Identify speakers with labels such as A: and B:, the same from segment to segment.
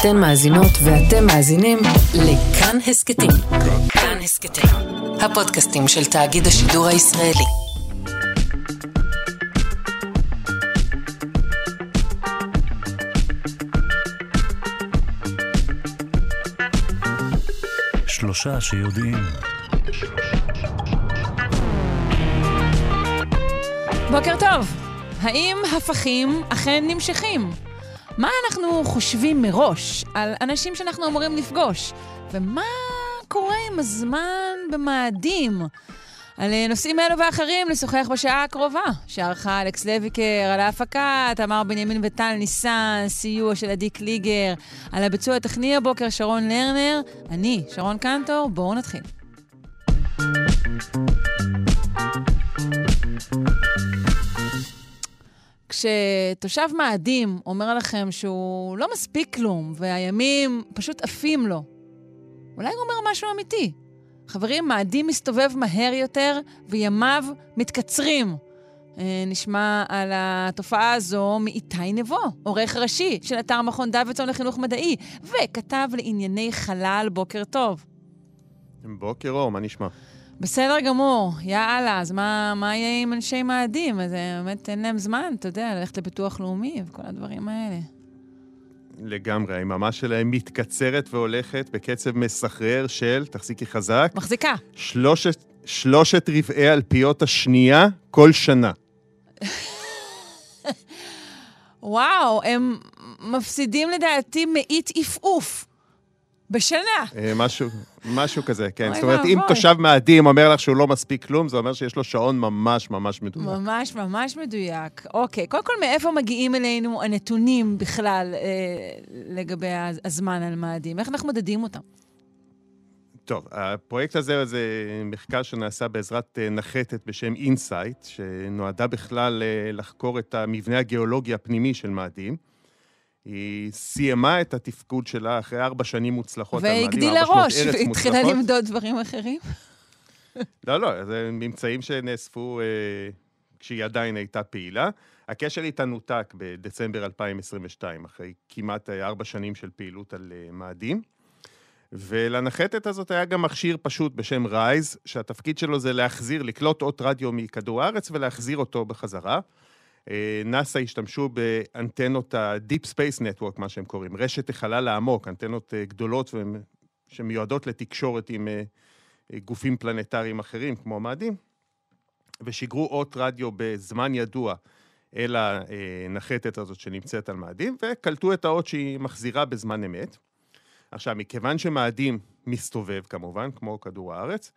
A: אתן מאזינות ואתם מאזינים לכאן הסכתים. כאן הסכתים, הפודקאסטים של תאגיד השידור הישראלי.
B: שלושה שיודעים.
C: בוקר טוב. האם הפכים אכן נמשכים? מה אנחנו חושבים מראש על אנשים שאנחנו אמורים לפגוש? ומה קורה עם הזמן במאדים? על אה, נושאים אלו ואחרים נשוחח בשעה הקרובה, שערכה אלכס לויקר, על ההפקה, תמר בנימין וטל ניסן, סיוע של עדי קליגר, על הביצוע הטכני הבוקר שרון לרנר, אני, שרון קנטור, בואו נתחיל. כשתושב מאדים אומר לכם שהוא לא מספיק כלום, והימים פשוט עפים לו, אולי הוא אומר משהו אמיתי. חברים, מאדים מסתובב מהר יותר וימיו מתקצרים. אה, נשמע על התופעה הזו מאיתי נבו, עורך ראשי של אתר מכון דוידסון לחינוך מדעי, וכתב לענייני חלל בוקר טוב.
D: בוקר אור, מה נשמע?
C: בסדר גמור, יאללה, אז מה, מה יהיה עם אנשי מאדים? אז אה, באמת אין להם זמן, אתה יודע, ללכת לביטוח לאומי וכל הדברים האלה.
D: לגמרי, היממה שלהם מתקצרת והולכת בקצב מסחרר של, תחזיקי חזק,
C: מחזיקה.
D: שלושת, שלושת רבעי אלפיות השנייה כל שנה.
C: וואו, הם מפסידים לדעתי מאית עפעוף בשנה.
D: אה, משהו, משהו כזה, כן. זאת אומרת, אם. תושב מאדים אומר לך שהוא לא מספיק כלום, זה אומר שיש לו שעון ממש ממש מדויק.
C: ממש ממש מדויק. אוקיי, קודם כל, מאיפה מגיעים אלינו הנתונים בכלל אה, לגבי הז- הזמן על מאדים? איך אנחנו מודדים אותם?
D: טוב, הפרויקט הזה זה מחקר שנעשה בעזרת אה, נחתת בשם אינסייט, שנועדה בכלל אה, לחקור את המבנה הגיאולוגי הפנימי של מאדים. היא סיימה את התפקוד שלה אחרי ארבע שנים מוצלחות
C: והגדילה ראש, והתחילה. למדוד דברים אחרים.
D: לא, לא, זה ממצאים שנאספו אה, כשהיא עדיין הייתה פעילה. הקשר איתה נותק בדצמבר 2022, אחרי כמעט אה, ארבע שנים של פעילות על אה, מאדים. ולנחתת הזאת היה גם מכשיר פשוט בשם רייז, שהתפקיד שלו זה להחזיר, לקלוט אות רדיו מכדור הארץ ולהחזיר אותו בחזרה. אה, נאס"א השתמשו באנטנות ה-Deep Space Network, מה שהם קוראים, רשת החלל העמוק, אנטנות אה, גדולות שמיועדות לתקשורת עם אה, גופים פלנטריים אחרים, כמו מאדים, ושיגרו אות רדיו בזמן ידוע אל הנחתת הזאת שנמצאת על מאדים, וקלטו את האות שהיא מחזירה בזמן אמת. עכשיו, מכיוון שמאדים מסתובב כמובן, כמו כדור הארץ,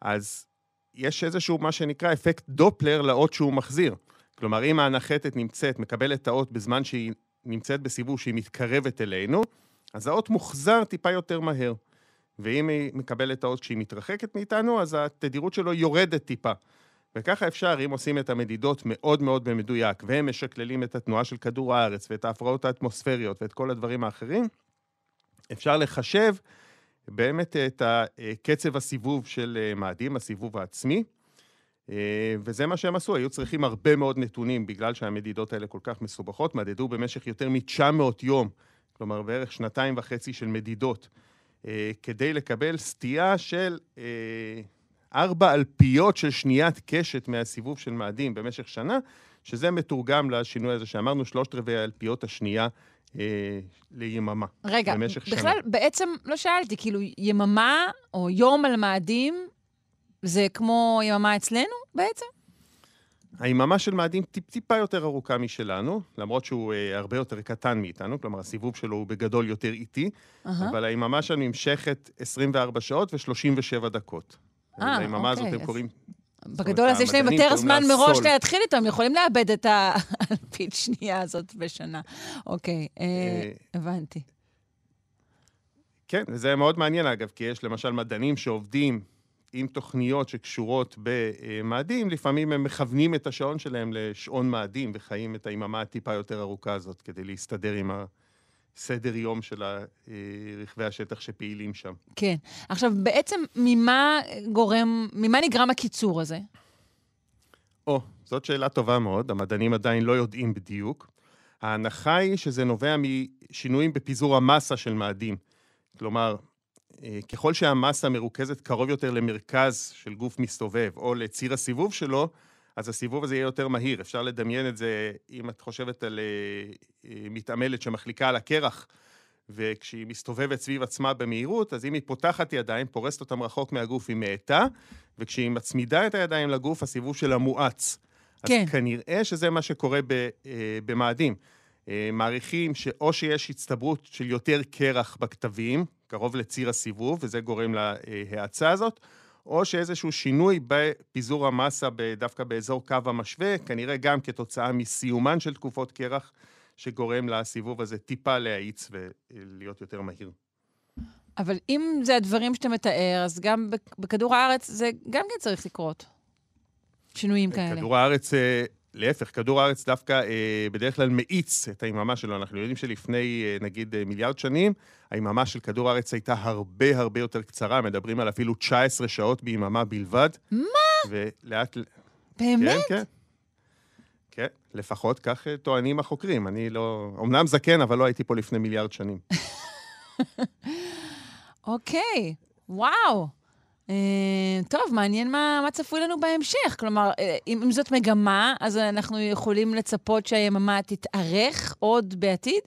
D: אז יש איזשהו מה שנקרא אפקט דופלר לאות שהוא מחזיר. כלומר, אם הנחתת נמצאת, מקבלת את האות בזמן שהיא נמצאת בסיבוב שהיא מתקרבת אלינו, אז האות מוחזר טיפה יותר מהר. ואם היא מקבלת את האות כשהיא מתרחקת מאיתנו, אז התדירות שלו יורדת טיפה. וככה אפשר, אם עושים את המדידות מאוד מאוד במדויק, והם משקללים את התנועה של כדור הארץ, ואת ההפרעות האטמוספריות, ואת כל הדברים האחרים, אפשר לחשב באמת את קצב הסיבוב של אה, מאדים, הסיבוב העצמי, וזה מה שהם עשו, היו צריכים הרבה מאוד נתונים, בגלל שהמדידות האלה כל כך מסובכות, מדדו במשך יותר מ-900 יום, כלומר בערך שנתיים וחצי של מדידות, אה, כדי לקבל סטייה של אה, ארבע אלפיות של שניית קשת מהסיבוב של מאדים במשך שנה, שזה מתורגם לשינוי הזה שאמרנו, שלושת רבעי האלפיות השנייה אה, ליממה.
C: רגע,
D: במשך שנה.
C: בכלל, בעצם לא שאלתי, כאילו, יממה או יום על מאדים, זה כמו יממה אצלנו בעצם?
D: היממה של מאדים טיפ-טיפה יותר ארוכה משלנו, למרות שהוא אה, הרבה יותר קטן מאיתנו, כלומר הסיבוב שלו הוא בגדול יותר איטי,
C: אהה.
D: אבל היממה שלנו נמשכת 24 שעות ו-37 דקות.
C: אה,
D: היממה הזאת
C: אוקיי,
D: הם
C: אז-
D: קוראים...
C: בגדול, אז יש להם יותר זמן מראש. להתחיל איתו, הם יכולים לאבד את האלפית שנייה הזאת בשנה. אוקיי, אה,
D: אה,
C: הבנתי.
D: כן, וזה מאוד מעניין אגב, כי יש למשל מדענים שעובדים עם תוכניות שקשורות במאדים, לפעמים הם מכוונים את השעון שלהם לשעון מאדים וחיים את היממה הטיפה יותר ארוכה הזאת כדי להסתדר עם הסדר יום של ה- רכבי השטח שפעילים שם.
C: כן. עכשיו, בעצם ממה גורם, ממה נגרם הקיצור הזה?
D: או, זאת שאלה טובה מאוד, המדענים עדיין לא יודעים בדיוק. ההנחה היא שזה נובע משינויים בפיזור המסה של מאדים. כלומר, ככל שהמסה מרוכזת קרוב יותר למרכז של גוף מסתובב, או לציר הסיבוב שלו, אז הסיבוב הזה יהיה יותר מהיר. אפשר לדמיין את זה, אם את חושבת על אה, אה, מתעמלת שמחליקה על הקרח, וכשהיא מסתובבת סביב עצמה במהירות, אז אם היא פותחת ידיים, פורסת אותם רחוק מהגוף, היא מאטה, וכשהיא מצמידה את הידיים לגוף, הסיבוב שלה מואץ. כן. אז כנראה שזה מה שקורה ב, אה, במאדים. אה, מעריכים שאו שיש הצטברות של יותר קרח בכתבים, קרוב לציר הסיבוב, וזה גורם להאצה הזאת, או שאיזשהו שינוי בפיזור המסה דווקא באזור קו המשווה, כנראה גם כתוצאה מסיומן של תקופות קרח, שגורם לסיבוב הזה טיפה להאיץ ולהיות יותר מהיר.
C: אבל אם זה הדברים שאתה מתאר, אז גם בכדור הארץ זה גם כן צריך לקרות. שינויים כאלה.
D: כדור הארץ, אה, להפך, כדור הארץ דווקא אה, בדרך כלל מאיץ את היממה שלו. אנחנו יודעים שלפני, אה, נגיד, מיליארד שנים, היממה של כדור הארץ הייתה הרבה הרבה יותר קצרה, מדברים על אפילו 19 שעות ביממה בלבד.
C: מה?
D: ולאט...
C: באמת?
D: כן, כן. כן, לפחות כך טוענים החוקרים. אני לא... אמנם זקן, אבל לא הייתי פה לפני מיליארד שנים.
C: אוקיי, וואו. אה, טוב, מעניין מה, מה צפוי לנו בהמשך. כלומר, אה, אם, אם זאת מגמה, אז אנחנו יכולים לצפות שהיממה תתארך עוד בעתיד?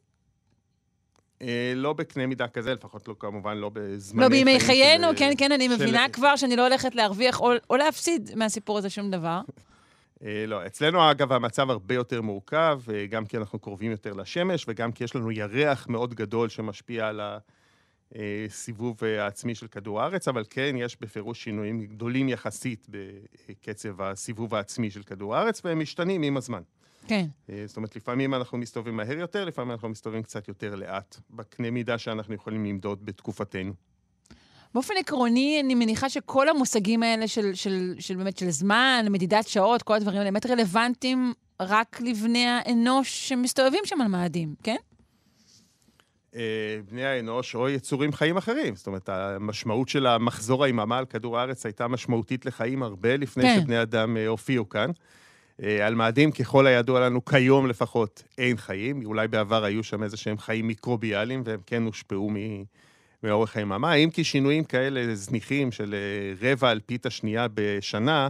D: אה, לא בקנה מידה כזה, לפחות לא, כמובן לא בזמני
C: לא בימי חיינו, של... כן, כן, אני של... מבינה כבר שאני לא הולכת להרוויח או, או להפסיד מהסיפור הזה שום דבר.
D: לא, אצלנו אגב המצב הרבה יותר מורכב, גם כי אנחנו קרובים יותר לשמש וגם כי יש לנו ירח מאוד גדול שמשפיע על ה... הסיבוב אה, העצמי של כדור הארץ, אבל כן, יש בפירוש שינויים גדולים יחסית בקצב הסיבוב העצמי של כדור הארץ, והם משתנים עם הזמן.
C: כן.
D: אה, זאת אומרת, לפעמים אנחנו מסתובבים מהר יותר, לפעמים אנחנו מסתובבים קצת יותר לאט, בקנה מידה שאנחנו יכולים למדוד בתקופתנו.
C: באופן עקרוני, אני מניחה שכל המושגים האלה של, של, של באמת של זמן, מדידת שעות, כל הדברים האלה, באמת רלוונטיים רק לבני האנוש שמסתובבים שם על מאדים, כן?
D: אה, בני האנוש או יצורים חיים אחרים. זאת אומרת, המשמעות של המחזור היממה על כדור הארץ הייתה משמעותית לחיים הרבה לפני כן. שבני אדם אה, הופיעו כאן. אה, על מאדים, ככל הידוע לנו, כיום לפחות אין חיים. אולי בעבר היו שם איזה שהם חיים מיקרוביאליים, והם כן הושפעו מאורך היממה. אם כי שינויים כאלה זניחים של רבע אלפית השנייה בשנה,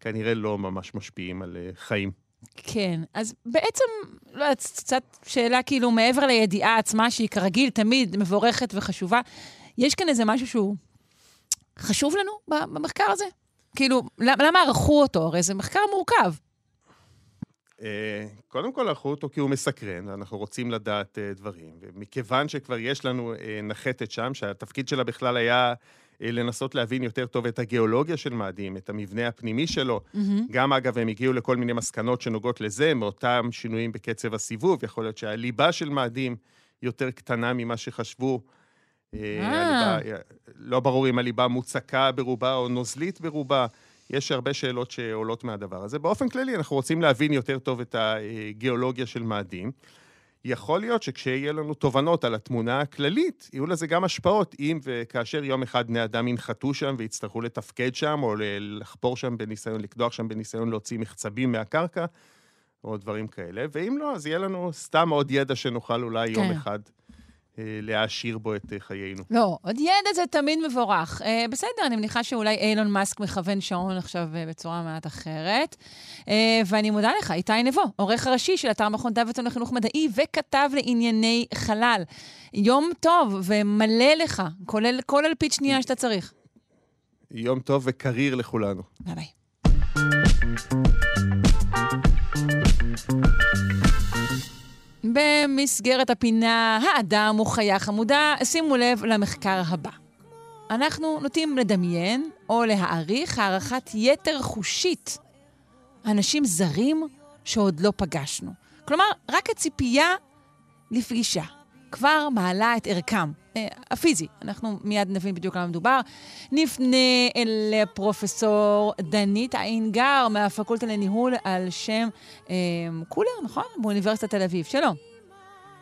D: כנראה לא ממש משפיעים על חיים.
C: כן, אז בעצם, לא יודעת, קצת שאלה כאילו מעבר לידיעה עצמה, שהיא כרגיל תמיד מבורכת וחשובה, יש כאן איזה משהו שהוא חשוב לנו במחקר הזה? כאילו, למה ערכו אותו? הרי זה מחקר מורכב.
D: אה, קודם כל ערכו אותו כי הוא מסקרן, אנחנו רוצים לדעת אה, דברים. ומכיוון שכבר יש לנו אה, נחתת שם, שהתפקיד שלה בכלל היה לנסות להבין יותר טוב את הגיאולוגיה של מאדים, את המבנה הפנימי שלו. Mm-hmm. גם, אגב, הם הגיעו לכל מיני מסקנות שנוגעות לזה, מאותם שינויים בקצב הסיבוב. יכול להיות שהליבה של מאדים יותר קטנה ממה שחשבו. אה. הליבה, לא ברור אם הליבה מוצקה ברובה או נוזלית ברובה. יש הרבה שאלות שעולות מהדבר הזה. באופן כללי, אנחנו רוצים להבין יותר טוב את הגיאולוגיה של מאדים. יכול להיות שכשיהיה לנו תובנות על התמונה הכללית, יהיו לזה גם השפעות אם וכאשר יום אחד בני אדם ינחתו שם ויצטרכו לתפקד שם, או לחפור שם בניסיון, לקדוח שם בניסיון להוציא מחצבים מהקרקע, או דברים כאלה. ואם לא, אז יהיה לנו סתם עוד ידע שנוכל אולי כן. יום אחד להעשיר בו את אה, חיינו.
C: לא, עוד ידע זה תמיד מבורך. אה, בסדר, אני מניחה שאולי אילון מאסק מכוון שעון עכשיו אה, בצורה מעט אחרת. אה, ואני מודה לך, איתי נבו, עורך הראשי של אתר מכון דוידסון לחינוך מדעי וכתב לענייני חלל. יום טוב ומלא לך, כולל כל אלפית שנייה שאתה צריך.
D: יום טוב וקריר לכולנו.
C: ביי ביי. במסגרת הפינה האדם הוא חיה חמודה, שימו לב למחקר הבא. אנחנו נוטים לדמיין או להעריך הערכת יתר חושית אנשים זרים שעוד לא פגשנו. כלומר, רק הציפייה לפגישה כבר מעלה את ערכם, הפיזי. אנחנו מיד נבין בדיוק למה מדובר. נפנה אל פרופסור דנית איינגר מהפקולטה לניהול על שם אה, קולר, נכון? באוניברסיטת תל אביב. שלום.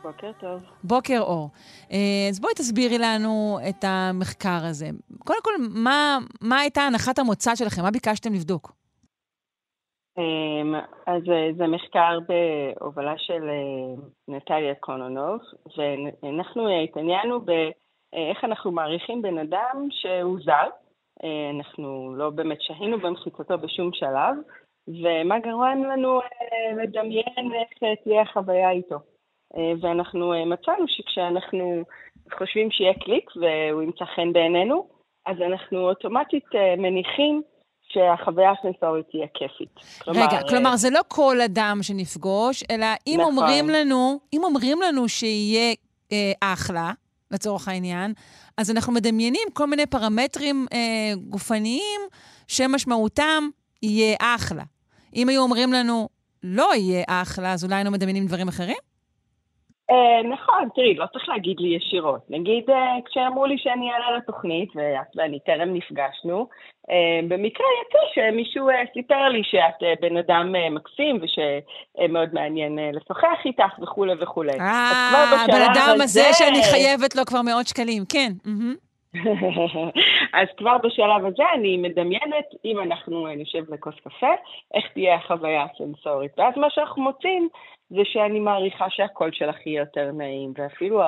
E: בוקר טוב.
C: בוקר אור. אה, אז בואי תסבירי לנו את המחקר הזה. קודם כל, מה, מה הייתה הנחת המוצא שלכם? מה ביקשתם לבדוק?
E: אמ, אז אה, זה מחקר בהובלה של אה, נטליה קונונוב, ואנחנו התעניינו באיך אנחנו מעריכים בן אדם שהוא זר. אנחנו לא באמת שהינו במחיצתו בשום שלב, ומה גרם לנו לדמיין איך תהיה החוויה איתו. ואנחנו מצאנו שכשאנחנו חושבים שיהיה קליק והוא ימצא חן בעינינו, אז אנחנו אוטומטית מניחים שהחוויה הסנסורית תהיה כיפית.
C: כלומר, רגע, כלומר, זה לא כל אדם שנפגוש, אלא אם נכון. אומרים לנו, אם אומרים לנו שיהיה אה, אחלה, לצורך העניין, אז אנחנו מדמיינים כל מיני פרמטרים אה, גופניים שמשמעותם יהיה אחלה. אם היו אומרים לנו לא יהיה אחלה, אז אולי היינו מדמיינים דברים אחרים?
E: Uh, נכון, תראי, לא צריך להגיד לי ישירות. נגיד, uh, כשאמרו לי שאני אעלה לתוכנית, ואת ואני טרם נפגשנו, uh, במקרה יצא שמישהו סיפר לי שאת בן אדם מקסים, ושמאוד מעניין לשוחח איתך וכולי וכולי.
C: אה, הבן אדם הזה שאני חייבת לו כבר מאות שקלים, כן.
E: אז כבר בשלב הזה אני מדמיינת, אם אנחנו נשב לכוס קפה, איך תהיה החוויה הסנסורית. ואז מה שאנחנו מוצאים זה שאני מעריכה שהקול שלך יהיה יותר נעים, ואפילו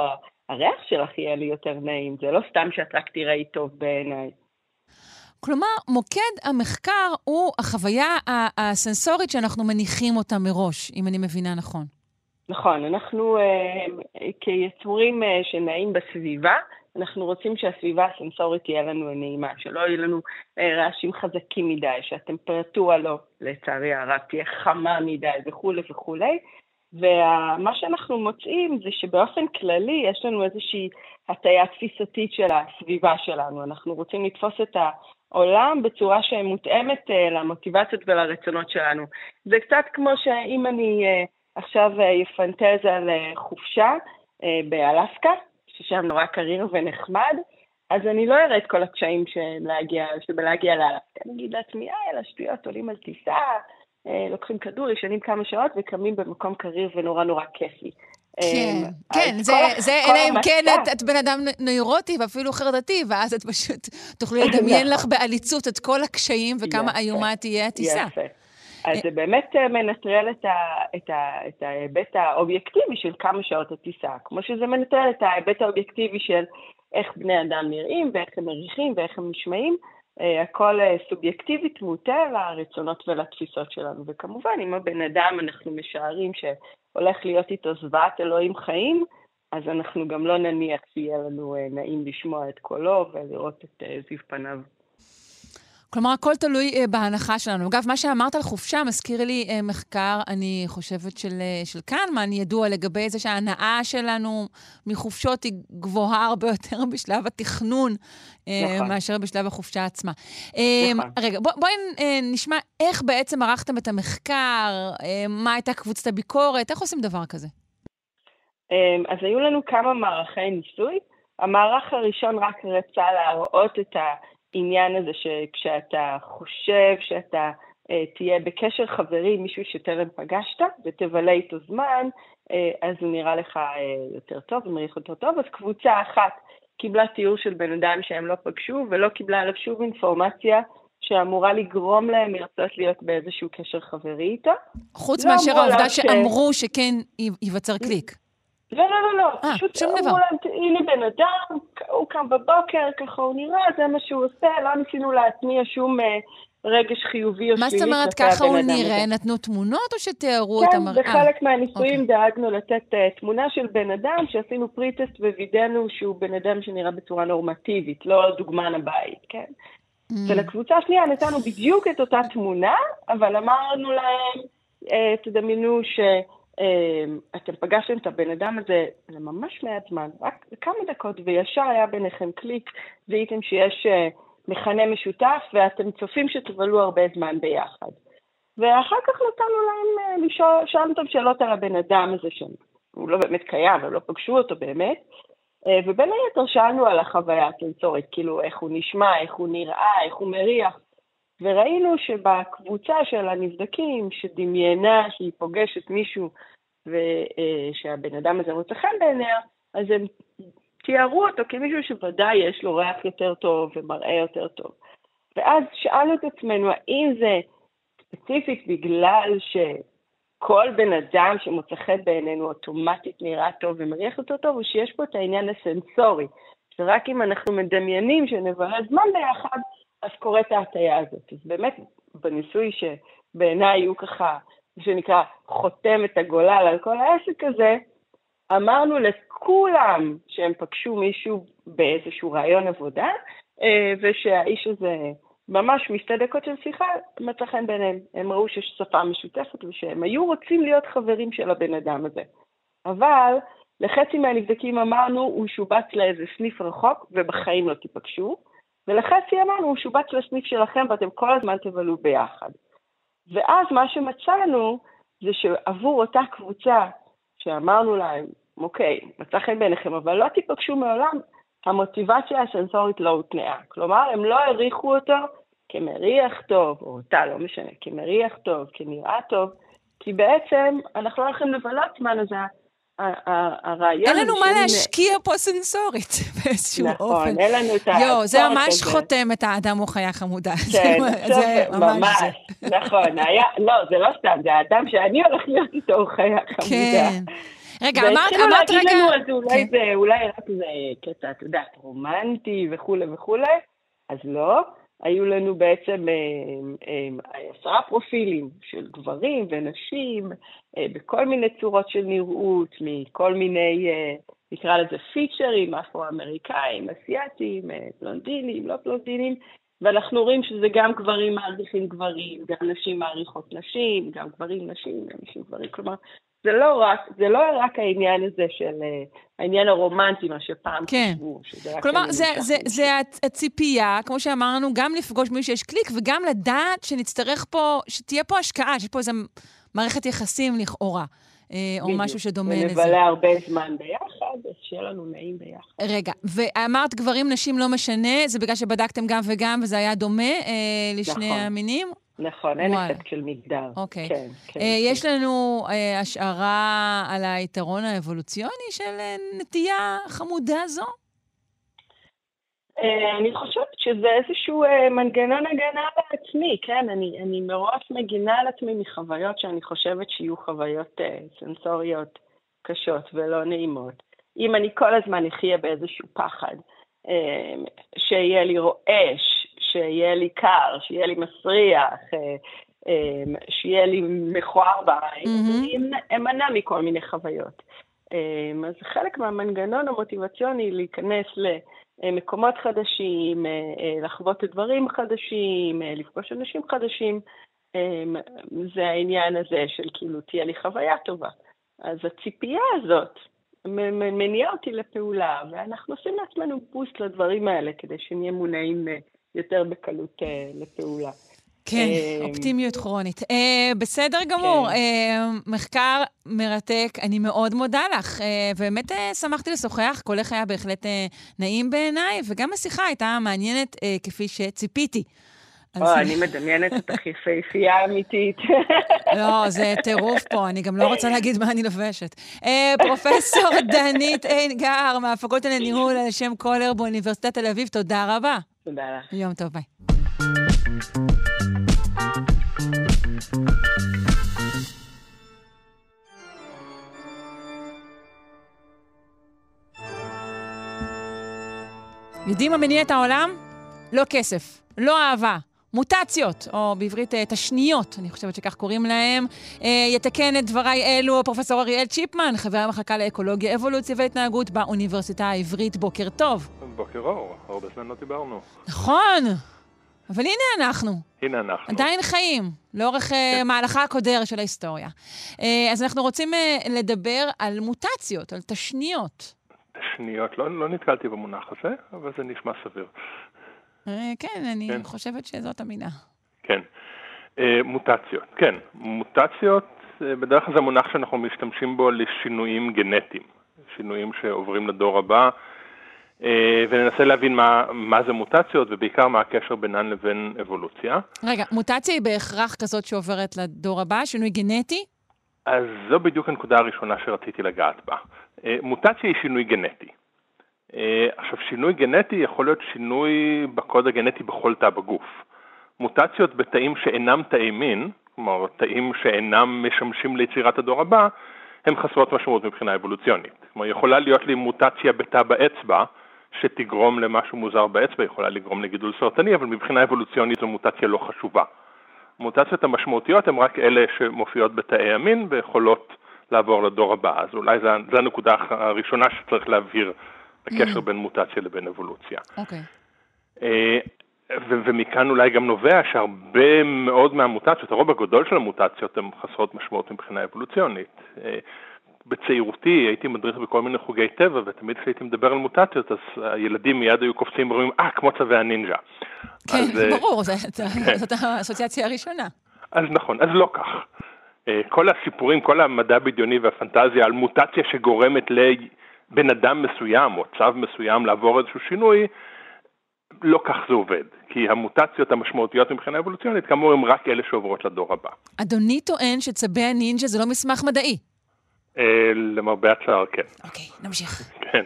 E: הריח שלך יהיה לי יותר נעים, זה לא סתם שאת רק תראי טוב בעיניי.
C: כלומר, מוקד המחקר הוא החוויה הסנסורית שאנחנו מניחים אותה מראש, אם אני מבינה נכון.
E: נכון, אנחנו אה, כיצורים אה, שנעים בסביבה, אנחנו רוצים שהסביבה הסנסורית תהיה לנו נעימה, שלא יהיו לנו אה, רעשים חזקים מדי, שהטמפרטורה לא, לצערי הרב, תהיה חמה מדי וכולי וכולי, ומה שאנחנו מוצאים זה שבאופן כללי יש לנו איזושהי הטיה תפיסתית של הסביבה שלנו. אנחנו רוצים לתפוס את העולם בצורה שמותאמת uh, למוטיבציות ולרצונות שלנו. זה קצת כמו שאם אני uh, עכשיו אפנטז על uh, חופשה באלסקה, ששם נורא קריר ונחמד, אז אני לא אראה את כל הקשיים שבלהגיע לאלסקה. אני אגיד לעצמי, אה, אלה שטויות, עולים על טיסה, אה, לוקחים כדור, ישנים כמה שעות וקמים במקום קריר ונורא נורא כיפי.
C: כן, אה, כן, זה, זה אלא אם כן את, את בן אדם נוירוטי ואפילו חרדתי, ואז את פשוט תוכלי לדמיין לך. בעליצות את כל הקשיים וכמה איומה תהיה הטיסה. יפה.
E: אז אה, זה באמת מנטרל את, ה, את, ה, את ההיבט האובייקטיבי של כמה שעות הטיסה, כמו שזה מנטרל את ההיבט האובייקטיבי של איך בני אדם נראים ואיך הם מריחים ואיך הם נשמעים. אה, הכל אה, סובייקטיבית מוטה לרצונות ולתפיסות שלנו. וכמובן, אם הבן אדם, אנחנו משערים שהולך להיות איתו זוועת אלוהים חיים, אז אנחנו גם לא נניח שיהיה לנו אה, נעים לשמוע את קולו ולראות את זיו פניו.
C: כלומר, הכל תלוי uh, בהנחה שלנו. אגב, מה שאמרת על חופשה מזכיר לי uh, מחקר, אני חושבת, של, uh, של קנמן, ידוע לגבי זה שההנאה שלנו מחופשות היא גבוהה הרבה יותר בשלב התכנון נכון. מאשר בשלב החופשה עצמה. נכון. רגע, בואי בוא, uh, נשמע איך בעצם ערכתם את המחקר, uh, מה הייתה קבוצת הביקורת, איך עושים דבר כזה?
E: אז היו לנו כמה מערכי ניסוי. המערך הראשון רק רצה להראות את ה... העניין הזה שכשאתה חושב שאתה אה, תהיה בקשר חברי עם מישהו שטרם פגשת ותבלה איתו זמן, אה, אז הוא נראה לך אה, יותר טוב ומריח יותר טוב. אז קבוצה אחת קיבלה תיאור של בן אדם שהם לא פגשו ולא קיבלה עליו שוב אינפורמציה שאמורה לגרום להם לרצות להיות באיזשהו קשר חברי איתו.
C: חוץ לא מאשר העובדה שאמרו שכן ייווצר קליק.
E: לא, לא, לא, לא. 아, פשוט דבר. להם, הנה בן אדם, הוא קם בבוקר, ככה הוא נראה, זה מה שהוא עושה, לא ניסינו להטמיע שום אה, רגש חיובי או שלילי.
C: מה זאת אומרת, ככה הוא נראה? נתנו תמונות או שתיארו
E: כן,
C: את המראה?
E: כן, בחלק מהניסויים אוקיי. דאגנו לתת uh, תמונה של בן אדם, שעשינו pretest ווידאנו שהוא בן אדם שנראה בצורה נורמטיבית, לא דוגמן הבית, כן? Mm. ולקבוצה השנייה נתנו בדיוק את אותה תמונה, אבל אמרנו להם, uh, תדמיינו ש... אמ, אתם פגשתם את הבן אדם הזה לממש מעט זמן, רק כמה דקות, וישר היה ביניכם קליק, זיהיתם שיש אה, מכנה משותף, ואתם צופים שתבלו הרבה זמן ביחד. ואחר כך נתנו להם אה, לשאול, שאלנו אותם שאלות על הבן אדם הזה, שהוא לא באמת קיים, הם לא פגשו אותו באמת, אה, ובין היתר שאלנו על החוויה הסנסורית, כאילו איך הוא נשמע, איך הוא נראה, איך הוא מריח. וראינו שבקבוצה של הנבדקים שדמיינה שהיא פוגשת מישהו ושהבן אדם הזה מוצא חן בעיניה, אז הם תיארו אותו כמישהו שוודאי יש לו ריח יותר טוב ומראה יותר טוב. ואז שאלנו את עצמנו, האם זה ספציפית בגלל שכל בן אדם שמוצא חן בעינינו אוטומטית נראה טוב ומריח אותו טוב, הוא שיש פה את העניין הסנסורי. שרק אם אנחנו מדמיינים שנבלה זמן ביחד, אז קורית ההטייה הזאת. אז באמת, בניסוי שבעיניי הוא ככה, מה שנקרא, חותם את הגולל על כל העסק הזה, אמרנו לכולם שהם פגשו מישהו באיזשהו רעיון עבודה, אה, ושהאיש הזה ממש משתי דקות של שיחה מצא חן ביניהם. הם ראו שיש שפה משותפת ושהם היו רוצים להיות חברים של הבן אדם הזה. אבל לחצי מהנבדקים אמרנו, הוא שובץ לאיזה סניף רחוק ובחיים לא תיפגשו, ולחצי אמרנו, הוא שובץ לסניף שלכם ואתם כל הזמן תבלו ביחד. ואז מה שמצאנו זה שעבור אותה קבוצה שאמרנו להם, אוקיי, מצא חן בעיניכם, אבל לא תיפגשו מעולם, המוטיבציה הסנסורית לא הותנעה. כלומר, הם לא העריכו אותו כמריח טוב, או אותה, לא משנה, כמריח טוב, כנראה טוב, כי בעצם אנחנו לא הולכים לבלות זמן, אז הרעיון...
C: אין לנו מה להשקיע פה סנסורית באיזשהו
E: נכון,
C: אופן.
E: נכון, אין לנו את ה...
C: יואו, זה ממש חותם את האדם הוא חיה חמודה.
E: כן,
C: זה ממש.
E: נכון, לא, זה לא סתם, זה האדם שאני הולך להיות איתו הוא חיה חמודה.
C: כן. רגע, אמרת, אמרת רגע...
E: והתחילו להגיד לנו, אז אולי זה, אולי רק זה קטע, את יודעת, רומנטי וכולי וכולי, אז לא. היו לנו בעצם אה, אה, עשרה פרופילים של גברים ונשים אה, בכל מיני צורות של נראות, מכל מיני, נקרא לזה פיצ'רים, אפרו-אמריקאים, אסייתים, בלונדינים, לא בלונדינים, ואנחנו רואים שזה גם גברים מעריכים גברים, גם נשים מעריכות נשים, גם גברים נשים, גם נשים גברים, כלומר, זה לא רק, זה לא רק העניין הזה של העניין הרומנטי, מה שפעם
C: כן.
E: חשבו.
C: כלומר, זה, זה, זה הציפייה, כמו שאמרנו, גם לפגוש מישהו שיש קליק, וגם לדעת שנצטרך פה, שתהיה פה השקעה, שיש פה איזו מערכת יחסים לכאורה. או בדיוק. משהו שדומה לזה.
E: ונבלה הרבה זמן ביחד, שיהיה לנו נעים ביחד.
C: רגע, ואמרת גברים, נשים לא משנה, זה בגלל שבדקתם גם וגם וזה היה דומה אה, לשני נכון. המינים?
E: נכון, אין אפקט של מגדר.
C: אוקיי.
E: כן, כן.
C: אה, כן. יש לנו אה, השערה על היתרון האבולוציוני של אה, נטייה חמודה זו?
E: אה, אני חושבת שזה איזשהו אה, מנגנון הגנה לעצמי, כן? אני, אני מראש מגינה על עצמי מחוויות שאני חושבת שיהיו חוויות אה, סנסוריות קשות ולא נעימות. אם אני כל הזמן אחיה באיזשהו פחד, שיהיה לי רועש, שיהיה לי קר, שיהיה לי מסריח, שיהיה לי מכוער בעין, mm-hmm. אני אמנע מכל מיני חוויות. אז חלק מהמנגנון המוטיבציוני להיכנס ל... מקומות חדשים, לחוות דברים חדשים, לפגוש אנשים חדשים, זה העניין הזה של כאילו תהיה לי חוויה טובה. אז הציפייה הזאת מניעה אותי לפעולה, ואנחנו עושים לעצמנו בוסט לדברים האלה כדי שנהיה מונעים יותר בקלות לפעולה.
C: כן, אופטימיות כרונית. אה, בסדר גמור, כן. אה, מחקר מרתק, אני מאוד מודה לך. אה, באמת אה, שמחתי לשוחח, קולך היה בהחלט אה, נעים בעיניי, וגם השיחה הייתה מעניינת אה, כפי שציפיתי.
E: או, אני מדמיינת אותך יפהפייה אמיתית.
C: לא, זה טירוף פה, אני גם לא רוצה להגיד מה אני לובשת. אה, פרופסור דנית עינגר, מהפקולטה לניהול על שם קולר באוניברסיטת תל אביב, תודה רבה.
E: תודה לך.
C: יום טוב, ביי. יודעים מה מניע את העולם? לא כסף, לא אהבה, מוטציות, או בעברית אה, תשניות, אני חושבת שכך קוראים להם. אה, יתקן את דבריי אלו פרופ' אריאל צ'יפמן, חבר המחלקה לאקולוגיה, אבולוציה והתנהגות באוניברסיטה העברית. בוקר טוב.
F: בוקר אור, הרבה זמן לא דיברנו.
C: נכון, אבל הנה אנחנו.
F: הנה אנחנו.
C: עדיין חיים, לאורך כן. uh, מהלכה הקודר של ההיסטוריה. אז אנחנו רוצים לדבר על מוטציות, על תשניות.
F: תשניות, לא, לא נתקלתי במונח הזה, אבל זה נשמע סביר.
C: Uh, כן, אני כן. חושבת שזאת המילה.
F: כן. Uh, מוטציות, כן. מוטציות, uh, בדרך כלל זה מונח שאנחנו משתמשים בו לשינויים גנטיים. שינויים שעוברים לדור הבא. אה, וננסה להבין מה, מה זה מוטציות ובעיקר מה הקשר בינן לבין אבולוציה.
C: רגע, מוטציה היא בהכרח כזאת שעוברת לדור הבא, שינוי גנטי?
F: אז זו בדיוק הנקודה הראשונה שרציתי לגעת בה. אה, מוטציה היא שינוי גנטי. אה, עכשיו, שינוי גנטי יכול להיות שינוי בקוד הגנטי בכל תא בגוף. מוטציות בתאים שאינם תאי מין, כלומר תאים שאינם משמשים ליצירת הדור הבא, הן חסרות משמעות מבחינה אבולוציונית. כלומר, יכולה להיות לי מוטציה בתא באצבע, שתגרום למשהו מוזר באצבע, יכולה לגרום לגידול סרטני, אבל מבחינה אבולוציונית זו מוטציה לא חשובה. המוטציות המשמעותיות הן רק אלה שמופיעות בתאי המין ויכולות לעבור לדור הבא, אז אולי זו הנקודה הראשונה שצריך להבהיר, הקשר mm. בין מוטציה לבין אבולוציה.
C: אוקיי.
F: אה, ומכאן אולי גם נובע שהרבה מאוד מהמוטציות, הרוב הגדול של המוטציות הן חסרות משמעות מבחינה אבולוציונית. אה, בצעירותי הייתי מדריך בכל מיני חוגי טבע, ותמיד כשהייתי מדבר על מוטציות, אז הילדים מיד היו קופצים ואומרים, אה, כמו צווי הנינג'ה.
C: כן, אז, אה, ברור, זאת, כן. זאת האסוציאציה הראשונה.
F: אז נכון, אז לא כך. כל הסיפורים, כל המדע הבדיוני והפנטזיה על מוטציה שגורמת לבן אדם מסוים או צו מסוים לעבור איזשהו שינוי, לא כך זה עובד, כי המוטציות המשמעותיות מבחינה אבולוציונית, כאמור, הן רק אלה שעוברות לדור הבא.
C: אדוני טוען שצבי הנינג'ה זה לא מסמך מדעי.
F: אה, למרבה הצער, כן.
C: אוקיי, נמשיך.
F: כן.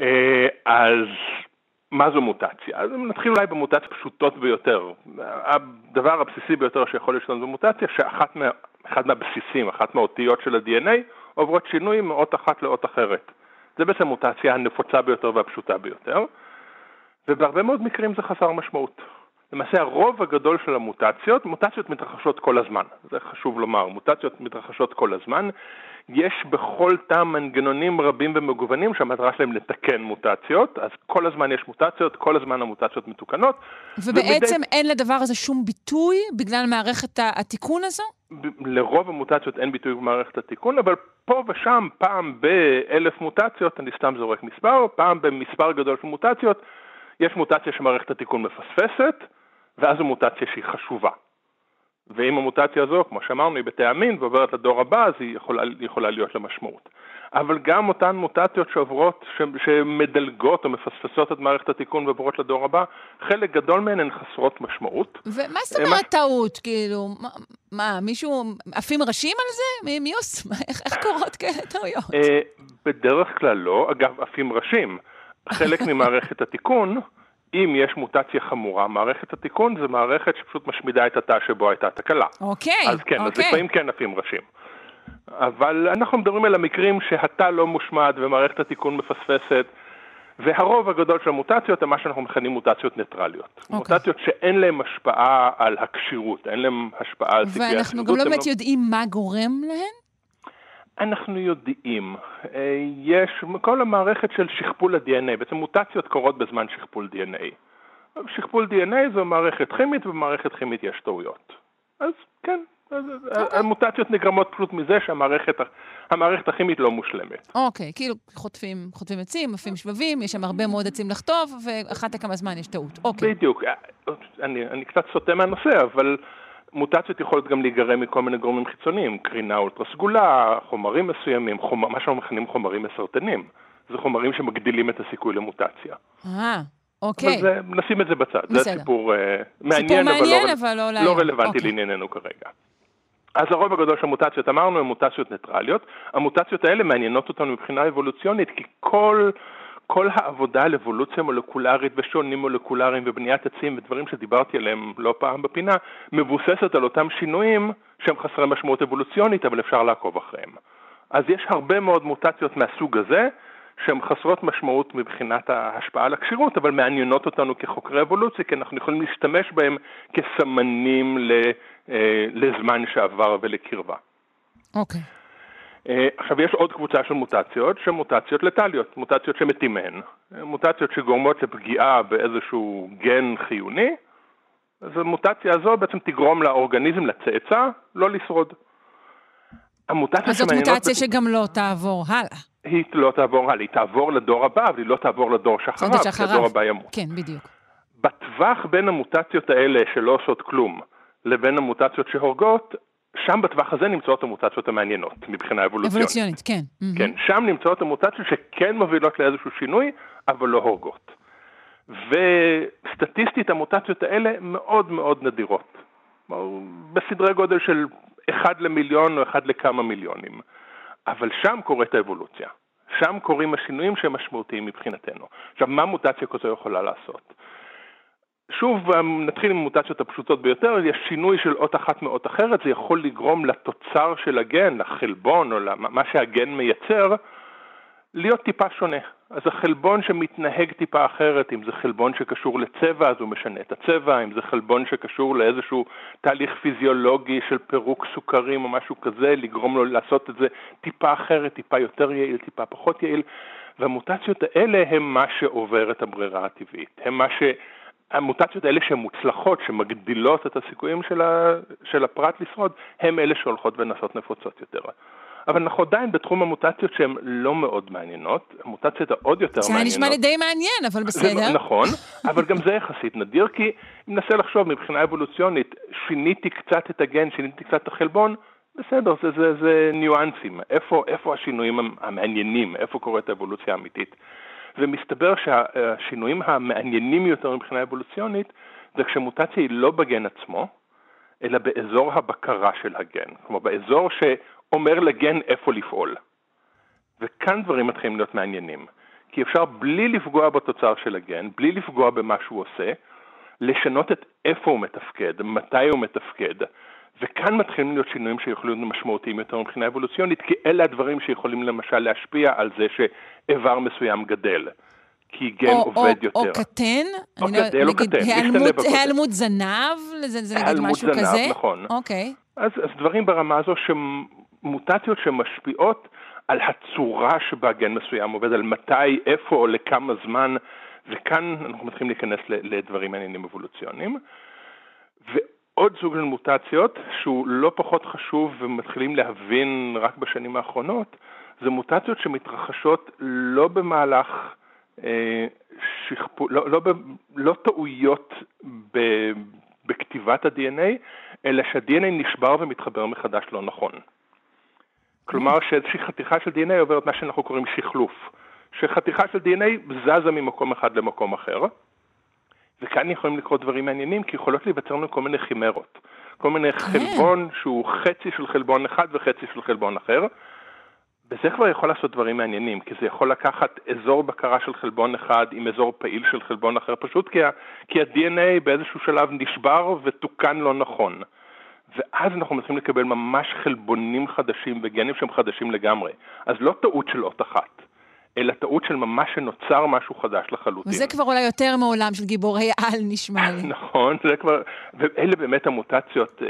F: אה, אז מה זו מוטציה? אז נתחיל אולי במוטציות פשוטות ביותר. הדבר הבסיסי ביותר שיכול להשתנות במוטציה, שאחת מה, אחד מהבסיסים, אחת מהאותיות של ה-DNA, עוברות שינוי מאות אחת לאות אחרת. זה בעצם המוטציה הנפוצה ביותר והפשוטה ביותר, ובהרבה מאוד מקרים זה חסר משמעות. למעשה הרוב הגדול של המוטציות, מוטציות מתרחשות כל הזמן, זה חשוב לומר, מוטציות מתרחשות כל הזמן, יש בכל תא מנגנונים רבים ומגוונים שהמטרה שלהם לתקן מוטציות, אז כל הזמן יש מוטציות, כל הזמן המוטציות מתוקנות.
C: ובעצם ובדי... אין לדבר הזה שום ביטוי בגלל מערכת התיקון הזו?
F: לרוב המוטציות אין ביטוי במערכת התיקון, אבל פה ושם, פעם באלף מוטציות, אני סתם זורק מספר, פעם במספר גדול של מוטציות, יש מוטציה שמערכת התיקון מפספסת, ואז זו מוטציה שהיא חשובה. ואם המוטציה הזו, כמו שאמרנו, היא בטעמין ועוברת לדור הבא, אז היא יכולה, יכולה להיות לה משמעות. אבל גם אותן מוטציות שעוברות, ש, שמדלגות או מפספסות את מערכת התיקון ועוברות לדור הבא, חלק גדול מהן הן חסרות משמעות.
C: ומה זאת אומרת מה... טעות? כאילו, מה, מה, מישהו, עפים ראשים על זה? מי, מי עושה? איך, איך קורות כאלה טעויות? אה,
F: בדרך כלל לא. אגב, עפים ראשים. חלק ממערכת התיקון, אם יש מוטציה חמורה, מערכת התיקון זה מערכת שפשוט משמידה את התא שבו הייתה תקלה.
C: אוקיי,
F: אז כן,
C: אוקיי.
F: אז לפעמים כן עפים ראשים. אבל אנחנו מדברים על המקרים שהתא לא מושמד ומערכת התיקון מפספסת, והרוב הגדול של המוטציות הם מה שאנחנו מכנים מוטציות ניטרליות. אוקיי. מוטציות שאין להן השפעה על הכשירות, אין להן השפעה על סיכוי
C: ואנחנו גם לא באמת לא... יודעים מה גורם להן?
F: אנחנו יודעים, אה, יש כל המערכת של שכפול ה-DNA, בעצם מוטציות קורות בזמן שכפול DNA. שכפול DNA זו מערכת כימית, ובמערכת כימית יש טעויות. אז כן, אז okay. אוקיי. המוטציות נגרמות פשוט מזה שהמערכת הכימית לא מושלמת.
C: אוקיי, okay, כאילו חוטפים, חוטפים עצים, עפים שבבים, יש שם הרבה מאוד עצים לחטוף, ואחת לכמה זמן יש טעות. אוקיי.
F: Okay. בדיוק. אה, אני, אני קצת סוטה מהנושא, אבל... מוטציות יכולות גם להיגרם מכל מיני גורמים חיצוניים, קרינה אולטרה סגולה, חומרים מסוימים, חומר, מה שאנחנו מכנים חומרים מסרטנים. זה חומרים שמגדילים את הסיכוי למוטציה.
C: אה, אוקיי.
F: אבל נשים את זה בצד, בסדר. זה סיפור uh, מעניין,
C: סיפור מעניין, אבל לא, אבל
F: לא, לא רלוונטי אוקיי. לענייננו כרגע. אז הרוב הגדול של המוטציות, אמרנו, הן מוטציות ניטרליות. המוטציות האלה מעניינות אותנו מבחינה אבולוציונית, כי כל כל העבודה על אבולוציה מולקולרית ושונים מולקולריים ובניית עצים ודברים שדיברתי עליהם לא פעם בפינה, מבוססת על אותם שינויים שהם חסרי משמעות אבולוציונית, אבל אפשר לעקוב אחריהם. אז יש הרבה מאוד מוטציות מהסוג הזה, שהן חסרות משמעות מבחינת ההשפעה על הכשירות, אבל מעניינות אותנו כחוקרי אבולוציה, כי אנחנו יכולים להשתמש בהן כסמנים אה, לזמן שעבר ולקרבה.
C: אוקיי. Okay.
F: אה, עכשיו יש עוד קבוצה של מוטציות שהן מוטציות לטליות, מוטציות שמתים מהן, מוטציות שגורמות לפגיעה באיזשהו גן חיוני, אז המוטציה הזו בעצם תגרום לאורגניזם, לצאצא, לא לשרוד.
C: המוטציה אז זאת מוטציה בת... שגם לא תעבור הלאה.
F: היא לא תעבור הלאה, היא תעבור לדור הבא, אבל היא לא תעבור לדור שאחריו, כי הדור הבא ימות.
C: כן, בדיוק.
F: בטווח בין המוטציות האלה שלא עושות כלום, לבין המוטציות שהורגות, שם בטווח הזה נמצאות המוטציות המעניינות מבחינה אבולוציונית.
C: אבולוציונית, כן.
F: כן, שם נמצאות המוטציות שכן מובילות לאיזשהו שינוי, אבל לא הורגות. וסטטיסטית המוטציות האלה מאוד מאוד נדירות. בסדרי גודל של אחד למיליון או אחד לכמה מיליונים. אבל שם קורית האבולוציה. שם קורים השינויים שהם משמעותיים מבחינתנו. עכשיו, מה מוטציה כזו יכולה לעשות? שוב, נתחיל עם המוטציות הפשוטות ביותר, יש שינוי של אות אחת מאות אחרת, זה יכול לגרום לתוצר של הגן, לחלבון או למה שהגן מייצר, להיות טיפה שונה. אז החלבון שמתנהג טיפה אחרת, אם זה חלבון שקשור לצבע, אז הוא משנה את הצבע, אם זה חלבון שקשור לאיזשהו תהליך פיזיולוגי של פירוק סוכרים או משהו כזה, לגרום לו לעשות את זה טיפה אחרת, טיפה יותר יעיל, טיפה פחות יעיל, והמוטציות האלה הם מה שעובר את הברירה הטבעית, הם מה ש... המוטציות האלה שהן מוצלחות, שמגדילות את הסיכויים של, ה... של הפרט לשרוד, הם אלה שהולכות ונעשות נפוצות יותר. אבל אנחנו עדיין בתחום המוטציות שהן לא מאוד מעניינות, המוטציות העוד יותר
C: זה
F: מעניינות.
C: זה נשמע לי די מעניין, אבל בסדר.
F: נכון, אבל גם זה יחסית נדיר, כי אם ננסה לחשוב מבחינה אבולוציונית, שיניתי קצת את הגן, שיניתי קצת את החלבון, בסדר, זה, זה, זה ניואנסים, איפה, איפה השינויים המעניינים, איפה קורית האבולוציה האמיתית. ומסתבר שהשינויים המעניינים יותר מבחינה אבולוציונית, זה כשמוטציה היא לא בגן עצמו, אלא באזור הבקרה של הגן. כלומר, באזור שאומר לגן איפה לפעול. וכאן דברים מתחילים להיות מעניינים. כי אפשר בלי לפגוע בתוצר של הגן, בלי לפגוע במה שהוא עושה, לשנות את איפה הוא מתפקד, מתי הוא מתפקד, וכאן מתחילים להיות שינויים שיכולים להיות משמעותיים יותר מבחינה אבולוציונית, כי אלה הדברים שיכולים למשל להשפיע על זה שאיבר מסוים גדל. כי גן או, עובד
C: או,
F: יותר.
C: או קטן?
F: או גדל לא, או קטן,
C: היעלמות, היעלמות זנב? זה, זה נגיד משהו
F: זנב,
C: כזה?
F: נכון.
C: אוקיי.
F: אז, אז דברים ברמה הזו שמוטציות שמשפיעות על הצורה שבה גן מסוים עובד, על מתי, איפה או לכמה זמן, וכאן אנחנו מתחילים להיכנס לדברים מעניינים אבולוציוניים. עוד סוג של מוטציות, שהוא לא פחות חשוב ומתחילים להבין רק בשנים האחרונות, זה מוטציות שמתרחשות לא במהלך אה, שכפול, לא, לא, לא טעויות ב, בכתיבת ה-DNA, אלא שה-DNA נשבר ומתחבר מחדש לא נכון. כלומר שאיזושהי חתיכה של DNA עוברת מה שאנחנו קוראים שחלוף, שחתיכה של DNA זזה ממקום אחד למקום אחר, וכאן יכולים לקרות דברים מעניינים, כי יכולות להיווצר לנו כל מיני חימרות. כל מיני כן. חלבון שהוא חצי של חלבון אחד וחצי של חלבון אחר. וזה כבר יכול לעשות דברים מעניינים, כי זה יכול לקחת אזור בקרה של חלבון אחד עם אזור פעיל של חלבון אחר, פשוט כי, ה, כי ה-DNA באיזשהו שלב נשבר ותוקן לא נכון. ואז אנחנו מתחילים לקבל ממש חלבונים חדשים וגנים שהם חדשים לגמרי. אז לא טעות של אות אחת. אלא טעות של ממש שנוצר משהו חדש לחלוטין.
C: וזה כבר אולי יותר מעולם של גיבורי על, נשמע לי.
F: נכון, זה כבר, ואלה באמת המוטציות, אה,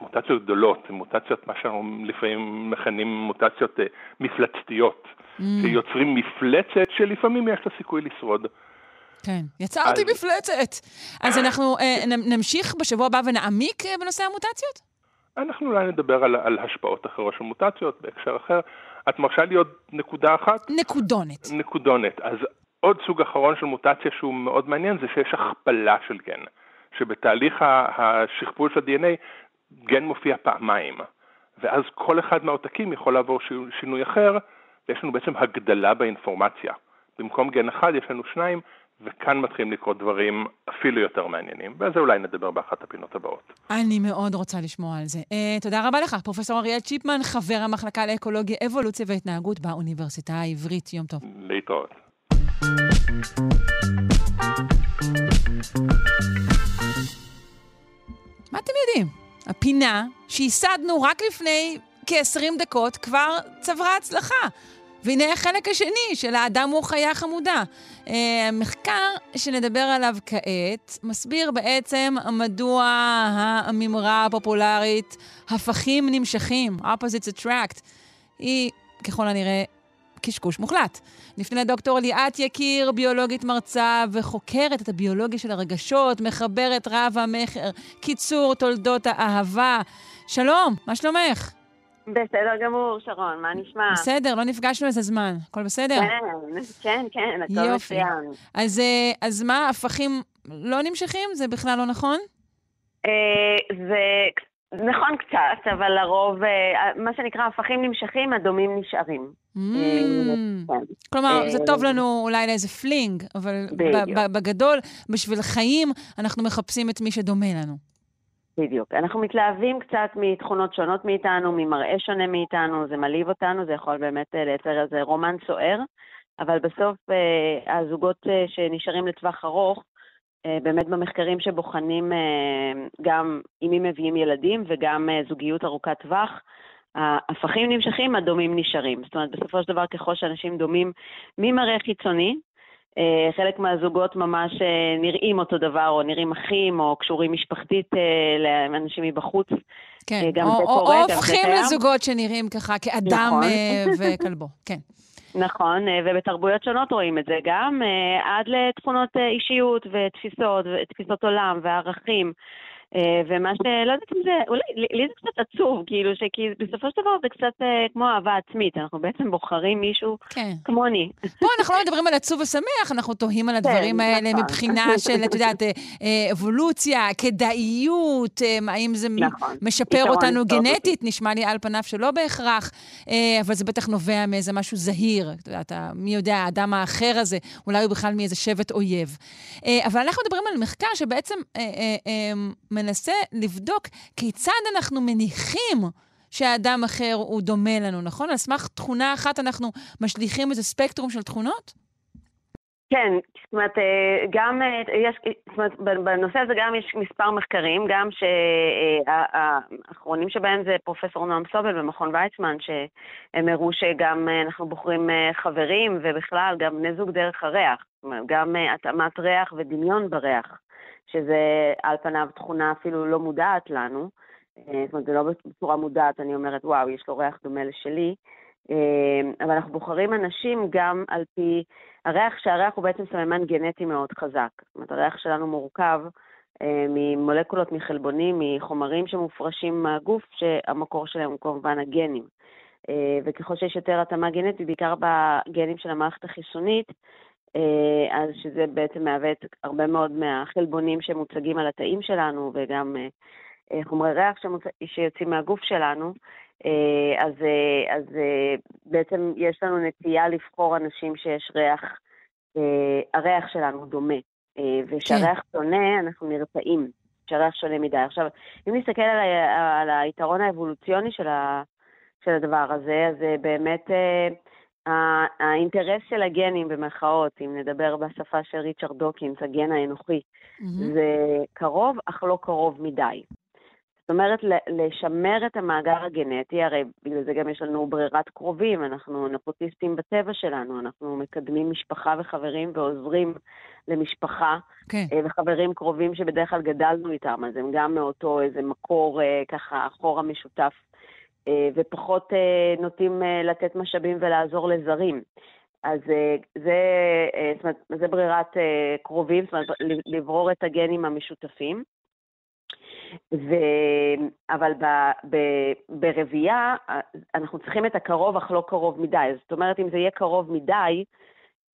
F: מוטציות גדולות, מוטציות, מה שאנחנו לפעמים מכנים מוטציות אה, מפלצתיות, mm. שיוצרים מפלצת שלפעמים יש לה סיכוי לשרוד.
C: כן, יצרתי אז... מפלצת. אז אנחנו אה, נמשיך בשבוע הבא ונעמיק בנושא המוטציות?
F: אנחנו אולי נדבר על, על השפעות אחרות של מוטציות בהקשר אחר. את מרשה לי עוד נקודה אחת?
C: נקודונת.
F: נקודונת. אז עוד סוג אחרון של מוטציה שהוא מאוד מעניין זה שיש הכפלה של גן, שבתהליך השכפול של ה-DNA גן מופיע פעמיים, ואז כל אחד מהעותקים יכול לעבור שינוי אחר, ויש לנו בעצם הגדלה באינפורמציה. במקום גן אחד יש לנו שניים, וכאן מתחילים לקרות דברים אפילו יותר מעניינים, ועל זה אולי נדבר באחת הפינות הבאות.
C: אני מאוד רוצה לשמוע על זה. Uh, תודה רבה לך, פרופ' אריאל צ'יפמן, חבר המחלקה לאקולוגיה, אבולוציה והתנהגות באוניברסיטה העברית. יום טוב.
F: להתראות.
C: מה אתם יודעים? הפינה שייסדנו רק לפני כ-20 דקות כבר צברה הצלחה. והנה החלק השני של האדם הוא חיה חמודה. המחקר אה, שנדבר עליו כעת מסביר בעצם מדוע האמירה הפופולרית הפכים נמשכים, opposites attract, היא ככל הנראה קשקוש מוחלט. נפנה לדוקטור ליאת יקיר, ביולוגית מרצה וחוקרת את הביולוגיה של הרגשות, מחברת רב המכר, קיצור תולדות האהבה. שלום, מה שלומך?
G: בסדר גמור, שרון, מה נשמע?
C: בסדר, לא נפגשנו איזה זמן. הכל בסדר?
G: כן, כן, כן, הכל מצוין.
C: אז, אה, אז מה, הפכים לא נמשכים? זה בכלל לא נכון?
G: אה, זה נכון קצת, אבל לרוב, אה, מה שנקרא, הפכים נמשכים, הדומים נשארים. Mm.
C: כן. כלומר, זה טוב לנו אולי לאיזה fling, אבל בגדול, בשביל חיים, אנחנו מחפשים את מי שדומה לנו.
G: בדיוק. אנחנו מתלהבים קצת מתכונות שונות מאיתנו, ממראה שונה מאיתנו, זה מלהיב אותנו, זה יכול באמת אה, לייצר איזה רומן סוער, אבל בסוף אה, הזוגות אה, שנשארים לטווח ארוך, באמת במחקרים שבוחנים גם עם מי מביאים ילדים וגם זוגיות ארוכת טווח, ההפכים נמשכים, הדומים נשארים. זאת אומרת, בסופו של דבר, ככל שאנשים דומים ממראה חיצוני, חלק מהזוגות ממש נראים אותו דבר, או נראים אחים, או קשורים משפחתית לאנשים מבחוץ.
C: כן, גם או, זה או, קורה, או הופכים לזוגות שנראים ככה כאדם נכון. וכלבו, כן.
G: נכון, אה, ובתרבויות שונות רואים את זה גם, אה, עד לתכונות אה, אישיות ותפיסות, ותפיסות עולם וערכים. אה, ומה ש... לא יודעת אם זה... אולי, לי זה קצת עצוב, כאילו, שכי בסופו של דבר זה קצת אה, כמו אהבה עצמית. אנחנו בעצם בוחרים מישהו כן. כמוני.
C: פה אנחנו לא מדברים על עצוב ושמח, אנחנו תוהים על הדברים כן, האלה נכון. מבחינה של, את יודעת, אה, אבולוציה, כדאיות, האם זה נכון. משפר אותנו גנטית, נשמע לי על פניו שלא בהכרח, אבל זה בטח נובע מאיזה משהו זהיר. את יודעת, מי יודע, האדם האחר הזה, אולי הוא בכלל מאיזה שבט אויב. אבל אנחנו מדברים על מחקר שבעצם... מנסה לבדוק כיצד אנחנו מניחים שהאדם אחר הוא דומה לנו, נכון? על סמך תכונה אחת אנחנו משליכים איזה ספקטרום של תכונות?
G: כן, זאת אומרת, אה, גם אה, יש, זאת אומרת, בנושא הזה גם יש מספר מחקרים, גם שהאחרונים שבהם זה פרופסור נועם סובל במכון ויצמן, שהם הראו שגם אה, אנחנו בוחרים חברים, ובכלל גם בני זוג דרך הריח, גם התאמת ריח ודמיון בריח. שזה על פניו תכונה אפילו לא מודעת לנו. אה, זאת אומרת, זה לא בצורה מודעת, אני אומרת, וואו, יש לו ריח דומה לשלי. אה, אבל אנחנו בוחרים אנשים גם על פי הריח, שהריח הוא בעצם סממן גנטי מאוד חזק. זאת אומרת, הריח שלנו מורכב אה, ממולקולות, מחלבונים, מחומרים שמופרשים מהגוף, שהמקור שלהם הוא כמובן הגנים. וככל שיש יותר התאמה גנטית, בעיקר בגנים של המערכת החיסונית, אז שזה בעצם מהווה את הרבה מאוד מהחלבונים שמוצגים על התאים שלנו, וגם אה, אה, חומרי ריח שיוצאים מהגוף שלנו. אז, אז בעצם יש לנו נטייה לבחור אנשים שיש ריח, הריח שלנו דומה, וכשהריח כן. שונה, אנחנו נרתעים, כשהריח שונה מדי. עכשיו, אם נסתכל על, על היתרון האבולוציוני של, ה, של הדבר הזה, אז באמת... האינטרס של הגנים, במרכאות, אם נדבר בשפה של ריצ'רד דוקינס, הגן האנוכי, mm-hmm. זה קרוב, אך לא קרוב מדי. זאת אומרת, לשמר את המאגר הגנטי, הרי בגלל זה גם יש לנו ברירת קרובים, אנחנו נפוטיסטים בטבע שלנו, אנחנו מקדמים משפחה וחברים ועוזרים למשפחה okay. כן. אה, וחברים קרובים שבדרך כלל גדלנו איתם, אז הם גם מאותו איזה מקור אה, ככה אחורה משותף אה, ופחות אה, נוטים אה, לתת משאבים ולעזור לזרים. אז זה, זאת אומרת, זה ברירת קרובים, זאת אומרת, לברור את הגנים המשותפים. ו... אבל ב... ב... ברבייה אנחנו צריכים את הקרוב אך לא קרוב מדי. זאת אומרת, אם זה יהיה קרוב מדי,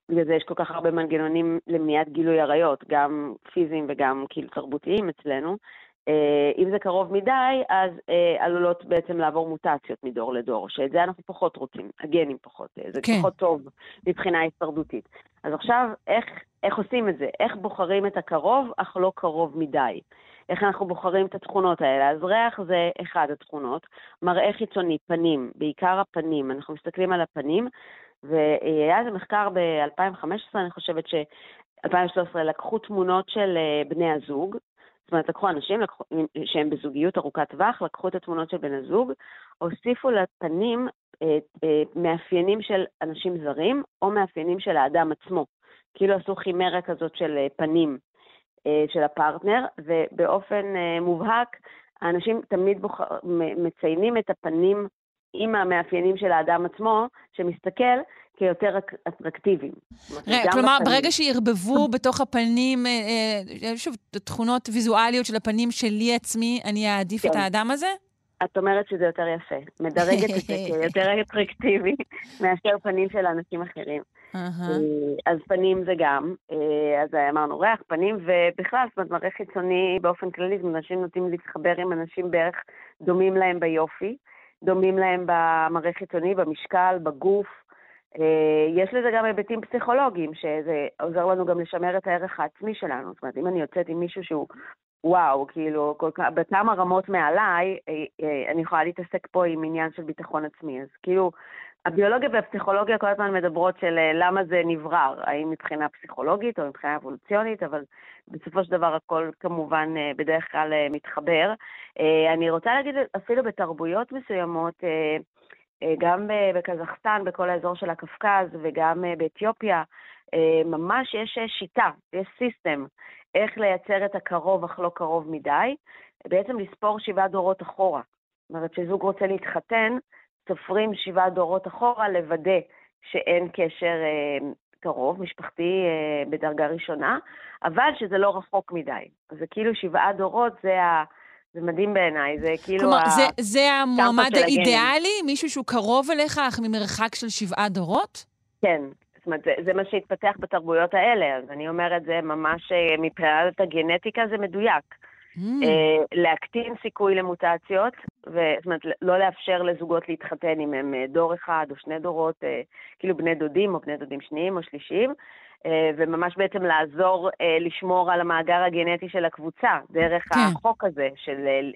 G: בגלל זה יש כל כך הרבה מנגנונים למניעת גילוי עריות, גם פיזיים וגם כאילו תרבותיים אצלנו, אה, אם זה קרוב מדי, אז אה, עלולות בעצם לעבור מוטציות מדור לדור, שאת זה אנחנו פחות רוצים, הגנים פחות, אה, זה כן. פחות טוב מבחינה הישרדותית. אז עכשיו, איך, איך עושים את זה? איך בוחרים את הקרוב, אך לא קרוב מדי? איך אנחנו בוחרים את התכונות האלה? אז ריח זה אחד התכונות, מראה חיצוני, פנים, בעיקר הפנים, אנחנו מסתכלים על הפנים, והיה איזה מחקר ב-2015, אני חושבת ש... 2013 לקחו תמונות של בני הזוג, זאת אומרת, לקחו אנשים לקחו, שהם בזוגיות ארוכת טווח, לקחו את התמונות של בן הזוג, הוסיפו לפנים אה, אה, מאפיינים של אנשים זרים, או מאפיינים של האדם עצמו. כאילו עשו חימרה כזאת של אה, פנים אה, של הפרטנר, ובאופן אה, מובהק, האנשים תמיד בוח... מציינים את הפנים עם המאפיינים של האדם עצמו, שמסתכל, כיותר אטרקטיביים.
C: כלומר, ברגע שערבבו בתוך הפנים, אה, אה, שוב, תכונות ויזואליות של הפנים שלי עצמי, אני אעדיף את כן. האדם הזה?
G: את אומרת שזה יותר יפה. מדרגת את זה כיותר אטרקטיבי מאשר פנים של אנשים אחרים. אה, אז פנים זה גם, אז אמרנו ריח, פנים, ובכלל, זאת אומרת, מראה חיצוני באופן כללי, אנשים נוטים להתחבר עם אנשים בערך דומים להם ביופי, דומים להם במראה חיצוני, במשקל, בגוף, אה, יש לזה גם היבטים פסיכולוגיים, שזה עוזר לנו גם לשמר את הערך העצמי שלנו. זאת אומרת, אם אני יוצאת עם מישהו שהוא, וואו, כאילו, כל כך, בכמה רמות מעליי, אה, אה, אני יכולה להתעסק פה עם עניין של ביטחון עצמי. אז כאילו, הביולוגיה והפסיכולוגיה כל הזמן מדברות של אה, למה זה נברר, האם מבחינה פסיכולוגית או מבחינה אבולוציונית, אבל בסופו של דבר הכל כמובן אה, בדרך כלל אה, מתחבר. אני רוצה להגיד אפילו בתרבויות מסוימות, גם בקזחסטן, בכל האזור של הקווקז וגם באתיופיה, ממש יש שיטה, יש סיסטם, איך לייצר את הקרוב אך לא קרוב מדי, בעצם לספור שבעה דורות אחורה. זאת אומרת, כשזוג רוצה להתחתן, סופרים שבעה דורות אחורה, לוודא שאין קשר אה, קרוב, משפחתי אה, בדרגה ראשונה, אבל שזה לא רחוק מדי. זה כאילו שבעה דורות, זה ה... זה מדהים בעיניי, זה כאילו...
C: כלומר, ה... זה, זה המועמד האידיאלי? מישהו שהוא קרוב אליך, אך ממרחק של שבעה דורות?
G: כן. זאת אומרת, זה, זה מה שהתפתח בתרבויות האלה, אז אני אומרת, זה ממש, אה, מבחינת הגנטיקה זה מדויק. Mm. אה, להקטין סיכוי למוטציות, זאת אומרת, לא לאפשר לזוגות להתחתן אם הם אה, דור אחד או שני דורות, כאילו בני דודים או בני דודים שניים או שלישיים, וממש בעצם לעזור לשמור על המאגר הגנטי של הקבוצה, דרך כן. החוק הזה, של,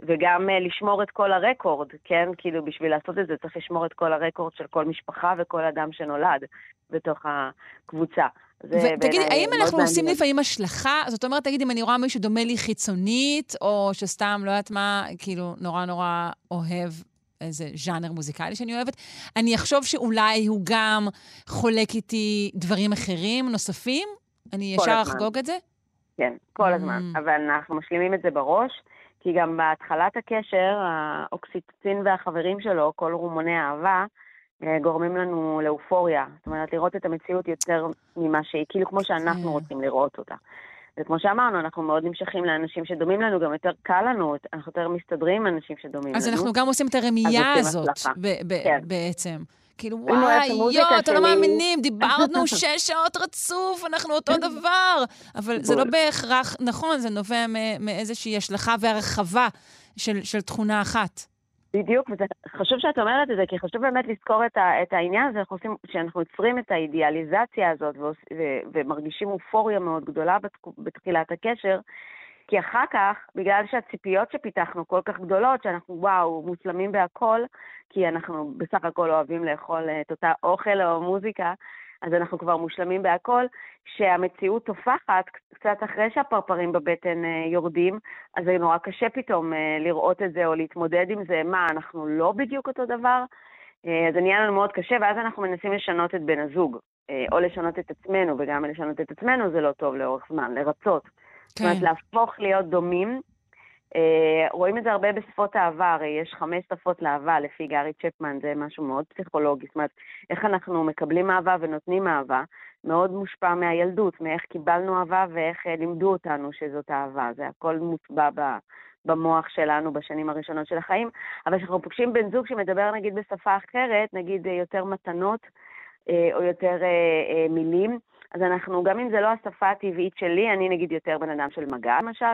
G: וגם לשמור את כל הרקורד, כן? כאילו, בשביל לעשות את זה צריך לשמור את כל הרקורד של כל משפחה וכל אדם שנולד בתוך הקבוצה.
C: ותגידי, האם אנחנו עושים לפעמים השלכה? זאת אומרת, תגידי, אם אני רואה מישהו דומה לי חיצונית, או שסתם, לא יודעת מה, כאילו, נורא נורא אוהב איזה ז'אנר מוזיקלי שאני אוהבת, אני אחשוב שאולי הוא גם חולק איתי דברים אחרים, נוספים? אני ישר אחגוג את זה?
G: כן, כל הזמן. Mm. אבל אנחנו משלימים את זה בראש, כי גם בהתחלת הקשר, האוקסיטוצין והחברים שלו, כל רומוני אהבה, אה, גורמים לנו לאופוריה. זאת אומרת, לראות את המציאות יותר ממה שהיא, כאילו כמו שאנחנו כן. רוצים לראות אותה. וכמו שאמרנו, אנחנו מאוד נמשכים לאנשים שדומים לנו, גם יותר קל לנו, אנחנו יותר מסתדרים עם אנשים שדומים
C: אז
G: לנו.
C: אז אנחנו גם עושים את הרמייה הזאת, כן. בעצם. כאילו, וואי, יואו, אתם לא מאמינים, דיברנו שש שעות רצוף, אנחנו אותו דבר. אבל זה לא בהכרח נכון, זה נובע מאיזושהי השלכה והרחבה של, של תכונה אחת.
G: בדיוק, וזה חשוב שאת אומרת את זה, כי חשוב באמת לזכור את, ה, את העניין הזה, שאנחנו יוצרים את האידיאליזציה הזאת ו, ו, ומרגישים אופוריה מאוד גדולה בת, בתחילת הקשר, כי אחר כך, בגלל שהציפיות שפיתחנו כל כך גדולות, שאנחנו וואו, מושלמים בהכל, כי אנחנו בסך הכל אוהבים לאכול את אותה אוכל או מוזיקה, אז אנחנו כבר מושלמים בהכל, שהמציאות טופחת קצת אחרי שהפרפרים בבטן אה, יורדים, אז זה נורא קשה פתאום אה, לראות את זה או להתמודד עם זה, מה, אנחנו לא בדיוק אותו דבר? אה, אז זה נהיה לנו מאוד קשה, ואז אנחנו מנסים לשנות את בן הזוג, או לשנות את עצמנו, וגם לשנות את עצמנו זה לא טוב לאורך זמן, לרצות. כן. זאת אומרת, כן. להפוך להיות דומים, רואים את זה הרבה בשפות אהבה, הרי יש חמש שפות לאהבה לפי גארי צ'פמן, זה משהו מאוד פסיכולוגי. זאת אומרת, איך אנחנו מקבלים אהבה ונותנים אהבה, מאוד מושפע מהילדות, מאיך קיבלנו אהבה ואיך uh, לימדו אותנו שזאת אהבה. זה הכל מוטבע. במוח שלנו בשנים הראשונות של החיים, אבל כשאנחנו פוגשים בן זוג שמדבר נגיד בשפה אחרת, נגיד אה, יותר מתנות או יותר מילים, אז אנחנו, גם אם זה לא השפה הטבעית שלי, אני נגיד יותר בן אדם של מגע למשל,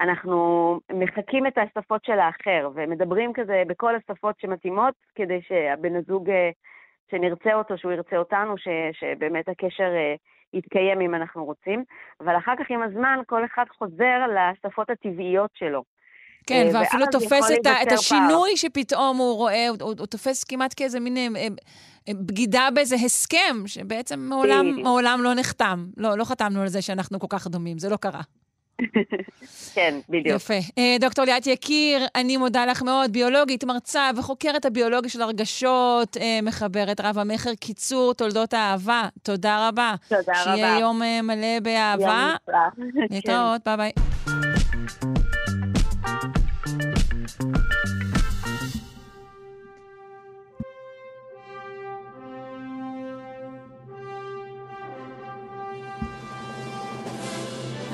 G: אנחנו מחקים את השפות של האחר, ומדברים כזה בכל השפות שמתאימות, כדי שהבן הזוג, אה, שנרצה אותו, שהוא ירצה אותנו, ש, שבאמת הקשר אה, יתקיים אם אנחנו רוצים. אבל אחר כך, עם הזמן, כל אחד חוזר לשפות הטבעיות שלו.
C: כן, אה, ואפילו תופס את, את השינוי פער. שפתאום הוא רואה, הוא, הוא, הוא תופס כמעט כאיזה מין בגידה באיזה הסכם, שבעצם מעולם, מעולם לא נחתם. לא, לא חתמנו על זה שאנחנו כל כך דומים, זה לא קרה.
G: כן, בדיוק.
C: יפה. אה, דוקטור ליאת יקיר, אני מודה לך מאוד, ביולוגית, מרצה וחוקרת הביולוגיה של הרגשות, אה, מחברת רב המכר, קיצור תולדות האהבה. תודה רבה.
G: תודה
C: רבה. שיהיה יום אה, מלא באהבה. יום נפלא. להתראות, ביי ביי.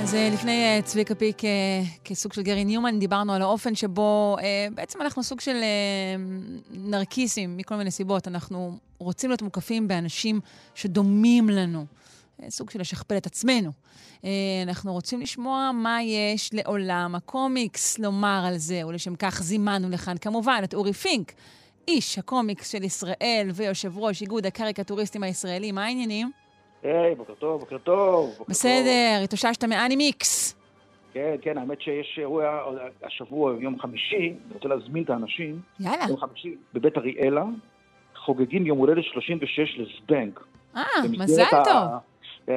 C: אז אה, לפני אה, צביקה פיק אה, כסוג של גרי ניומן, דיברנו על האופן שבו בעצם אנחנו סוג של נרקיסים מכל מיני סיבות. אנחנו רוצים להיות מוקפים באנשים שדומים לנו. סוג של לשכפל את עצמנו. אנחנו רוצים לשמוע מה יש לעולם הקומיקס לומר על זה, ולשם כך זימנו לכאן כמובן את אורי פינק, איש הקומיקס של ישראל ויושב ראש איגוד הקריקטוריסטים הישראלים. מה העניינים?
H: היי, בוקר טוב, בוקר טוב.
C: בסדר, התאוששת מאנימיקס.
H: כן, כן, האמת שיש אירוע השבוע, יום חמישי, אני רוצה להזמין את האנשים.
C: יאללה.
H: יום חמישי, בבית אריאלה, חוגגים יום הולדת 36 לזבנג.
C: אה, מזל טוב.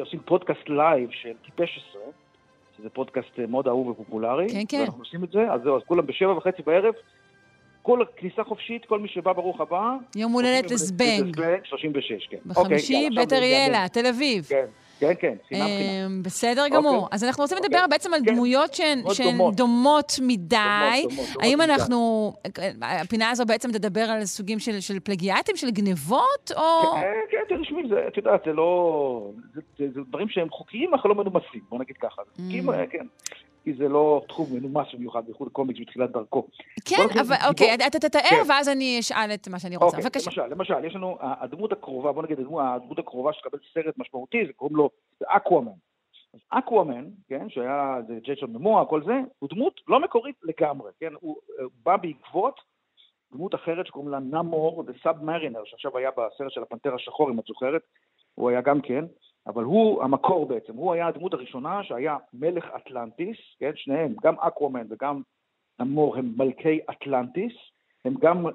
H: עושים פודקאסט לייב של טיפש עשרה, שזה פודקאסט מאוד אהוב ופופולרי.
C: כן, כן.
H: ואנחנו עושים את זה, אז זהו, אז כולם בשבע וחצי בערב, כל כניסה חופשית, כל מי שבא ברוך הבא.
C: יום הולדת לזבנג.
H: לזבנג 36, כן.
C: בחמישי,
H: אוקיי, יאללה,
C: בית אריאלה. תל אביב.
H: כן, כן, כן, חינם חינם.
C: אמ, בסדר גמור.
H: אוקיי.
C: אז אנחנו רוצים
H: אוקיי.
C: לדבר בעצם על
H: כן.
C: דמויות שהן
H: דומות.
C: מדי. האם. אנחנו... הפינה הזו בעצם תדבר על סוגים של פלגיאטים, של גנבות, או...
H: כן, כן, תשמעי, זה, את יודעת, זה לא... זה, דברים שהם חוקיים, אך לא מנומסים, בוא נגיד ככה.
C: Mm.
H: אה, כן. כי זה לא תחום מנומס במיוחד, בייחוד קומיקס בתחילת דרכו.
C: כן, אבל אוקיי. אתה תתאר,
H: כן.
C: ואז אני אשאל את מה שאני רוצה.
H: אוקיי,
C: בבקשה.
H: למשל, למשל, יש לנו, הדמות הקרובה, בוא נגיד, הדמות, הקרובה שתקבל סרט משמעותי, זה קוראים לו אקוואמן. אז אקוואמן, כן, שהיה, זה ג'ייסון כל זה, הוא דמות לא מקורית לגמרי, כן, הוא אה, בא בעקבות דמות אחרת שקוראים לה נאמור, The Sub-Mariner, שעכשיו היה בסרט של הפנתר השחור, אם את זוכרת, הוא היה גם כן, אבל הוא המקור בעצם, הוא היה הדמות הראשונה שהיה מלך אטלנטיס, כן, שניהם, גם אקוואמן וגם נאמור הם מלכי אטלנטיס, הם גם, אה,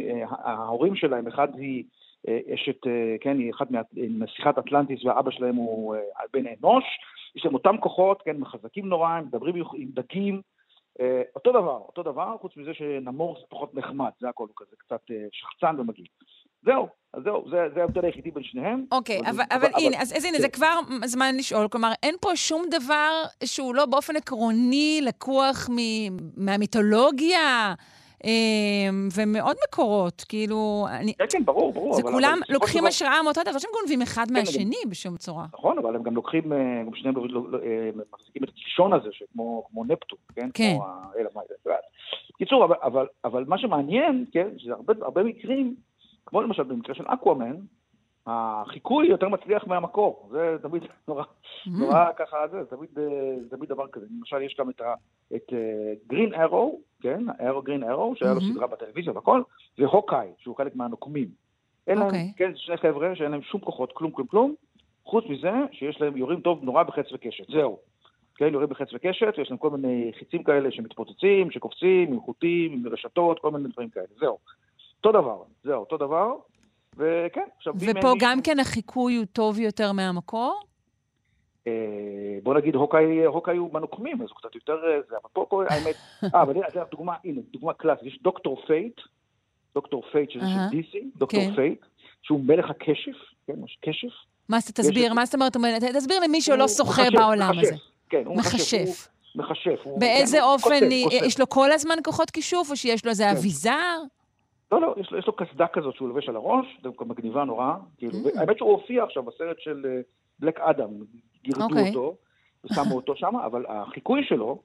H: אה, ההורים שלהם, אחד היא אה, אשת, כן, היא אחת מנסיכת אטלנטיס והאבא שלהם הוא בן אנוש, יש להם אותם כוחות, כן, חזקים נורא, הם מדברים עם דגים, אותו דבר, אותו דבר, חוץ מזה שנמור זה פחות נחמד, זה הכל, הוא כזה קצת שחצן ומגעיל. זהו, אז זהו, זה זה ההבדל היחידי בין שניהם.
C: אוקיי,
H: אבל-
C: אבל,
H: אבל-
C: הנה, אז, אז הנה,
H: כן.
C: זה כבר זמן לשאול. כלומר, אין פה שום דבר שהוא לא באופן עקרוני לקוח מ, מהמיתולוגיה, אה, ומאוד מקורות. כאילו, אני,
H: כן, כן, ברור, ברור.
C: זה
H: אבל-
C: כולם
H: אבל
C: לוקחים
H: דבר-
C: השראה מאותה דבר, לא שהם גונבים אחד
H: כן,
C: מהשני בשום צורה.
H: נכון, אבל הם גם לוקחים, אה, גם שניהם לא- לא- אה, מחזיקים את הקישון הזה, שכמו כמו נפטון, כן?
C: כן.
H: כמו האל המים, את יודעת. קיצור, אבל, אבל, אבל מה שמעניין, כן, שזה הרבה, הרבה מקרים, כמו למשל במקרה של אקוואמן, החיקוי יותר מצליח מהמקור. זה תמיד נורא,
C: Mm.
H: נורא ככה, זה, תמיד, אה, תמיד דבר כזה. למשל, יש גם את, ה, את גרין ארו, כן? ארו גרין ארו, שהיה לו
C: מהמם.
H: סדרה בטלוויזיה והכל, והוקאי, שהוא חלק מהנוקמים. אין להם,
C: אוקיי.
H: כן, זה שני חבר'ה שאין להם שום כוחות, כלום, כלום, כלום, חוץ מזה שיש להם, יורים טוב נורא בחץ וקשת, זהו. כן, יורים בחץ וקשת, ויש להם כל מיני חיצים כאלה שמתפוצצים, שקופצים, עם חוטים, עם רשתות, כל מיני דברים כאלה, זהו. אותו דבר, זהו, אותו דבר, וכן, עכשיו...
C: ופה גם כן החיקוי הוא טוב יותר מהמקור?
H: אה, בוא נגיד, הוקאי, הוקאי הוא בנוקמים, אז הוא קצת יותר... אה, זה, אבל פה, פה, האמת... אה, אבל הנה, דוגמה, הנה, דוגמה קלאסית, יש דוקטור פייט, דוקטור פייט שזה של DC, דוקטור
C: כן.
H: פייט, שהוא מלך הכשף, כן, יש כשף.
C: מה זה, תסביר, מה זאת אומרת? תסביר למי שלא שוחה בעולם הזה.
H: כן, הוא מכשף.
C: מכשף. באיזה
H: כן,
C: אופן. יש לו כל הזמן כוחות כישוף, או שיש לו איזה
H: כן.
C: אביזר?
H: לא, לא, יש לו, יש לו קסדה כזאת שהוא לובש על הראש, דווקא מגניבה נורא. כאילו,
C: מממ.
H: האמת שהוא הופיע עכשיו בסרט של בלק אדם, גירדו
C: אוקיי.
H: אותו, ושמו אותו שם, אבל החיקוי שלו,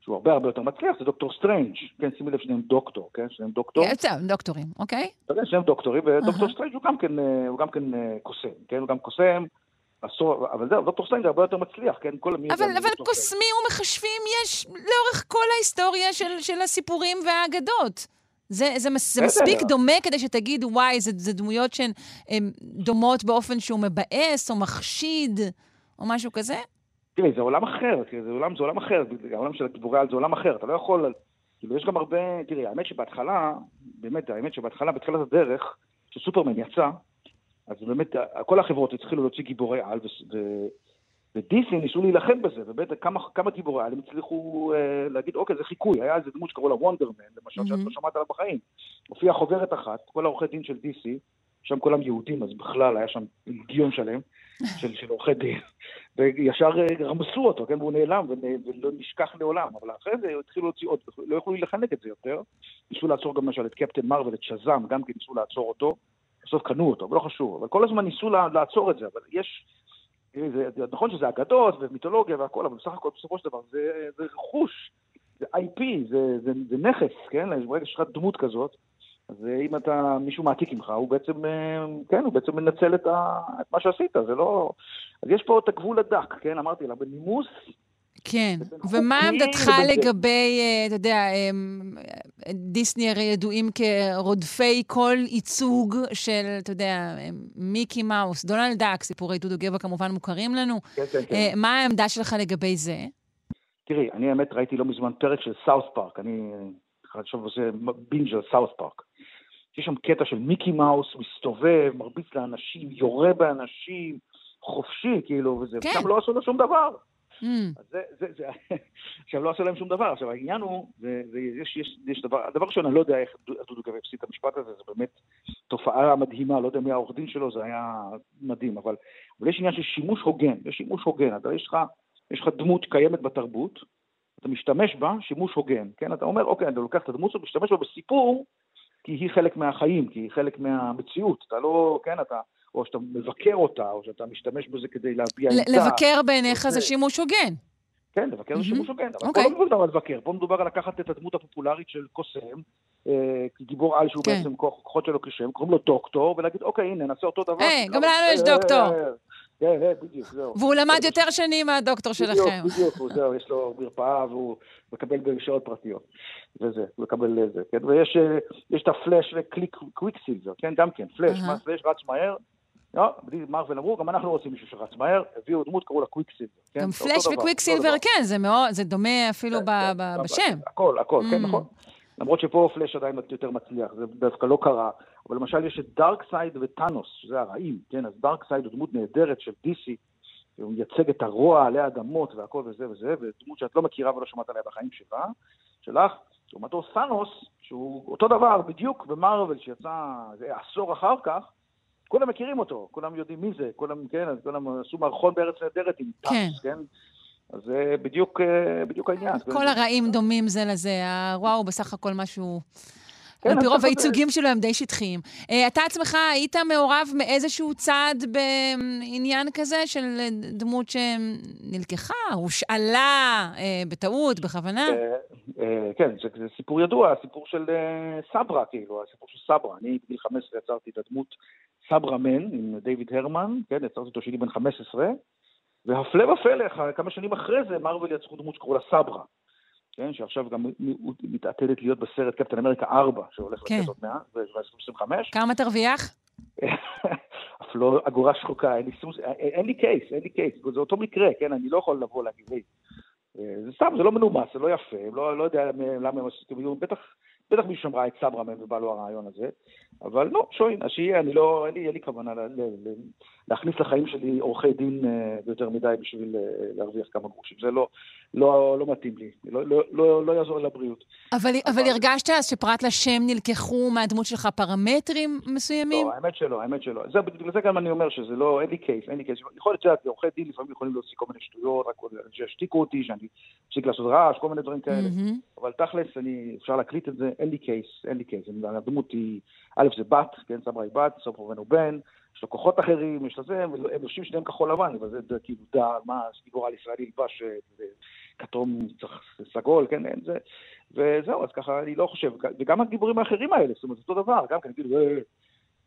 H: שהוא הרבה הרבה יותר מצליח, זה דוקטור סטרנג', כן, שימי לב שניהם דוקטור, כן, שניהם דוקטור,
C: כן, דוקטורים, אוקיי?
H: אתה יודע, שניהם דוקטורים, ודוקטור. סטרנג' הוא גם כן, אה, הוא גם כן אה, קוסם, כן, הוא גם קוסם, עשור, אבל זהו, דוקטור סטרנג' הרבה יותר מצליח, כן, כל המי...
C: אבל, אבל. קוסמים ומכשפים יש לאורך כל ההיסטוריה של, של הסיפורים והאגדות. זה, זה, מס, זה. מספיק דומה כדי שתגיד, וואי, זה, זה דמויות שהן הן דומות באופן שהוא מבאס או מחשיד, או משהו כזה?
H: תראי, זה עולם אחר, זה עולם, זה עולם אחר, העולם של הגיבורי על זה עולם אחר, אתה לא יכול, כאילו, יש גם הרבה, תראי, האמת שבהתחלה, באמת, האמת שבהתחלה, בתחילת הדרך, כשסופרמן יצא, אז באמת, כל החברות התחילו להוציא גיבורי על, ו- ודיסני ניסו להילחם בזה, ובאמת, כמה, כמה גיבורי על הם הצליחו אה, להגיד, אוקיי, זה חיקוי, היה איזה דמות שקראו לה וונדרמן, למשל, שאת
C: מהמם.
H: לא שמעת עליו בחיים. הופיעה חוברת אחת, כל העורכי דין של DC, שם כולם יהודים, אז בכלל היה שם גיון שלם של, של עורכי דין, וישר אה, רמסו אותו, כן, והוא נעלם ונ- ולא נשכח לעולם, אבל אחרי זה התחילו להוציא עוד, לא יכלו להילחם נגד זה יותר, ניסו לעצור גם למשל את קפטן מרוויל, את שזאם, גם כן ניסו לעצור אותו, בסוף קנו אותו, אבל לא חשוב, אבל כל הזמן ניסו לעצור את זה, אבל יש, זה, נכון שזה אגדות ומיתולוגיה והכל, אבל בסך הכל בסופו של דבר זה, זה רכוש, זה IP, זה, זה, זה נכס, כן, ברגע שיש לך דמות כזאת, אז אה, אם אתה, מישהו מעתיק ממך, הוא בעצם, אה, כן, הוא בעצם מנצל את, ה, את מה שעשית, זה לא... אז יש פה את הגבול הדק, כן, אמרתי לה, בנימוס,
C: כן. ומה עמדתך. לגבי, אה, אתה יודע, אמ, דיסני הרי ידועים כרודפי כל ייצוג של, אתה יודע, אמ, מיקי מאוס, דונלד דאק, סיפורי דודו גבע כמובן מוכרים לנו.
H: כן, כן, כן.
C: אה, מה העמדה שלך לגבי זה?
H: תראי, אני האמת ראיתי לא מזמן פרק של סאות' פארק, אני עכשיו עושה בינג' על סאות' פארק. יש שם קטע של מיקי מאוס, מסתובב, מרביץ לאנשים, יורה באנשים, חופשי, כאילו, וזה,
C: כן.
H: שם לא עשו לו שום דבר.
C: מממ.
H: אז זה, זה, זה, עכשיו לא עשו להם שום דבר. עכשיו העניין הוא, זה, זה, יש, יש, יש דבר, הדבר ראשון, אני לא יודע איך דודו גבע הפסיד את המשפט הזה, זה באמת תופעה מדהימה, לא יודע מי העורך דין שלו, זה היה מדהים, אבל, אבל יש עניין של שימוש הוגן, יש שימוש הוגן, אתה, יש לך, יש לך דמות קיימת בתרבות, אתה משתמש בה, שימוש הוגן, כן? אתה אומר, אוקיי, אתה לוקח את הדמות הזאת, משתמש בה בסיפור, כי היא חלק מהחיים, כי היא חלק מהמציאות, אתה לא, כן, אתה, או שאתה מבקר אותה, או שאתה משתמש בזה כדי להביע עמדה.
C: לבקר בעיניך זה שימוש הוגן.
H: כן, לבקר זה. שימוש הוגן, אבל
C: אוקיי.
H: פה לא מדובר על לבקר, פה מדובר על לקחת את הדמות הפופולרית של קוסם, אה, גיבור על שהוא
C: כן.
H: בעצם כוח- כוחות שלו כשם, קוראים לו דוקטור, ולהגיד, אוקיי, הנה, נעשה אותו דבר.
C: היי, גם לנו יש
H: אה,
C: דוקטור.
H: כן, בדיוק, זהו.
C: והוא למד יותר שנים מהדוקטור
H: בדיוק,
C: שלכם.
H: בדיוק, הוא זהו, יש לו מרפאה והוא מקבל בשעות פרטיות. וזה, הוא מקבל זה, כן? ויש יש את הפלאש וקליק קוויקסילבר, כן? גם כן, פלאש. מה פלאש רץ מהר. לא, בלי מרוויל אמרו, גם אנחנו רוצים מישהו שרץ מהר, הביאו דמות, קראו לה קוויקסילבר. כן?
C: גם פלאש
H: אותו דבר,
C: וקוויק
H: אותו
C: סילבר,
H: דבר.
C: כן, זה מאוד, זה דומה אפילו
H: כן,
C: ב-
H: כן,
C: ב- בשם.
H: הכל, הכל, כן,
C: Mm.
H: נכון. למרות שפה פלאש עדיין יותר מצליח, זה דווקא לא קרה. אבל למשל יש את דארקסייד וטאנוס, שזה הרעים, כן? אז דארקסייד הוא דמות נהדרת של DC, הוא מייצג את הרוע עלי אדמות והכל וזה וזה, ודמות שאת לא מכירה ולא שמעת עליה בחיים שלה, שלך. לעומתו טאנוס, שהוא אותו דבר בדיוק במרוול שיצא עשור אחר כך, כולם מכירים אותו, כולם יודעים מי זה, כולם, כן, אז כולם עשו מערכון בארץ נהדרת עם טאנוס, כן? אז זה בדיוק, אה, בדיוק העניין.
C: כל הרעים דומים זה לזה, הרוע הוא בסך הכל משהו...
H: כן,
C: על פי רוב. הייצוגים שלו הם די שטחיים. אה, אתה עצמך היית מעורב מאיזשהו צד בעניין כזה של דמות שנלקחה, הושאלה אה, בטעות, בכוונה?
H: אה, כן, זה, סיפור ידוע, הסיפור של סברה, כאילו, הסיפור של סברה. אני בגיל 15 יצרתי את הדמות סברה מן עם דיוויד הרמן, כן, יצרתי אותו שלי בן 15, והפלא ופלא, כמה שנים אחרי זה, מרוויל יצרו דמות שקראו לה סברה. כן, שעכשיו גם מתעתדת להיות בסרט קפטן אמריקה 4, שהולך
C: כן.
H: לצאת עוד מעט, ב-2025.
C: כמה תרוויח?
H: אף לא אגורה שחוקה, אין לי סוס, אין לי קייס, אין לי קייס, זה אותו מקרה, כן, אני לא יכול לבוא להגיד, "היי, אה, זה סתם, זה לא מנומס, זה לא יפה, לא, לא יודע למה הם עשו, בטח, בטח מישהו שם ראה את סברה מהם ובא לו הרעיון הזה, אבל לא, שוין, אז שיהיה, אני לא, אין לי, אין לי כוונה ל, ל, ל, להכניס לחיים שלי עורכי דין אה, יותר מדי בשביל אה, להרוויח כמה גרושים, זה לא, לא, לא מתאים לי, לא, לא, לא, לא יעזור לבריאות.
C: אבל, אבל הרגשת אז שפרט לשם נלקחו מהדמות שלך פרמטרים מסוימים?
H: לא, האמת שלא, האמת שלא. זה, בגלל זה גם אני אומר שזה לא, אין לי קייס, אין לי קייס. יכול להיות שאת, עורכי דין לפעמים יכולים להוציא כל מיני שטויות, רק שישתיקו אותי, שאני אפסיק לעשות רעש, כל מיני דברים כאלה.
C: מהמם.
H: אבל תכלס, אני, אפשר להקליט את זה, אין לי קייס, אין לי קייס. הדמות היא, א', זה בת, כן, סברה היא בת, סוף הוא בן, יש לו כוחות אחרים, יש לו זה, הם לובשים שניהם כחול לבן, אבל זה, כאילו, duh, מה, גיבור על ישראלי ילבש אה, כתום סגול, כן, אין זה. וזהו, אז ככה, אני לא חושב, וגם הגיבורים האחרים האלה, זאת אומרת, אותו דבר, גם כן, כאילו, אה,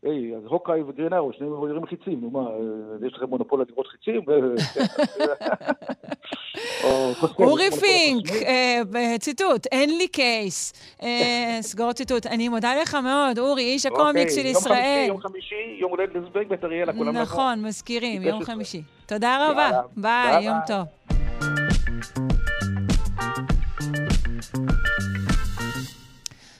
H: היי, אז הוקאי וגרין ארו, שניהם מבוירים חיצים, נו מה, אה, יש לכם מונופול על לירות חיצים?
C: אורי פינק,
H: הקוסמים.
C: אה, ציטוט, אין לי קייס. אה, סגור ציטוט. אני מודה לך מאוד, אורי, איש
H: אוקיי,
C: הקומיקס של ישראל.
H: יום חמישי, יום הולדת לזבג ואת אריאלה, כולם לבוא.
C: נכון, מזכירים, יום
H: 16.
C: חמישי. תודה רבה. ביי, יום. טוב.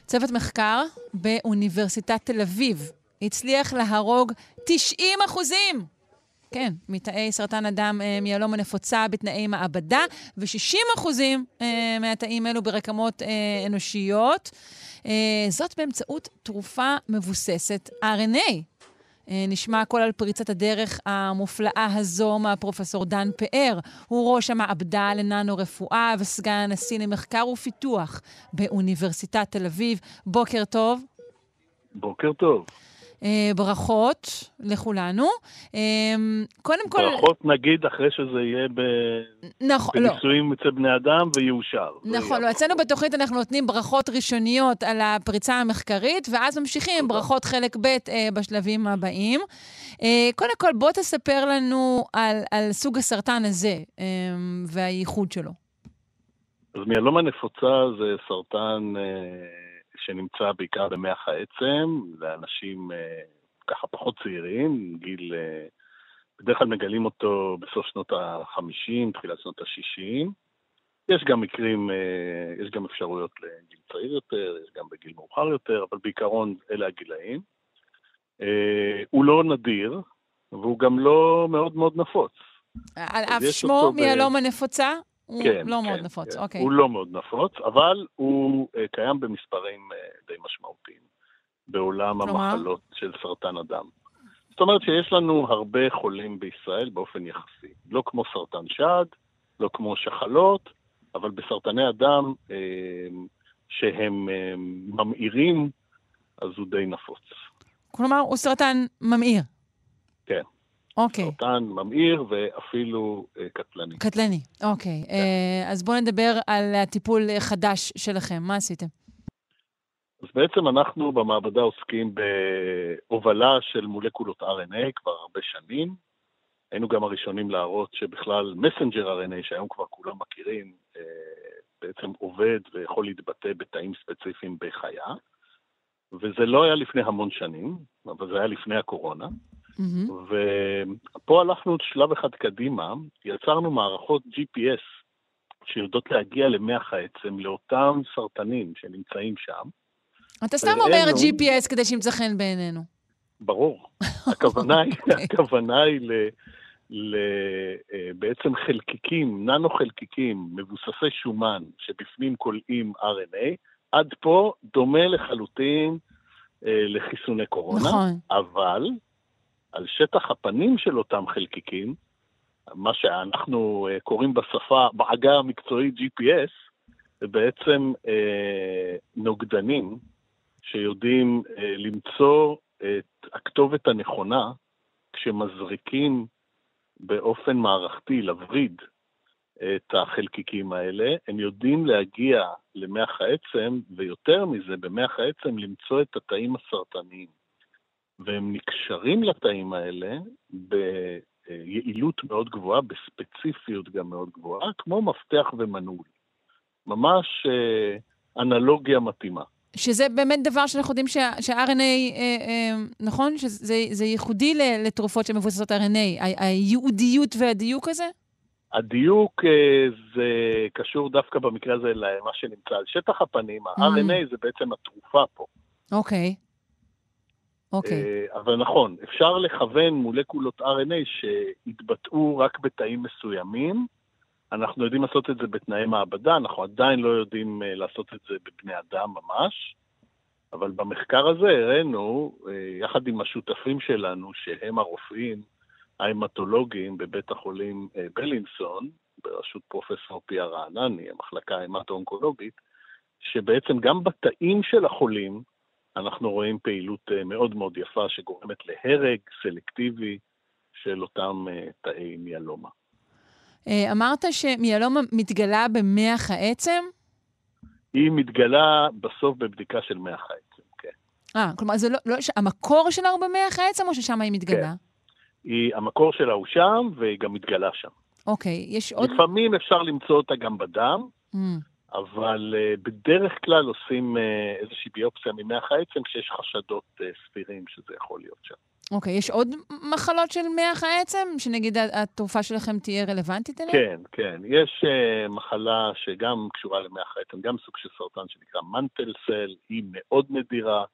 C: צוות מחקר באוניברסיטת תל אביב הצליח להרוג 90 אחוזים. כן, מתאי סרטן הדם אה, מיאלומה נפוצה בתנאי מעבדה, ו-60 אחוזים אה, מהתאים אלו ברקמות אה, אנושיות. זאת באמצעות תרופה מבוססת RNA. נשמע הכל על פריצת הדרך המופלאה הזו מהפרופסור דן פאר. הוא ראש המעבדה לננו-רפואה וסגן הנשיא למחקר ופיתוח באוניברסיטת תל אביב. בוקר טוב.
I: בוקר טוב.
C: אה, ברכות לכולנו. אה, קודם כל...
I: ברכות נגיד אחרי שזה יהיה ב...
C: נכון, לא.
I: בניסויים אצל בני אדם ויאושר.
C: נכון, לא, אצלנו בתוכנית אנחנו נותנים ברכות ראשוניות על הפריצה המחקרית, ואז ממשיכים עם ברכות חלק ב' אה, בשלבים הבאים. אה, קודם כל, בוא תספר לנו על, על סוג הסרטן הזה והייחוד שלו.
I: אז מיאלומה נפוצה זה סרטן אה, שנמצא בעיקר במח העצם, לאנשים אה, ככה פחות צעירים, גיל... אה, בדרך כלל מגלים אותו בסוף שנות ה-50, תחילת שנות ה-60. יש גם מקרים, אה, יש גם אפשרויות לגיל צעיר יותר, יש גם בגיל מאוחר יותר, אבל בעיקרון אלה הגילאים. הוא לא נדיר, והוא גם לא מאוד מאוד נפוץ.
C: על אף שמו מיהלום הנפוצה? הוא
I: כן,
C: לא
I: כן,
C: מאוד נפוץ,
I: כן.
C: אוקיי.
I: הוא לא מאוד נפוץ, אבל הוא אה, קיים במספרים אה, די משמעותיים בעולם
C: כלומר?
I: המחלות של סרטן הדם. זאת אומרת שיש לנו הרבה חולים בישראל באופן יחסי. לא כמו סרטן שד, לא כמו שחלות, אבל בסרטני הדם אה, שהם אה, ממאירים, אז הוא די נפוץ.
C: כלומר, הוא סרטן ממאיר.
I: כן.
C: אוקיי.
I: סרטן ממאיר ואפילו אה, קטלני.
C: קטלני, אוקיי. אה, אז בואו נדבר על הטיפול חדש שלכם. מה עשיתם?
I: אז בעצם אנחנו במעבדה עוסקים בהובלה של מולקולות RNA כבר הרבה שנים. היינו גם הראשונים להראות שבכלל מסנג'ר RNA, שהיום כבר כולם מכירים, אה, בעצם עובד ויכול להתבטא בתאים ספציפיים בחיה. וזה לא היה לפני המון שנים, אבל זה היה לפני הקורונה.
C: מהמם.
I: ופה הלכנו עוד שלב אחד קדימה, יצרנו מערכות GPS שיודעות להגיע למח העצם, לאותם סרטנים שנמצאים שם.
C: אתה סתם
I: וראינו-
C: אומר GPS כדי שימצא חן בעינינו.
I: ברור. הכוונה היא,
C: אוקיי.
I: הכוונה היא ל... ל... אה, בעצם חלקיקים, ננו חלקיקים מבוססי שומן שבפנים כולאים RNA, עד פה דומה לחלוטין אה, לחיסוני קורונה,
C: נכון.
I: אבל על שטח הפנים של אותם חלקיקים, מה שאנחנו אה, קוראים בשפה, בעגה המקצועית GPS, זה בעצם אה, נוגדנים שיודעים אה, למצוא את הכתובת הנכונה כשמזריקים באופן מערכתי, לווריד, את החלקיקים האלה, הם יודעים להגיע למח העצם, ויותר מזה, במח העצם למצוא את התאים הסרטניים. והם נקשרים לתאים האלה ביעילות מאוד גבוהה, בספציפיות גם מאוד גבוהה, כמו מפתח ומנעול. ממש אה, אנלוגיה מתאימה.
C: שזה באמת דבר שאנחנו יודעים שה- שה-RNA, אה, אה, נכון? שזה זה ייחודי לתרופות שמבוססות RNA, הייעודיות והדיוק הזה?
I: הדיוק אה, זה קשור דווקא במקרה הזה למה שנמצא על שטח הפנים, ה-RNA זה בעצם התרופה פה.
C: אוקיי. אוקיי.
I: אה, אבל נכון, אפשר לכוון מולקולות RNA שהתבטאו רק בתאים מסוימים. אנחנו יודעים לעשות את זה בתנאי מעבדה, אנחנו עדיין לא יודעים אה, לעשות את זה בבני אדם ממש, אבל במחקר הזה הראינו, אה, יחד עם השותפים שלנו, שהם הרופאים ההמטולוגיים בבית החולים בלינסון, בראשות פרופסור פיה רענני, המחלקה ההמטו-אונקולוגית, שבעצם גם בתאים של החולים אנחנו רואים פעילות אה, מאוד מאוד יפה שגורמת להרג סלקטיבי של אותם אה, תאי מיאלומה.
C: אה, אמרת שמיאלומה מתגלה במח העצם?
I: היא מתגלה בסוף בבדיקה של מח העצם, כן.
C: אה, כלומר, זה לא, לא, המקור שלה הוא במח העצם או ששם היא מתגלה?
I: היא, המקור שלה הוא שם, והיא גם מתגלה שם.
C: אוקיי, יש עוד...
I: לפעמים אפשר למצוא אותה גם בדם,
C: Mm,
I: אבל uh, בדרך כלל עושים uh, איזושהי ביופסיה ממח העצם כשיש חשדות uh, סבירים שזה יכול להיות שם.
C: אוקיי, יש עוד מחלות של מח העצם, שנגיד התרופה שלכם תהיה רלוונטית אליהן?
I: כן, כן. יש uh, מחלה שגם קשורה למח העצם, גם סוג של סרטן שנקרא מנטל סל, היא מאוד נדירה.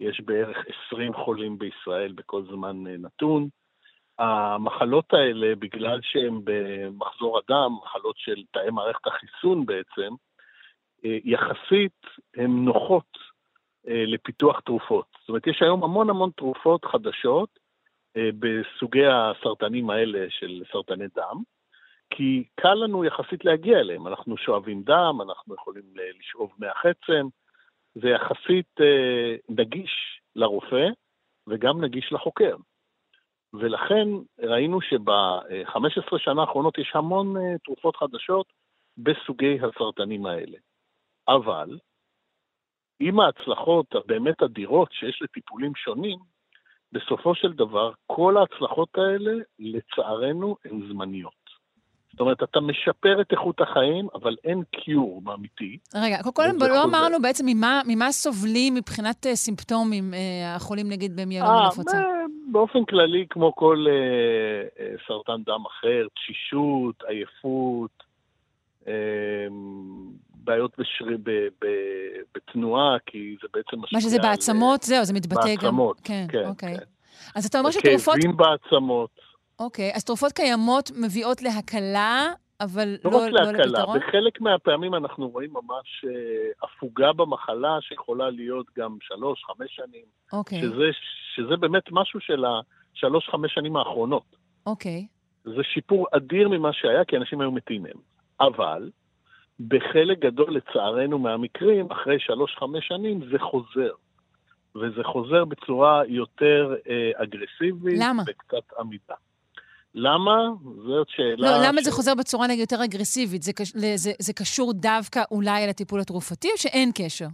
I: יש בערך 20 חולים בישראל בכל זמן uh, נתון. המחלות האלה, בגלל שהן במחזור הדם, מחלות של תאי מערכת החיסון בעצם, אה, יחסית הן נוחות אה, לפיתוח תרופות. זאת אומרת, יש היום המון המון תרופות חדשות אה, בסוגי הסרטנים האלה של סרטני דם, כי קל לנו יחסית להגיע אליהם. אנחנו שואבים דם, אנחנו יכולים לשאוב עצם, זה יחסית אה, נגיש לרופא וגם נגיש לחוקר. ולכן ראינו שב-15 שנה האחרונות יש המון אה, תרופות חדשות בסוגי הסרטנים האלה. אבל עם ההצלחות הבאמת אדירות שיש לטיפולים שונים, בסופו של דבר כל ההצלחות האלה, לצערנו, הן זמניות. זאת אומרת, אתה משפר את איכות החיים, אבל אין קיור אמיתי.
C: רגע, קודם כל לא. אמרנו בעצם ממה, ממה סובלים מבחינת אה, סימפטומים אה, החולים, נגיד, במיאלומה
I: אה,
C: נפוצה.
I: ב- באופן כללי, כמו כל אה, אה, סרטן דם אחר, תשישות, עייפות, בעיות בשרי, ב, ב, בתנועה, כי זה בעצם משפיע
C: מה שזה בעצמות, זהו, זה מתבטא
I: בעצמות,
C: גם...
I: בעצמות, כן,
C: כן, אוקיי.
I: כן.
C: אז אתה אומר שתרופות...
I: כאבים בעצמות.
C: אוקיי, אז תרופות קיימות מביאות להקלה, אבל
I: לא,
C: לא,
I: רק
C: לא
I: להקלה,
C: לפתרון?
I: בחלק מהפעמים אנחנו רואים ממש אה, הפוגה במחלה שיכולה להיות גם שלוש, חמש שנים,
C: אוקיי,
I: שזה, שזה באמת משהו של השלוש, חמש שנים האחרונות.
C: אוקיי.
I: זה שיפור אדיר ממה שהיה, כי אנשים היו מתים מהם. אבל בחלק גדול, לצערנו, מהמקרים, אחרי שלוש-חמש שנים, זה חוזר. וזה חוזר בצורה יותר אה, אגרסיבית.
C: למה?
I: וקצת עמידה. למה? זאת שאלה...
C: לא, למה
I: ש...
C: זה חוזר בצורה נגיד יותר אגרסיבית? זה. זה, זה קשור דווקא אולי לטיפול התרופתי, או שאין קשר?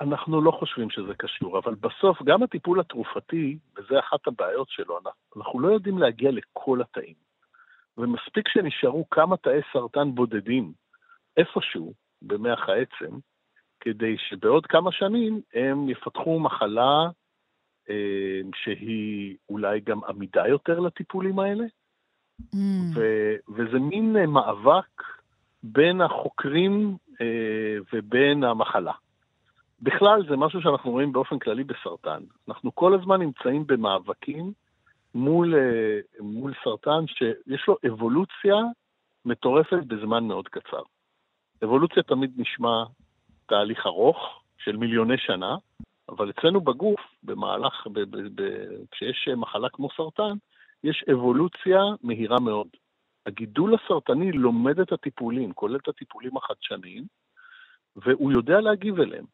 I: אנחנו לא חושבים שזה קשור, אבל בסוף גם הטיפול התרופתי, וזו אחת הבעיות שלו, אנחנו לא יודעים להגיע לכל התאים. ומספיק שנשארו כמה תאי סרטן בודדים איפשהו במח העצם, כדי שבעוד כמה שנים הם יפתחו מחלה אה, שהיא אולי גם עמידה יותר לטיפולים האלה,
C: Mm.
I: ו- וזה מין אה, מאבק בין החוקרים אה, ובין המחלה. בכלל זה משהו שאנחנו רואים באופן כללי בסרטן. אנחנו כל הזמן נמצאים במאבקים מול, אה, מול סרטן שיש לו אבולוציה מטורפת בזמן מאוד קצר. אבולוציה תמיד נשמע תהליך ארוך של מיליוני שנה, אבל אצלנו בגוף, במהלך, ב- ב- ב- כשיש מחלה כמו סרטן, יש אבולוציה מהירה מאוד. הגידול הסרטני לומד את הטיפולים, כולל את הטיפולים החדשניים, והוא יודע להגיב אליהם.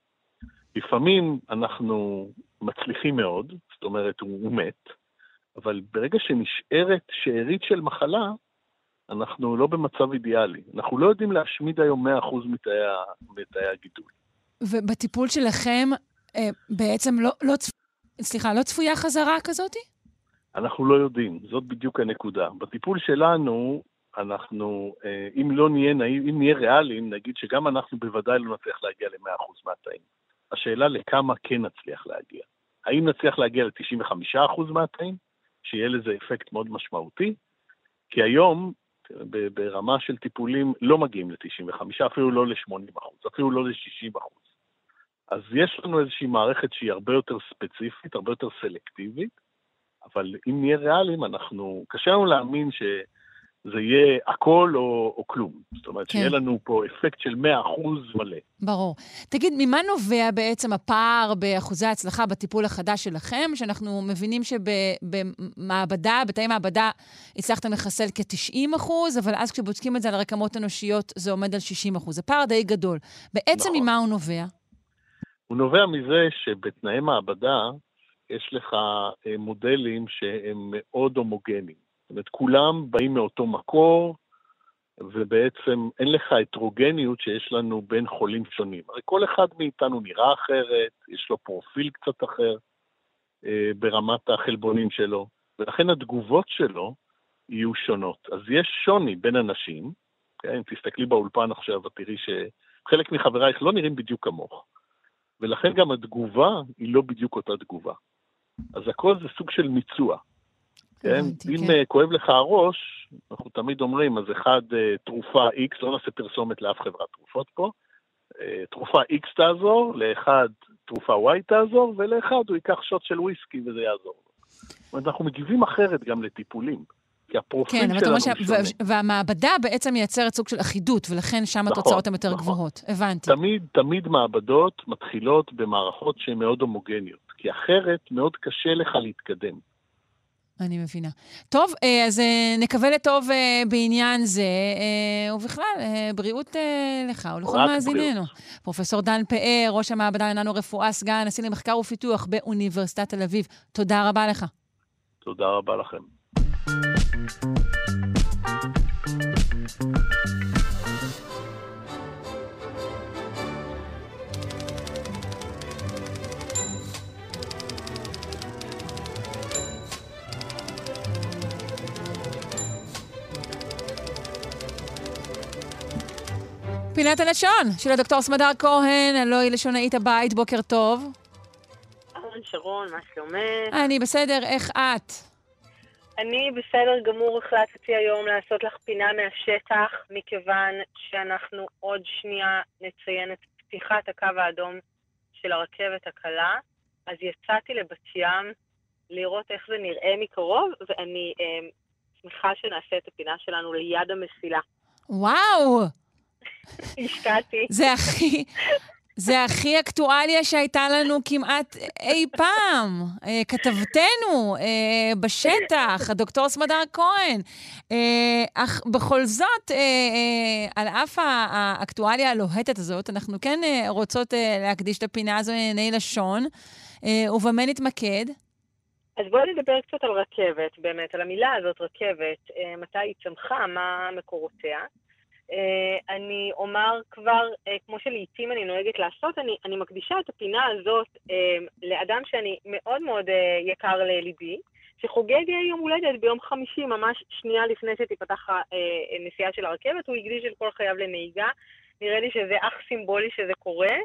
I: לפעמים אנחנו מצליחים מאוד, זאת אומרת, הוא, הוא מת, אבל ברגע שנשארת שארית של מחלה, אנחנו לא במצב אידיאלי. אנחנו לא יודעים להשמיד היום 100% מתאי, מתאי הגידול.
C: ובטיפול שלכם אה, בעצם לא, לא, צפ... סליחה, לא צפויה חזרה כזאת?
I: אנחנו לא יודעים, זאת בדיוק הנקודה. בטיפול שלנו, אנחנו, אה, אם לא נהיה נאיב, אם נהיה ריאליים, נגיד שגם אנחנו בוודאי לא נצליח להגיע ל-100% מהתאים. השאלה לכמה כן נצליח להגיע. האם נצליח להגיע ל-95% מהתאים, שיהיה לזה אפקט מאוד משמעותי? כי היום, ברמה של טיפולים, לא מגיעים ל-95, אפילו לא ל-80%, אפילו לא ל-60%. אז יש לנו איזושהי מערכת שהיא הרבה יותר ספציפית, הרבה יותר סלקטיבית, אבל אם נהיה ריאליים, אנחנו, קשה לנו להאמין שזה יהיה הכל או, או כלום. זאת אומרת, כן. שיהיה לנו פה אפקט של 100% מלא.
C: ברור. תגיד, ממה נובע בעצם הפער באחוזי ההצלחה בטיפול החדש שלכם, שאנחנו מבינים שבמעבדה, בתאי מעבדה, הצלחתם לחסל כ-90 אחוז, אבל אז כשבודקים את זה על רקמות אנושיות, זה עומד על 60 אחוז. זה פער די גדול. בעצם נכון. ממה הוא נובע?
I: הוא נובע מזה שבתנאי מעבדה, יש לך מודלים שהם מאוד הומוגניים. זאת אומרת, כולם באים מאותו מקור, ובעצם אין לך הטרוגניות שיש לנו בין חולים שונים. הרי כל אחד מאיתנו נראה אחרת, יש לו פרופיל קצת אחר אה, ברמת החלבונים שלו, ולכן התגובות שלו יהיו שונות. אז יש שוני בין אנשים, כן? אם תסתכלי באולפן עכשיו, את תראי שחלק מחברייך לא נראים בדיוק כמוך, ולכן גם התגובה היא לא בדיוק אותה תגובה. אז הכל זה סוג של מיצוע. כן? אם כן. כואב לך הראש, אנחנו תמיד אומרים, אז אחד, תרופה X, לא נעשה פרסומת לאף חברת תרופות פה, תרופה X תעזור, לאחד תרופה Y תעזור, ולאחד הוא ייקח שוט של וויסקי וזה יעזור לו. זאת אומרת, אנחנו מגיבים אחרת גם לטיפולים. כי הפרופיל
C: כן,
I: שלנו
C: ש... משונה. והמעבדה בעצם מייצרת סוג של אחידות, ולכן שם נכון, התוצאות הן יותר נכון. גבוהות. הבנתי.
I: תמיד, תמיד מעבדות מתחילות במערכות שהן מאוד הומוגניות, כי אחרת מאוד קשה לך להתקדם.
C: אני מבינה. טוב, אז נקווה לטוב בעניין זה, ובכלל, בריאות לך ולכל מאזיננו. פרופ' דן פאר, ראש המעבדה לננו רפואה, סגן נשיא למחקר ופיתוח באוניברסיטת תל אביב. תודה רבה לך.
I: תודה רבה לכם.
C: פינת הלשון של הדוקטור סמדר כהן, הלוא היא לשונאית הבית, בוקר טוב.
J: אהלן שרון, מה שלומך?
C: אני בסדר, איך את?
J: אני בסדר גמור החלטתי היום לעשות לך פינה מהשטח, מכיוון שאנחנו עוד שנייה נציין את פתיחת הקו האדום של הרכבת הקלה. אז יצאתי לבת ים לראות איך זה נראה מקרוב, ואני אה, שמחה שנעשה את הפינה שלנו ליד המסילה.
C: וואו!
J: השקעתי.
C: זה הכי... זה הכי אקטואליה שהייתה לנו כמעט אי פעם. אה, כתבתנו אה, בשטח, הדוקטור סמדר כהן. אה, אך בכל זאת, על אף האקטואליה הלוהטת הזאת, אנחנו כן רוצות להקדיש את הפינה הזו לענייני לשון. ובמה נתמקד?
J: אז בואי נדבר קצת על רכבת, באמת, על המילה הזאת, רכבת, מתי היא צמחה, מה מקורותיה. Uh, אני אומר כבר, uh, כמו שלעיתים אני נוהגת לעשות, אני, אני מקדישה את הפינה הזאת uh, לאדם שאני מאוד מאוד uh, יקר לליבי, שחוגג יום הולדת ביום חמישי, ממש שנייה לפני שתיפתח הנסיעה של הרכבת, הוא הקדיש את כל חייו לנהיגה. נראה לי שזה אך סימבולי שזה קורה.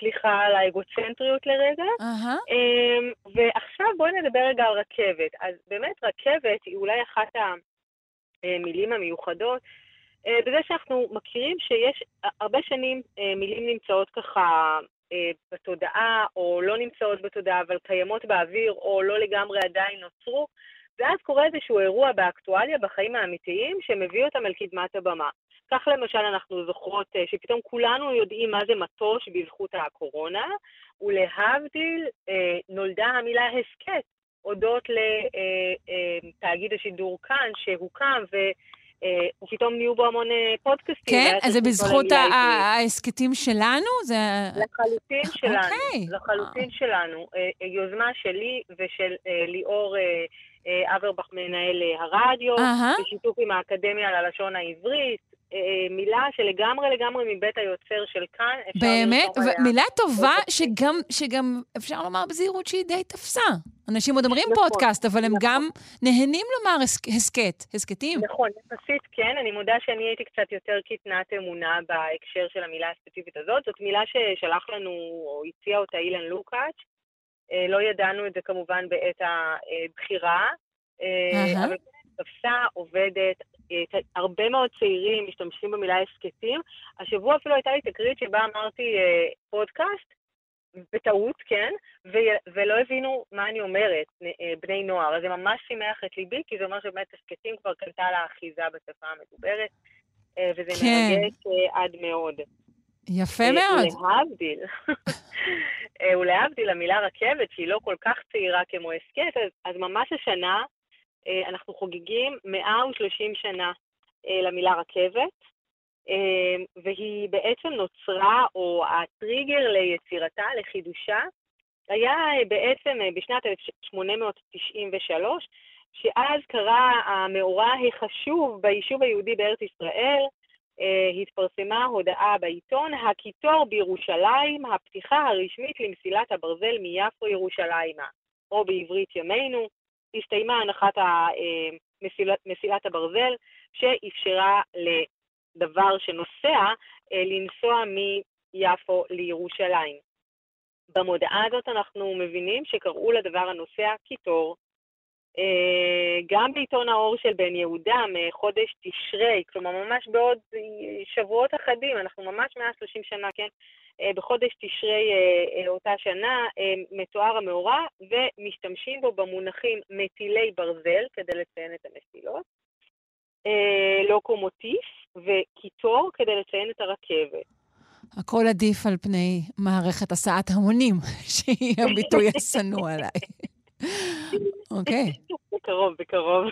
J: סליחה על האגוצנטריות לרגע. Uh-huh. ועכשיו בואי נדבר רגע על רכבת. אז באמת רכבת היא אולי אחת המילים המיוחדות בזה שאנחנו מכירים שיש הרבה שנים אה, מילים נמצאות ככה אה, בתודעה, או לא נמצאות בתודעה, אבל קיימות באוויר, או לא לגמרי עדיין נוצרו, ואז קורה איזשהו אירוע באקטואליה, בחיים האמיתיים, שמביא אותם אל קדמת הבמה. כך למשל אנחנו זוכרות שפתאום כולנו יודעים מה זה מטוש בזכות הקורונה, ולהבדיל נולדה המילה הסכת, הודות לתאגיד השידור כאן, שהוקם, ו... אה, ופתאום נהיו בו המון אה, פודקאסטים.
C: כן? אז זה בזכות ההסכתים שלנו? זה...
J: לחלוטין שלנו. אוקיי. לחלוטין שלנו. אה, יוזמה שלי ושל ליאור אברבך, מנהל הרדיו, בשיתוף עם האקדמיה ללשון העברית. מילה שלגמרי לגמרי מבית היוצר של כאן.
C: באמת? מילה טובה שגם, שגם אפשר לומר בזהירות שהיא די תפסה. אנשים עוד אומרים נכון, פודקאסט, אבל הם נכון. גם נהנים לומר הסכת, הסכתים.
J: נכון, יחסית כן. אני מודה שאני הייתי קצת יותר קטנת אמונה בהקשר של המילה הספציפית הזאת. זאת מילה ששלח לנו, או הציע אותה אילן לוקאץ'. אה, לא ידענו את זה כמובן בעת הבחירה, אה, אבל תפסה, עובדת, אה, הרבה מאוד צעירים משתמשים במילה הסכתים. השבוע אפילו הייתה לי תקרית שבה אמרתי פודקאסט, בטעות, כן, ו- ולא הבינו מה אני אומרת, אה, בני נוער. אז זה ממש שימח את ליבי, כי זה אומר שבאמת הסכתים כבר קנתה לה אחיזה בשפה המדוברת, אה, וזה כן. מרגש אה, עד מאוד.
C: יפה מאוד.
J: ולהבדיל, ולהבדיל, המילה רכבת, שהיא לא כל כך צעירה כמו הסכת, אז, אז ממש השנה אנחנו חוגגים 130 שנה למילה רכבת. אמ, והיא בעצם נוצרה, או הטריגר ליצירתה, לחידושה, היה אה, בעצם אה, בשנת 1893, שאז קרה המאורע החשוב ביישוב היהודי בארץ ישראל, אה, התפרסמה הודעה בעיתון, הקיטור בירושלים, הפתיחה הרשמית למסילת הברזל מיפו ירושלימה, או בעברית ימינו, הסתיימה הנחת מסילת הברזל, שאפשרה דבר שנוסע אה, לנסוע מיפו לירושלים. במודעה הזאת אנחנו מבינים שקראו לדבר הנוסע קיטור. אה, גם בעיתון האור של בן יהודה, מחודש תשרי, כלומר ממש בעוד שבועות אחדים, אנחנו ממש 130 שנה, כן? אה, בחודש תשרי אותה שנה מתואר המאורע ומשתמשים בו במונחים מטילי ברזל כדי לציין את המסילות. לוקומוטיף וקיטור כדי לציין את הרכבת.
C: הכל עדיף על פני מערכת הסעת המונים, שהיא הביטוי השנוא עליי. אוקיי.
J: בקרוב, בקרוב.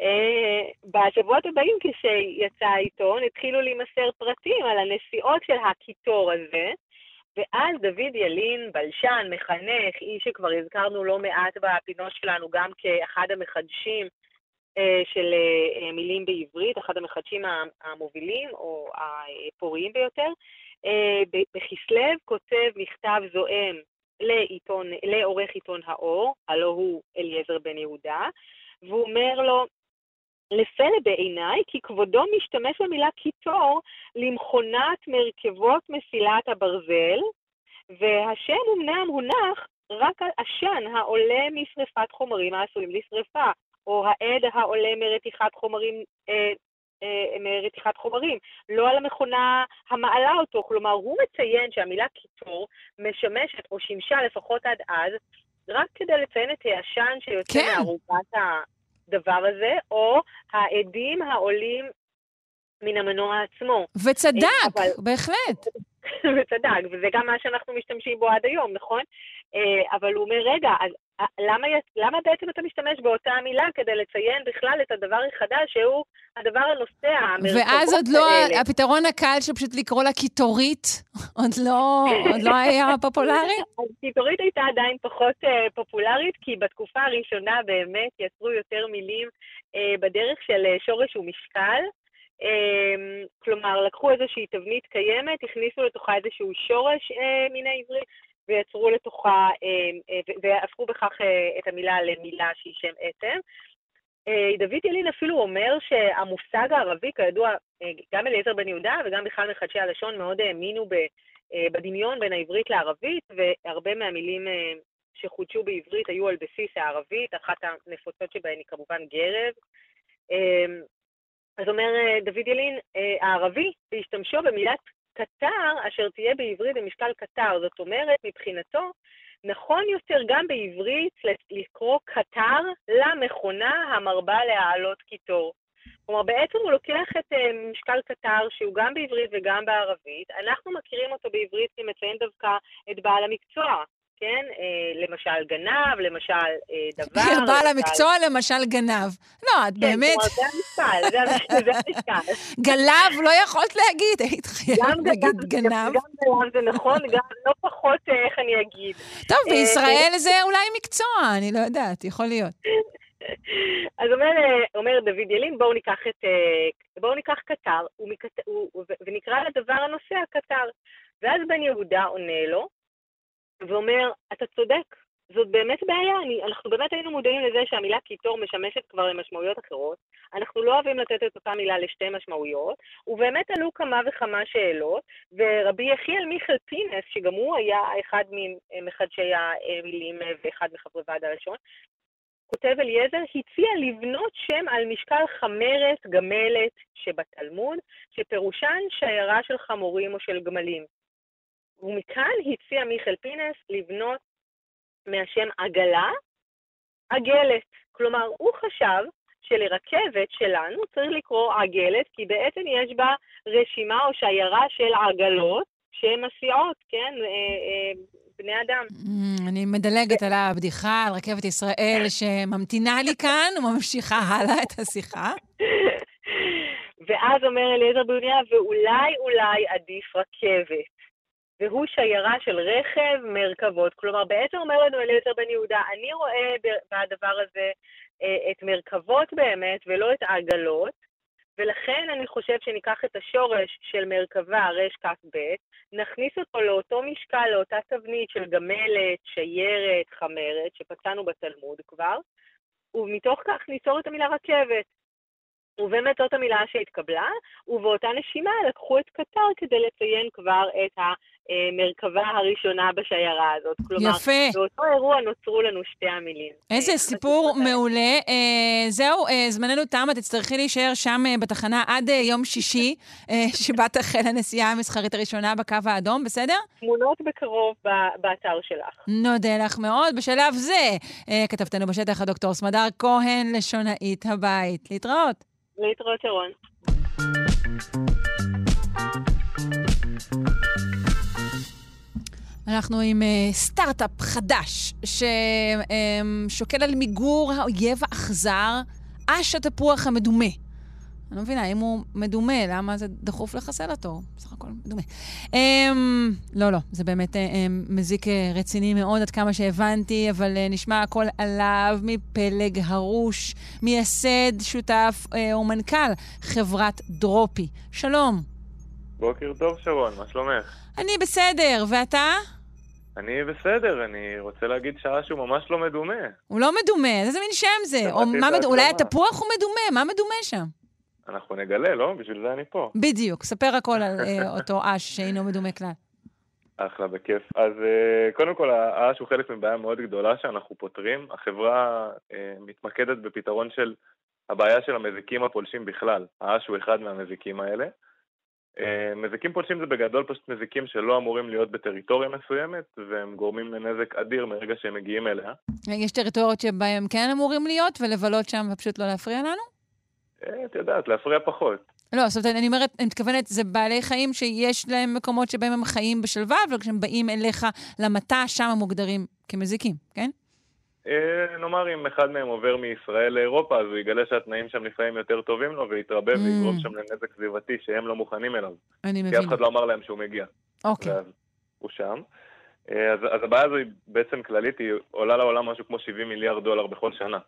J: אה, בשבועות הבאים כשיצא העיתון, התחילו להימסר פרטים על הנסיעות של הקיטור הזה, ואז דוד ילין, בלשן, מחנך, איש שכבר הזכרנו לא מעט בפינות שלנו, גם כאחד המחדשים אה, של אה, מילים בעברית, אחד המחדשים המובילים או הפוריים ביותר. בכסלו כותב מכתב זועם לעיתון, לעורך עיתון האור, הלא הוא אליעזר בן יהודה, והוא אומר לו, לפלא בעיניי, כי כבודו משתמש במילה קיטור למכונת מרכבות מסילת הברזל, והשם אמנם הונח רק על עשן העולה משרפת חומרים העשויים לשרפה, או העד העולה מרתיחת חומרים, אה, מרתיחת חומרים, לא על המכונה המעלה אותו. כלומר, הוא מציין שהמילה קיטור משמשת, או שימשה לפחות עד אז, רק כדי לציין את העשן שיוצא
C: כן.
J: מערוגת הדבר הזה, או העדים העולים מן המנוע עצמו.
C: וצדק,
J: אבל-
C: בהחלט.
J: וצדק, וזה גם מה שאנחנו משתמשים בו עד היום, נכון? אה, אבל הוא אומר, רגע, אז אה, למה, למה בעצם אתה משתמש באותה המילה כדי לציין בכלל את הדבר החדש, שהוא הדבר הנוסע, המרכבות
C: ואז עוד לא,
J: האלה?
C: הפתרון הקל של פשוט לקרוא לה קיטורית, עוד לא, עוד לא היה פופולרי?
J: אז קיטורית הייתה עדיין פחות אה, פופולרית, כי בתקופה הראשונה באמת יצרו יותר מילים אה, בדרך של אה, שורש ומשקל. אה, כלומר, לקחו איזושהי תבנית קיימת, הכניסו לתוכה איזשהו שורש אה, מן העברית, ויצרו לתוכה, אה, אה, והפכו בכך את המילה למילה שהיא שם. אה, דוד ילין אפילו אומר שהמושג הערבי, כידוע, גם אליעזר בן יהודה וגם בכלל מחדשי הלשון מאוד האמינו בדמיון בין העברית לערבית, והרבה מהמילים שחודשו בעברית היו על בסיס הערבית, אחת הנפוצות שבהן היא כמובן גרב. אה, אז אומר אה, דוד ילין, אה, הערבי, בהשתמשו במילת קטר, אשר תהיה בעברית במשקל קטר. זאת אומרת, מבחינתו, נכון יותר גם בעברית לקרוא קטר למכונה המרבה להעלות קיטור. כלומר, בעצם הוא לוקח את uh, משקל קטר, שהוא גם בעברית וגם בערבית. אנחנו מכירים אותו בעברית כמציין דווקא את בעל המקצוע, כן? Uh, למשל גנב, למשל uh, דבר.
C: בעל
J: למשל-
C: המקצוע למשל גנב. לא, את
J: כן,
C: באמת,
J: כלומר, זה המשקל, זה המש- זה המשקל.
C: גלב לא יכולת להגיד, היית חייבת להגיד
J: גנב. גם גנב זה נכון, גם לא פחות, אה, איך אני אגיד.
C: טוב,
J: אה,
C: בישראל זה אולי מקצוע, אני לא יודעת, יכול להיות.
J: אז אומר, אה, אומר דוד ילין, בואו ניקח את, אה, בואו ניקח קטר, ומקט- ונקרא לדבר הנוסע קטר. ואז בן יהודה עונה לו, ואומר, אתה צודק, זאת באמת בעיה, אני, אנחנו באמת היינו מודעים לזה שהמילה קיטור משמשת כבר למשמעויות אחרות. אנחנו לא אוהבים לתת את אותה מילה לשתי משמעויות, ובאמת עלו כמה וכמה שאלות, ורבי יחיאל מיכל פינס, שגם הוא היה אחד ממחדשי המילים אה, ואחד מחברי ועד הלשון, כותב אליעזר, הציע לבנות שם על משקל חמרת גמלת שבתלמוד, שפירושן שיירה של חמורים או של גמלים. ומכאן הציע מיכאל פינס לבנות מהשם עגלה, עגלת. כלומר, הוא חשב שלרכבת שלנו צריך לקרוא עגלת, כי בעצם יש בה רשימה או שיירה של עגלות שהן מסיעות, כן? אה, אה, בני אדם.
C: Mm, אני מדלגת על הבדיחה על רכבת ישראל שממתינה לי כאן וממשיכה הלאה את השיחה.
J: ואז אומר אליעזר יהודה, ואולי אולי עדיף רכבת. והוא שיירה של רכב, מרכבות. כלומר, בעצם אומר לנו אליעזר בן יהודה, אני רואה ב- בדבר הזה אה, את מרכבות באמת, ולא את העגלות, ולכן אני חושב שניקח את השורש של מרכבה, רכ"ב, נכניס אותו לאותו משקל, לאותה תבנית של גמלת, שיירת, חמרת, שפצענו בתלמוד כבר, ומתוך כך ניצור את המילה רכבת. ובאמת זאת המילה שהתקבלה, ובאותה נשימה לקחו את קטר כדי לציין כבר את המרכבה הראשונה בשיירה הזאת. כלומר,
C: יפה.
J: באותו אירוע נוצרו לנו שתי המילים.
C: איזה
J: אה,
C: סיפור. מעולה. אה, זהו, אה, זמננו תם, את תצטרכי להישאר שם אה, בתחנה עד אה, יום שישי, אה, שבה תחל הנסיעה המסחרית הראשונה בקו האדום, בסדר?
J: תמונות בקרוב ב- באתר שלך.
C: נודה לך מאוד. בשלב זה, אה, כתבתנו בשטח הדוקטור סמדר כהן, לשונאית הבית. להתראות.
J: להתראות, שרון.
C: אנחנו עם uh, סטארט-אפ חדש ששוקל על מיגור האויב האכזר, אש התפוח המדומה. אני לא מבינה, אם הוא מדומה, למה זה דחוף לחסל אותו? בסך הכל מדומה. Um, לא, לא, זה באמת um, מזיק uh, רציני מאוד, עד כמה שהבנתי, אבל uh, נשמע הכל עליו מפלג הרוש, מייסד, שותף uh, ומנכ"ל חברת דרופי. שלום.
K: בוקר טוב, שרון, מה שלומך?
C: אני בסדר, ואתה?
K: אני בסדר, אני רוצה להגיד שעה שהוא ממש לא מדומה.
C: הוא לא מדומה, איזה מין שם זה? או מה מד... אולי. התפוח הוא מדומה, מה מדומה שם?
K: אנחנו נגלה, לא? בשביל זה אני פה.
C: בדיוק, ספר הכל על אה, אותו אש שאינו מדומה כלל.
K: אחלה, בכיף. אז אה, קודם כל, האש הוא חלק מבעיה מאוד גדולה שאנחנו פותרים. החברה אה, מתמקדת בפתרון של הבעיה של המזיקים הפולשים בכלל. האש הוא אחד מהמזיקים האלה. מזיקים פולשים זה בגדול פשוט מזיקים שלא אמורים להיות בטריטוריה מסוימת, והם גורמים לנזק אדיר מרגע שהם מגיעים אליה.
C: יש טריטוריות שבהם כן אמורים להיות, ולבלות שם ופשוט לא להפריע לנו?
K: את יודעת, להפריע פחות.
C: לא, זאת אומרת, אני אומרת, אני מתכוונת, זה בעלי חיים שיש להם מקומות שבהם הם חיים בשלווה, אבל כשהם באים אליך למטע, שם הם מוגדרים כמזיקים, כן?
K: אה, נאמר אם אחד מהם עובר מישראל לאירופה, אז הוא יגלה שהתנאים שם לפעמים יותר טובים לו, ויתרבה mm. ויגרום שם לנזק סביבתי שהם לא מוכנים אליו.
C: אני מבינה.
K: כי אף אחד לא אמר להם שהוא מגיע.
C: אוקיי.
K: ואז הוא שם. אה, אז, אז הבעיה הזו היא בעצם כללית, היא עולה לעולם משהו כמו 70 מיליארד דולר בכל שנה.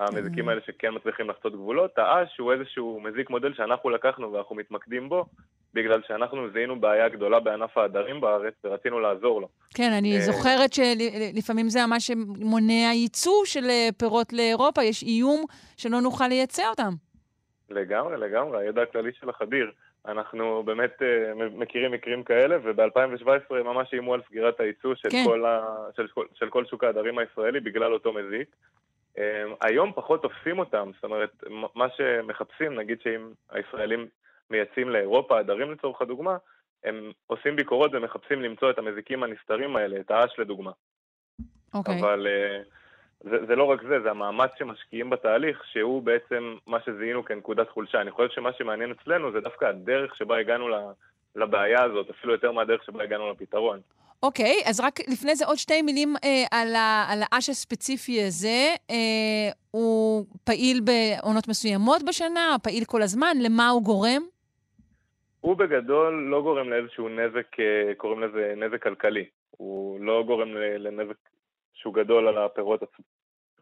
K: המזיקים האלה שכן מצליחים לחצות גבולות. האש הוא איזשהו מזיק מודל שאנחנו לקחנו ואנחנו מתמקדים בו, בגלל שאנחנו זיהינו בעיה גדולה בענף העדרים בארץ ורצינו לעזור לו.
C: כן, אני
K: אה,
C: זוכרת שלפעמים זה ממש שמונע ייצוא של אה, פירות לאירופה, יש איום שלא נוכל לייצא אותם.
K: לגמרי, לגמרי, הידע הכללי שלך אדיר. אנחנו באמת uh, מכירים מקרים כאלה, וב-2017 ממש איימו על סגירת הייצוא של, כן. כל ה... של, של כל שוק העדרים הישראלי בגלל אותו מזיק. אמ, היום פחות תופסים אותם, זאת אומרת, מה שמחפשים, נגיד שאם הישראלים מייצאים לאירופה עדרים לצורך הדוגמה, הם עושים ביקורות ומחפשים למצוא את המזיקים הנסתרים האלה, את האש לדוגמה.
C: אוקיי. Okay.
K: אבל uh, זה, זה לא רק זה, זה המאמץ שמשקיעים בתהליך, שהוא בעצם מה שזיהינו כנקודת חולשה. אני חושב שמה שמעניין אצלנו זה דווקא הדרך שבה הגענו לבעיה הזאת, אפילו יותר מהדרך שבה הגענו לפתרון.
C: אוקיי, אז רק לפני זה עוד שתי מילים אה, על, ה, על האש הספציפי הזה. אה, הוא פעיל בעונות מסוימות בשנה, פעיל כל הזמן, למה הוא גורם?
K: הוא בגדול לא גורם לאיזשהו נזק, אה, קוראים לזה נזק כלכלי. הוא לא גורם לנזק שהוא גדול על הפירות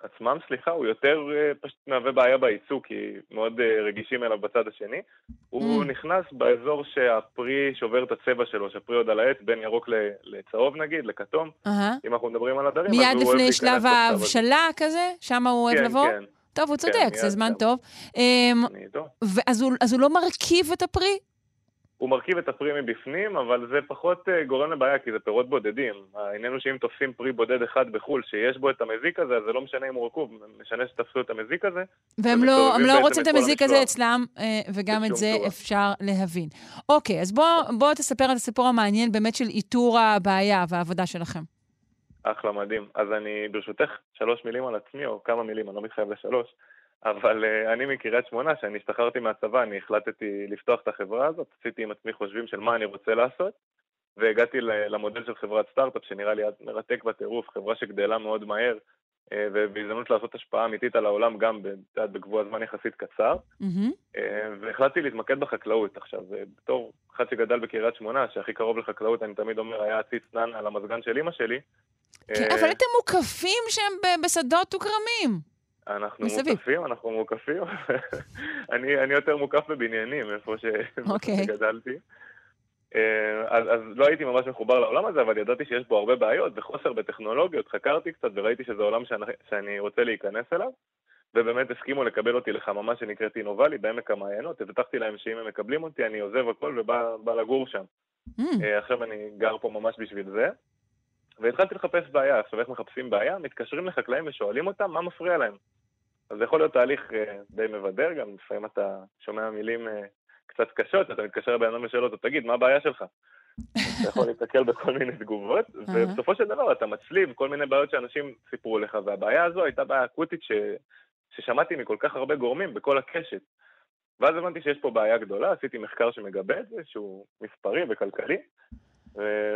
K: עצמם, סליחה, הוא יותר uh, פשוט מהווה בעיה בייצוא, כי מאוד uh, רגישים אליו בצד השני. הוא mm. נכנס באזור שהפרי שובר את הצבע שלו, שהפרי עוד על העץ, בין ירוק לצהוב נגיד, לכתום. אם אנחנו מדברים על הדרים,
C: מיד לפני שלב ההבשלה כזה? שם הוא אוהב כן, לבוא? כן. טוב, הוא צודק, כן, זה זמן. טוב. אז, הוא, אז הוא לא מרכיב את הפרי?
K: הוא מרכיב את הפרי מבפנים, אבל זה פחות uh, גורם לבעיה, כי זה פירות בודדים. העניין הוא שאם תופסים פרי בודד אחד בחו"ל שיש בו את המזיק הזה, אז זה לא משנה אם הוא רקוב, משנה שתפסו את המזיק הזה.
C: והם לא, לא רוצים את המזיק הזה אצלם, uh, וגם את זה צורה. אפשר להבין. אוקיי, אז בוא, בוא תספר את הסיפור המעניין באמת של איתור הבעיה והעבודה שלכם.
K: אחלה, מדהים. אז אני, ברשותך, שלוש מילים על עצמי, או כמה מילים, אני לא מתחייב לשלוש. אבל uh, אני מקריית שמונה, כשאני השתחררתי מהצבא, אני החלטתי לפתוח את החברה הזאת, עשיתי עם עצמי חושבים של מה אני רוצה לעשות, והגעתי למודל של חברת סטארט-אפ, שנראה לי מרתק בטירוף, חברה שגדלה מאוד מהר, uh, ובהזדמנות לעשות השפעה אמיתית על העולם, גם בקבוע זמן יחסית קצר, mm-hmm. uh, והחלטתי להתמקד בחקלאות. עכשיו, בתור אחד שגדל בקריית שמונה, שהכי קרוב לחקלאות, אני תמיד אומר, היה עציץ נן על המזגן של אימא שלי.
C: כן, אבל אתם מוקפים שם בשדות וכרמים.
K: אנחנו מסביב. מוקפים, אנחנו מוקפים. אני, אני יותר מוקף בבניינים, איפה ש... okay. אוקיי. שגדלתי. אה, אז, אז לא הייתי ממש מחובר לעולם הזה, אבל ידעתי שיש בו הרבה בעיות וחוסר בטכנולוגיות. חקרתי קצת וראיתי שזה עולם שאני, שאני רוצה להיכנס אליו, ובאמת הסכימו לקבל אותי לחממה שנקראת אינובלי בעמק המעיינות. הבטחתי להם שאם הם מקבלים אותי, אני עוזב הכל ובא לגור שם. Mm. עכשיו אני גר פה ממש בשביל זה. והתחלתי לחפש בעיה. עכשיו, איך מחפשים בעיה? מתקשרים לחקלאים ושואלים אותם מה מפריע להם. אז זה יכול להיות תהליך uh, די מבדר גם, לפעמים אתה שומע מילים uh, קצת קשות, אתה מתקשר לבן אדם ושואל אותו, תגיד, מה הבעיה שלך? אתה יכול להתקל בכל מיני תגובות, ובסופו של דבר אתה מצליב כל מיני בעיות שאנשים סיפרו לך, והבעיה הזו הייתה בעיה אקוטית ש... ששמעתי מכל כך הרבה גורמים בכל הקשת. ואז הבנתי שיש פה בעיה גדולה, עשיתי מחקר שמגבה את זה, שהוא מספרי וכלכלי,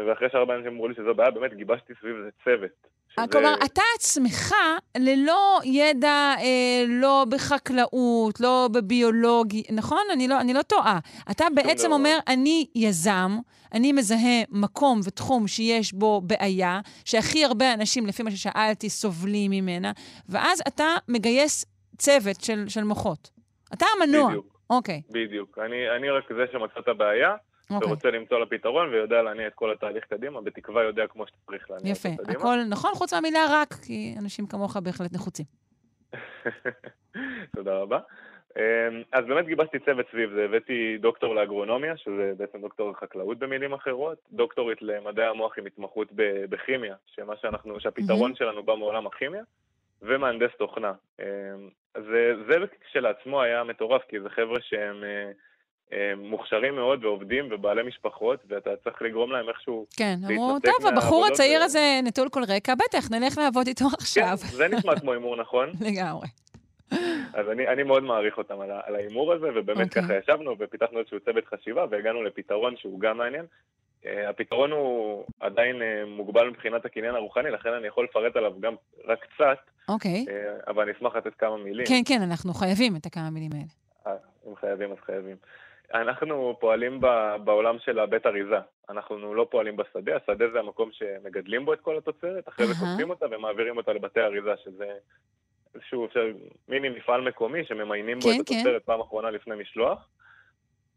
K: ואחרי שהרבה אנשים אמרו לי שזו בעיה, באמת גיבשתי סביב זה צוות.
C: שזה... כלומר, אתה עצמך, ללא ידע, אה, לא בחקלאות, לא בביולוגי, נכון? אני לא, אני לא טועה. אתה בעצם דבר. אומר, אני יזם, אני מזהה מקום ותחום שיש בו בעיה, שהכי הרבה אנשים, לפי מה ששאלתי, סובלים ממנה, ואז אתה מגייס צוות של, של מוחות. אתה המנוע.
K: בדיוק.
C: אוקיי.
K: בדיוק. אני, אני רק זה שמצא את הבעיה. Okay. אוקיי. ורוצה למצוא לה פתרון ויודע להניע את כל התהליך קדימה, בתקווה יודע כמו שצריך להניע
C: יפה.
K: אותו קדימה.
C: יפה, הכל נכון חוץ מהמילה רק, כי אנשים כמוך בהחלט נחוצים.
K: תודה רבה. אמ, אז באמת גיבשתי צוות סביב זה, הבאתי דוקטור לאגרונומיה, שזה בעצם דוקטור לחקלאות במילים אחרות, דוקטורית למדעי המוח עם התמחות בכימיה, שמה שאנחנו, שהפתרון mm-hmm. שלנו בא מעולם הכימיה, ומהנדס תוכנה. אמ, זה, זה כשלעצמו היה מטורף, כי זה חבר'ה שהם אה, מוכשרים מאוד ועובדים ובעלי משפחות, ואתה צריך לגרום להם איכשהו
C: כן, אמרו, טוב, הבחור הצעיר ו... הזה נטול כל רקע, בטח, נלך לעבוד איתו עכשיו. כן,
K: זה נשמע כמו הימור נכון.
C: לגמרי.
K: אז אני, אני מאוד מעריך אותם על, על ההימור הזה, ובאמת okay. אוקיי. ככה ישבנו ופיתחנו איזשהו צוות חשיבה והגענו לפתרון שהוא גם מעניין. Uh, הפתרון הוא עדיין uh, מוגבל מבחינת הקניין הרוחני, לכן אני יכול לפרט עליו גם רק קצת,
C: אוקיי. Okay. uh,
K: אבל אני אשמח לתת כמה מילים.
C: כן, כן, אנחנו חייבים את הכמה מילים האלה.
K: אם חייבים, אז חייבים. אנחנו פועלים בעולם של הבית אריזה. אנחנו לא פועלים בשדה, השדה זה המקום שמגדלים בו את כל התוצרת, אחרי זה קוטפים אותה ומעבירים אותה לבתי אריזה, שזה איזשהו מיני מפעל מקומי שממיינים בו כן, את כן. התוצרת כן. פעם אחרונה לפני משלוח.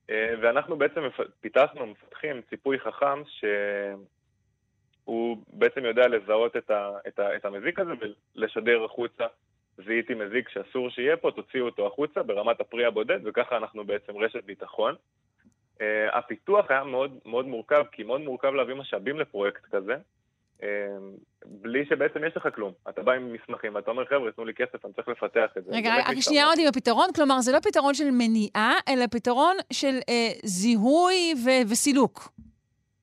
K: אה, ואנחנו בעצם פיתחנו, מפתחים ציפוי חכם שהוא בעצם יודע לזהות את, ה, את, ה, את המזיק הזה ולשדר החוצה. זיהיתי מזיק שאסור שיהיה פה, תוציאו אותו החוצה ברמת הפרי הבודד, וככה אנחנו בעצם רשת ביטחון. Uh, הפיתוח היה מאוד, מאוד מורכב, כי מאוד מורכב להביא משאבים לפרויקט כזה. אמ, בלי שבעצם יש לך כלום. אתה בא עם מסמכים, ואתה אומר, חבר'ה, תנו לי כסף, אני צריך לפתח את זה.
C: רגע, רק שנייה עוד עם הפתרון, כלומר, זה לא פתרון של מניעה, אלא פתרון של אה, זיהוי ו- וסילוק.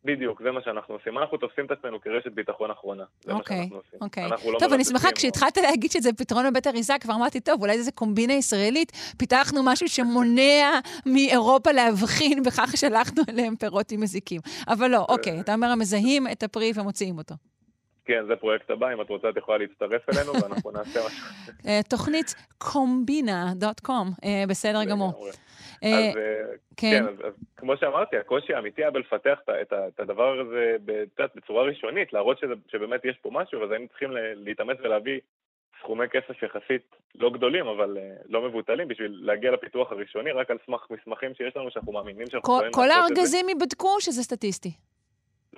K: בדיוק, זה מה שאנחנו עושים. אנחנו תופסים את עצמנו כרשת ביטחון אחרונה. זה okay, מה שאנחנו עושים.
C: אוקיי, אוקיי. טוב, אני שמחה, כשהתחלת להגיד שזה פתרון בבית אריזה, כבר אמרתי, טוב, אולי זה קומבינה ישראלית, פיתחנו משהו שמונע מאירופה להבחין, וכך שלחנו אליהם פירות עם מזיקים. אבל לא, אוקיי, אתה אומר, מזהים את הפרי ומוציאים אותו.
K: כן, זה פרויקט הבא, אם את רוצה את יכולה להצטרף אלינו ואנחנו נעשה משהו.
C: אה, תוכנית קומבינה.קום, אה, בסדר גמור.
K: אה, אז כן, כן אז כמו שאמרתי, הקושי האמיתי היה בלפתח את הדבר הזה בצורה ראשונית, להראות שבאמת יש פה משהו, אז היינו צריכים להתאמץ ולהביא סכומי כסף יחסית לא גדולים, אבל לא מבוטלים, בשביל להגיע לפיתוח הראשוני, רק על סמך מסמכים שיש לנו, שאנחנו מאמינים שאנחנו יכולים
C: לעשות את זה. כל הארגזים ייבדקו שזה סטטיסטי?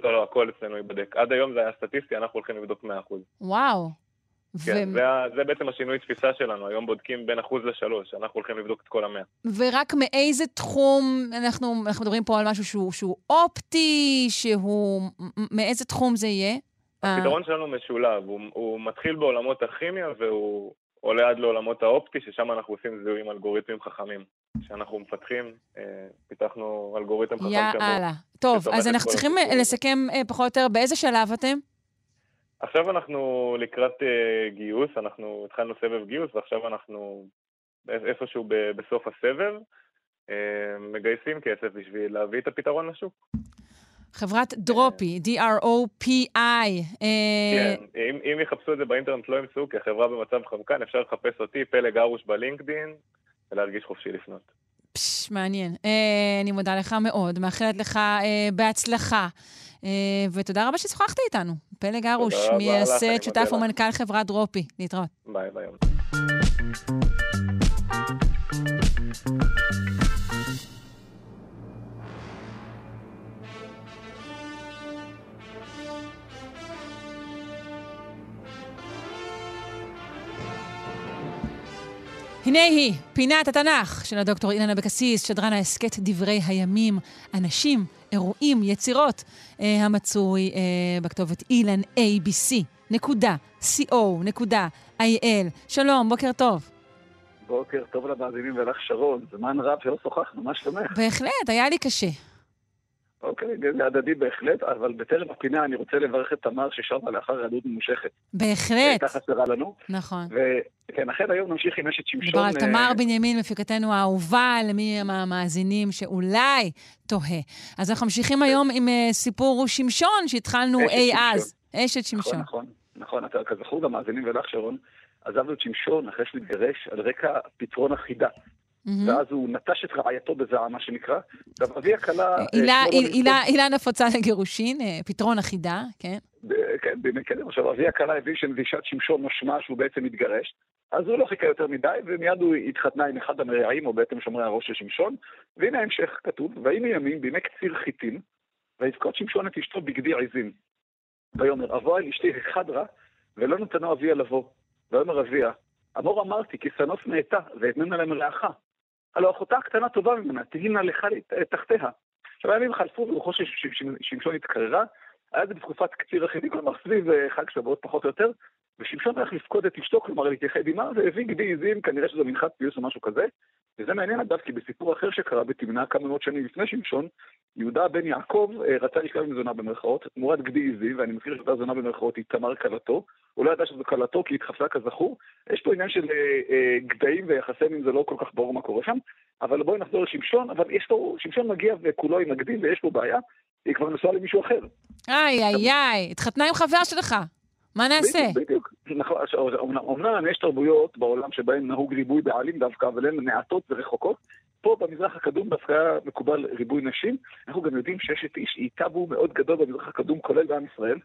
K: לא, לא, הכל אצלנו ייבדק. עד היום זה היה סטטיסטי, אנחנו הולכים לבדוק 100%.
C: וואו.
K: כן, ו... זה, זה בעצם השינוי תפיסה שלנו, היום בודקים בין אחוז לשלוש, אנחנו הולכים לבדוק את כל המאה.
C: ורק מאיזה תחום, אנחנו, אנחנו מדברים פה על משהו שהוא, שהוא אופטי, שהוא, מאיזה תחום זה יהיה?
K: הפתרון אה. שלנו משולב, הוא, הוא מתחיל בעולמות הכימיה והוא עולה עד לעולמות האופטי, ששם אנחנו עושים זיהויים אלגוריתמים חכמים. שאנחנו מפתחים, אה, פיתחנו אלגוריתם חכם
C: יאללה. טוב, אז אנחנו צריכים לסכם אה, פחות או יותר באיזה שלב אתם?
K: עכשיו אנחנו לקראת אה, גיוס, אנחנו התחלנו סבב גיוס ועכשיו אנחנו איפשהו בסוף הסבב, מגייסים כסף בשביל להביא את הפתרון לשוק.
C: חברת דרופי, D-R-O-P-I.
K: כן, אם, אם יחפשו את זה באינטרנט לא ימצאו, כי החברה במצב חמקן, אפשר לחפש אותי, פלג ארוש בלינקדין, ולהרגיש חופשי לפנות.
C: פש, מעניין. אה, אני מודה לך מאוד, מאחלת לך אה, בהצלחה. אה, ותודה רבה ששוחחת איתנו. פלג ארוש, מייסד, שותף ומנכ"ל חברת דרופי. להתראות.
K: ביי ביי.
C: הנה היא, פינת התנ"ך של הדוקטור אילן אבקסיס, שדרן ההסכת דברי הימים, אנשים, אירועים, יצירות, אה, המצוי אה, בכתובת אילן abc.co.il. שלום, בוקר טוב.
L: בוקר טוב למאזינים ולך שרון, זמן רב שלא שוחחנו, מה שלומך?
C: בהחלט, היה לי קשה.
L: אוקיי, זה הדדי בהחלט, אבל בטרם הפינה אני רוצה לברך את תמר ששבה לאחר יהדות ממושכת.
C: בהחלט.
L: הייתה חסרה לנו.
C: נכון.
L: וכן, אכן היום נמשיך עם אשת שמשון.
C: מדבר על תמר אה, בנימין, מפיקתנו האהובה, למי מהמאזינים שאולי תוהה. אז אנחנו ממשיכים היום עם אה, סיפור שמשון שהתחלנו אי אז. אשת שמשון.
L: נכון, נכון, נכון. כזכור למאזינים ולך, שרון, עזבנו את שמשון אחרי שהוא התגרש על רקע פתרון החידה. Mm-hmm. ואז הוא נטש את רעייתו בזעם, מה שנקרא. עכשיו, אבי הכלה...
C: הילה נפוצה לגירושין, אה, פתרון אחידה, כן.
L: כן, בימי קדם. עכשיו, אבי הכלה הבין שנבישת שמשון משמע שהוא בעצם מתגרש, אז הוא לא חיכה יותר מדי, ומיד הוא התחתנה עם אחד המרעים, או בעצם שומרי הראש של שמשון, והנה ההמשך כתוב, ויהי מימים, בימי קציר חיטים, ויזכות שמשון את אשתו בגדי עזים. ויאמר, אבוא אל אשתי החדרה, ולא נתנו אביה לבוא. ויאמר אביה, אמור אמרתי, כי סנוף נאטה, ואתננה להם רעך. הלוא אחותה הקטנה טובה ממנה, תהי נא לך תחתיה. עכשיו הימים חלפו ורוחו של שמשון התקררה, היה זה בתקופת קציר החידי, כלומר סביב חג שבועות פחות או יותר, ושמשון הלך לפקוד את אשתו, כלומר להתייחד עימה, והביא גדי עזים, כנראה שזו מנחת פיוס או משהו כזה. וזה מעניין אגב, כי בסיפור אחר שקרה בתמנה כמה מאות שנים לפני שמשון, יהודה בן יעקב אה, רצה לשכב עם זונה במרכאות, תמורת גדי עזים, ואני מזכיר שאותה זונה במרכאות היא תמר כלתו, הוא לא ידע שזו כלתו כי היא התחפשה כזכור. יש פה עניין של אה, אה, גדיים ויחסי מין, זה לא כל כך ברור מה קורה שם, אבל בואי נחזור לשמשון, אבל יש פה, שמשון מגיע וכולו עם הגדי ויש פה בעיה, היא כבר נשואה למישהו אחר.
C: איי, איי, איי, התחתנה עם חבר שלך. מה נעשה?
L: בדיוק. נכון, אומנם יש תרבויות בעולם שבהן נהוג ריבוי בעלים דווקא, אבל הן מעטות ורחוקות. פה במזרח הקדום דווקא היה מקובל ריבוי נשים. אנחנו גם יודעים שיש את איש טאבו מאוד גדול במזרח הקדום, כולל בעם ישראל.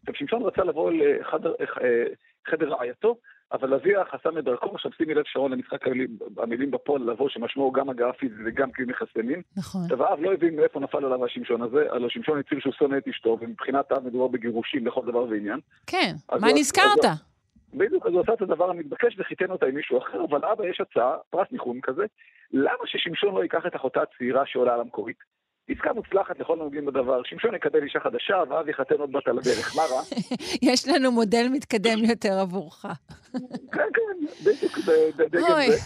L: עכשיו, שמשון רצה לבוא לחדר רעייתו, אבל אביה חסם את דרכו, עכשיו שימי לב שרון למשחק המילים, המילים בפועל לבוא, שמשמעו גם הגעה פיזית וגם יחסי מין.
C: נכון.
L: עכשיו האב לא הבין מאיפה נפל עליו השמשון הזה, הלוא שמשון הצהיר שהוא שונא את אשתו, ומבחינת האב מדובר בגירושים לכל דבר ועניין.
C: כן, מה נזכרת?
L: בדיוק, אז הוא עשה את הדבר המתבקש וחיתן אותה עם מישהו אחר, אבל לאבא יש הצעה, פרס ניחום כזה, למה ששמשון לא ייקח את אחותה הצעירה שעולה על המקורית? עסקה מוצלחת לכל הנוגעים בדבר. שמשון יקבל אישה חדשה, ואז יחתן עוד בת על הדרך. מה רע?
C: יש לנו מודל מתקדם יותר עבורך.
L: כן, כן, בדיוק, דגם זה.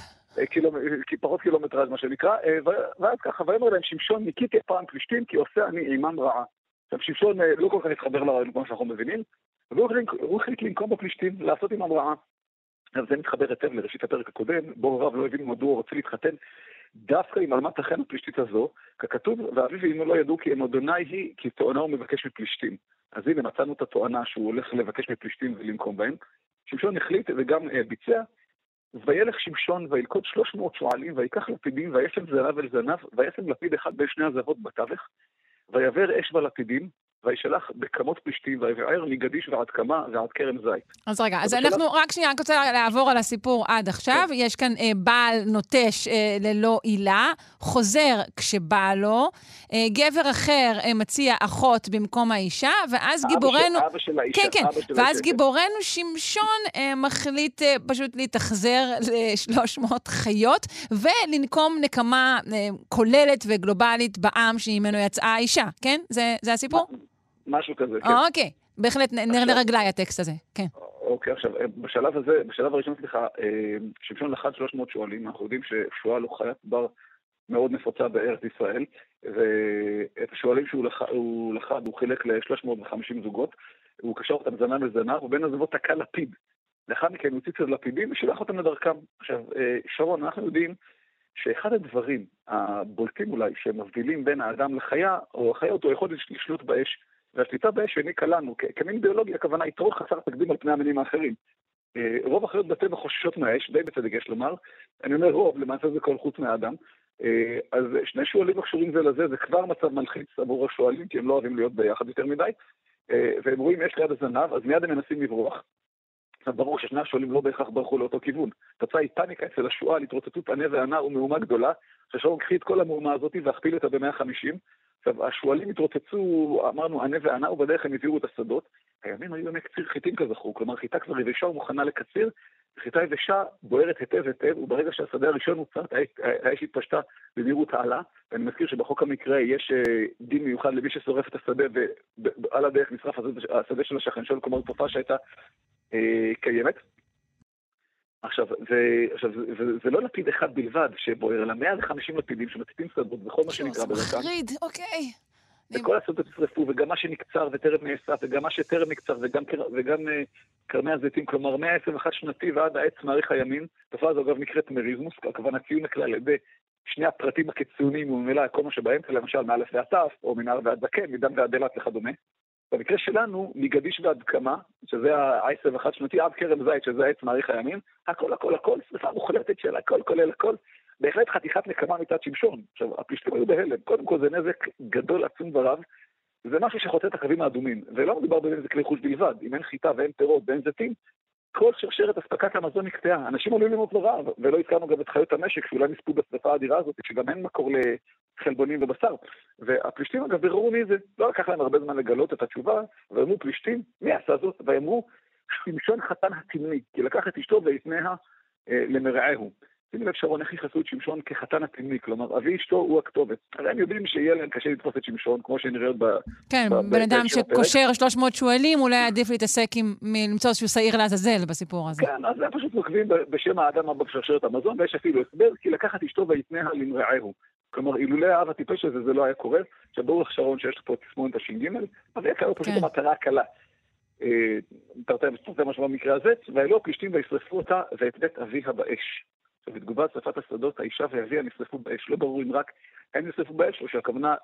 L: פחות קילומטראז' מה שנקרא, אה, ואז ככה, ויאמר להם שמשון ניקיתי פעם פלישתים כי עושה אני עימם רעה. עכשיו שמשון אה, לא כל כך התחבר לרעיון כמו שאנחנו מבינים, והוא החליט לנקום בפלישתים, לעשות עימם רעה. אז זה מתחבר היטב לראשית הפרק הקודם, בו רב לא הבין מדוע הוא רוצה להתחתן דווקא עם אלמת החן הפלישתית הזו, ככתוב, ואביו ואמו לא ידעו כי אם אדוני היא, כי תואנה הוא מבקש מפלישתים. אז הנה מצאנו את התואנה שהוא הולך לבקש מפלישתים ולנקום בהם. שמשון החליט וגם uh, ביצע, וילך שמשון וילכוד שלוש מאות שועלים, ויקח לפידים, ויפן זנב אל זנב, ויפן לפיד אחד בין שני הזהבות בתווך, ויעבר אש בלפידים, וישלח בכמות פלישתים, ויבער מגדיש ועד קמה ועד כרם זית.
C: אז רגע, אז אנחנו, רק שנייה, אני רוצה לעבור על הסיפור עד עכשיו. כן. יש כאן אה, בעל נוטש אה, ללא עילה, חוזר כשבא לו, אה, גבר אחר אה, מציע אחות במקום האישה, ואז
L: אבא
C: גיבורנו...
L: של, אבא של האישה,
C: כן, כן,
L: אבא של
C: ואז
L: האישה,
C: גיבורנו שמשון אה, מחליט אה, פשוט להתאכזר ל-300 חיות, ולנקום נקמה אה, כוללת וגלובלית בעם שממנו יצאה האישה, כן? זה, זה הסיפור?
L: משהו כזה, כן.
C: אוקיי, בהחלט נר לרגליי הטקסט הזה, כן.
L: אוקיי, עכשיו, בשלב הזה, בשלב הראשון, סליחה, אה, שמשון לחד 300 שועלים, אנחנו יודעים ששואה לא חיית בר מאוד נפוצה בארץ ישראל, ואת השועלים שהוא לחד, הוא, לחד, הוא חילק ל-350 זוגות, הוא קשר אותם זנב לזנב, ובין הזוגות תקע לפיד. לאחר מכן הוא הציץ לפידים ושילח אותם לדרכם. עכשיו, אה, שרון, אנחנו יודעים שאחד הדברים הבולטים אולי שמבדילים בין האדם לחיה, או החיות, הוא היכולת לשלוט באש. והשליטה באש העניקה לנו, כמין ביולוגי, הכוונה יתרון חסר תקדים על פני המינים האחרים. אה, רוב החיות בטבע חוששות מהאש, די בצדק יש לומר. אני אומר רוב, למעשה זה כל חוץ מהאדם. אה, אז שני שועלים הקשורים זה לזה, זה כבר מצב מלחיץ עבור השועלים, כי הם לא אוהבים להיות ביחד יותר מדי. אה, והם רואים אש ליד הזנב, אז מיד הם מנסים לברוח. עכשיו ברור ששני השועלים לא בהכרח ברחו לאותו כיוון. התוצאה היא פאניקה אצל השועל, התרוצצות ענה וענה ומהומה גדולה. עכשיו קחי את כל המהומה הזאת והכפיל אותה ב-150, עכשיו, השועלים התרוצצו, אמרנו, ענה וענה, ובדרך הם הבהירו את השדות. הימים היו ימי קציר חיטים כזכור, כלומר חיטה כבר יבשה ומוכנה לקציר, חיטה יבשה בוערת היטב היטב, וברגע שהשדה הראשון הוצת, האש התפשטה במהירות העלה. ואני מזכיר שבחוק המקרה יש אה, דין מיוחד למי ששורף את השדה, ועל הדרך נשרף השדה של השכן שלו, כלומר תופעה שהייתה אה, קיימת. עכשיו, זה, עכשיו זה, זה, לא לפיד אחד בלבד שבוער, אלא 150 לפידים שמציתים שדות וכל מה שנקרא בדרכם.
C: זה מחריד, אוקיי.
L: וכל השדות נשרפו, וגם מה שנקצר וטרם נאסף, וגם מה שטרם נקצר, וגם, וגם uh, קרמי הזיתים, כלומר 121 שנתי ועד העץ מאריך הימין. התופעה הזו אגב נקראת מריזמוס, הכוונה ציון הכלל בשני הפרטים הקיצוניים וממילא כל מה שבאמצע, למשל מאלף ועד תף, או מנהר ועד זקן, מדן ועד אילת וכדומה. במקרה שלנו, מגדיש ועד קמה, שזה העשר וחד שנתי, עד כרם זית, שזה העץ מאריך הימים, הכל הכל הכל, שרפה מוחלטת של הכל כולל הכל, בהחלט חתיכת נקמה מצד שמשון. עכשיו, הפלישתים היו בהלם, קודם כל זה נזק גדול, עצום ורב, זה משהו שחוצה את הקווים האדומים, ולא מדובר בנזק רכוש בלבד, אם אין חיטה ואין פירות ואין זיתים, כל שרשרת אספקת המזון נקטעה, אנשים עלולים למות לרעב, ולא הזכרנו גם את חיות המשק שאולי נספו בשרפה האדירה הזאת, שגם אין מקור לחלבונים ובשר. והפלישתים אגב ביררו מי זה, לא לקח להם הרבה זמן לגלות את התשובה, ואמרו פלישתים, מי עשה זאת? ואמרו, שמשון חתן התמני, כי לקח את אשתו והפניה אה, למרעהו. שימי לב שרון, איך ייחסו את שמשון כחתן הפנימי, כלומר, אבי אשתו הוא הכתובת. הרי הם יודעים שיהיה להם קשה לתפוס את שמשון, כמו שנראה עוד ב...
C: כן, בן אדם שקושר 300 שועלים, אולי עדיף להתעסק עם למצוא איזשהו שעיר לעזאזל בסיפור הזה.
L: כן, אז הם פשוט נוקבים בשם האדם הבא בשרשרת המזון, ויש אפילו הסבר, כי לקחת אשתו ויתניה למרעהו. כלומר, אילולא האב הטיפש הזה זה לא היה קורה. עכשיו, ברור לך שרון שיש פה תסמונת הש"ג, אז היה קרה פשוט כן. המטרה הקלה. אה, תרתי משמע במקרה הזה, והעלו הפלישתים וישרפו אותה ואת בית אביה באש. עכשיו, בתגובת שרפת השדות, האישה ואביה נשרפו באש. לא ברור אם רק הם נשרפו באש, או שהכוונה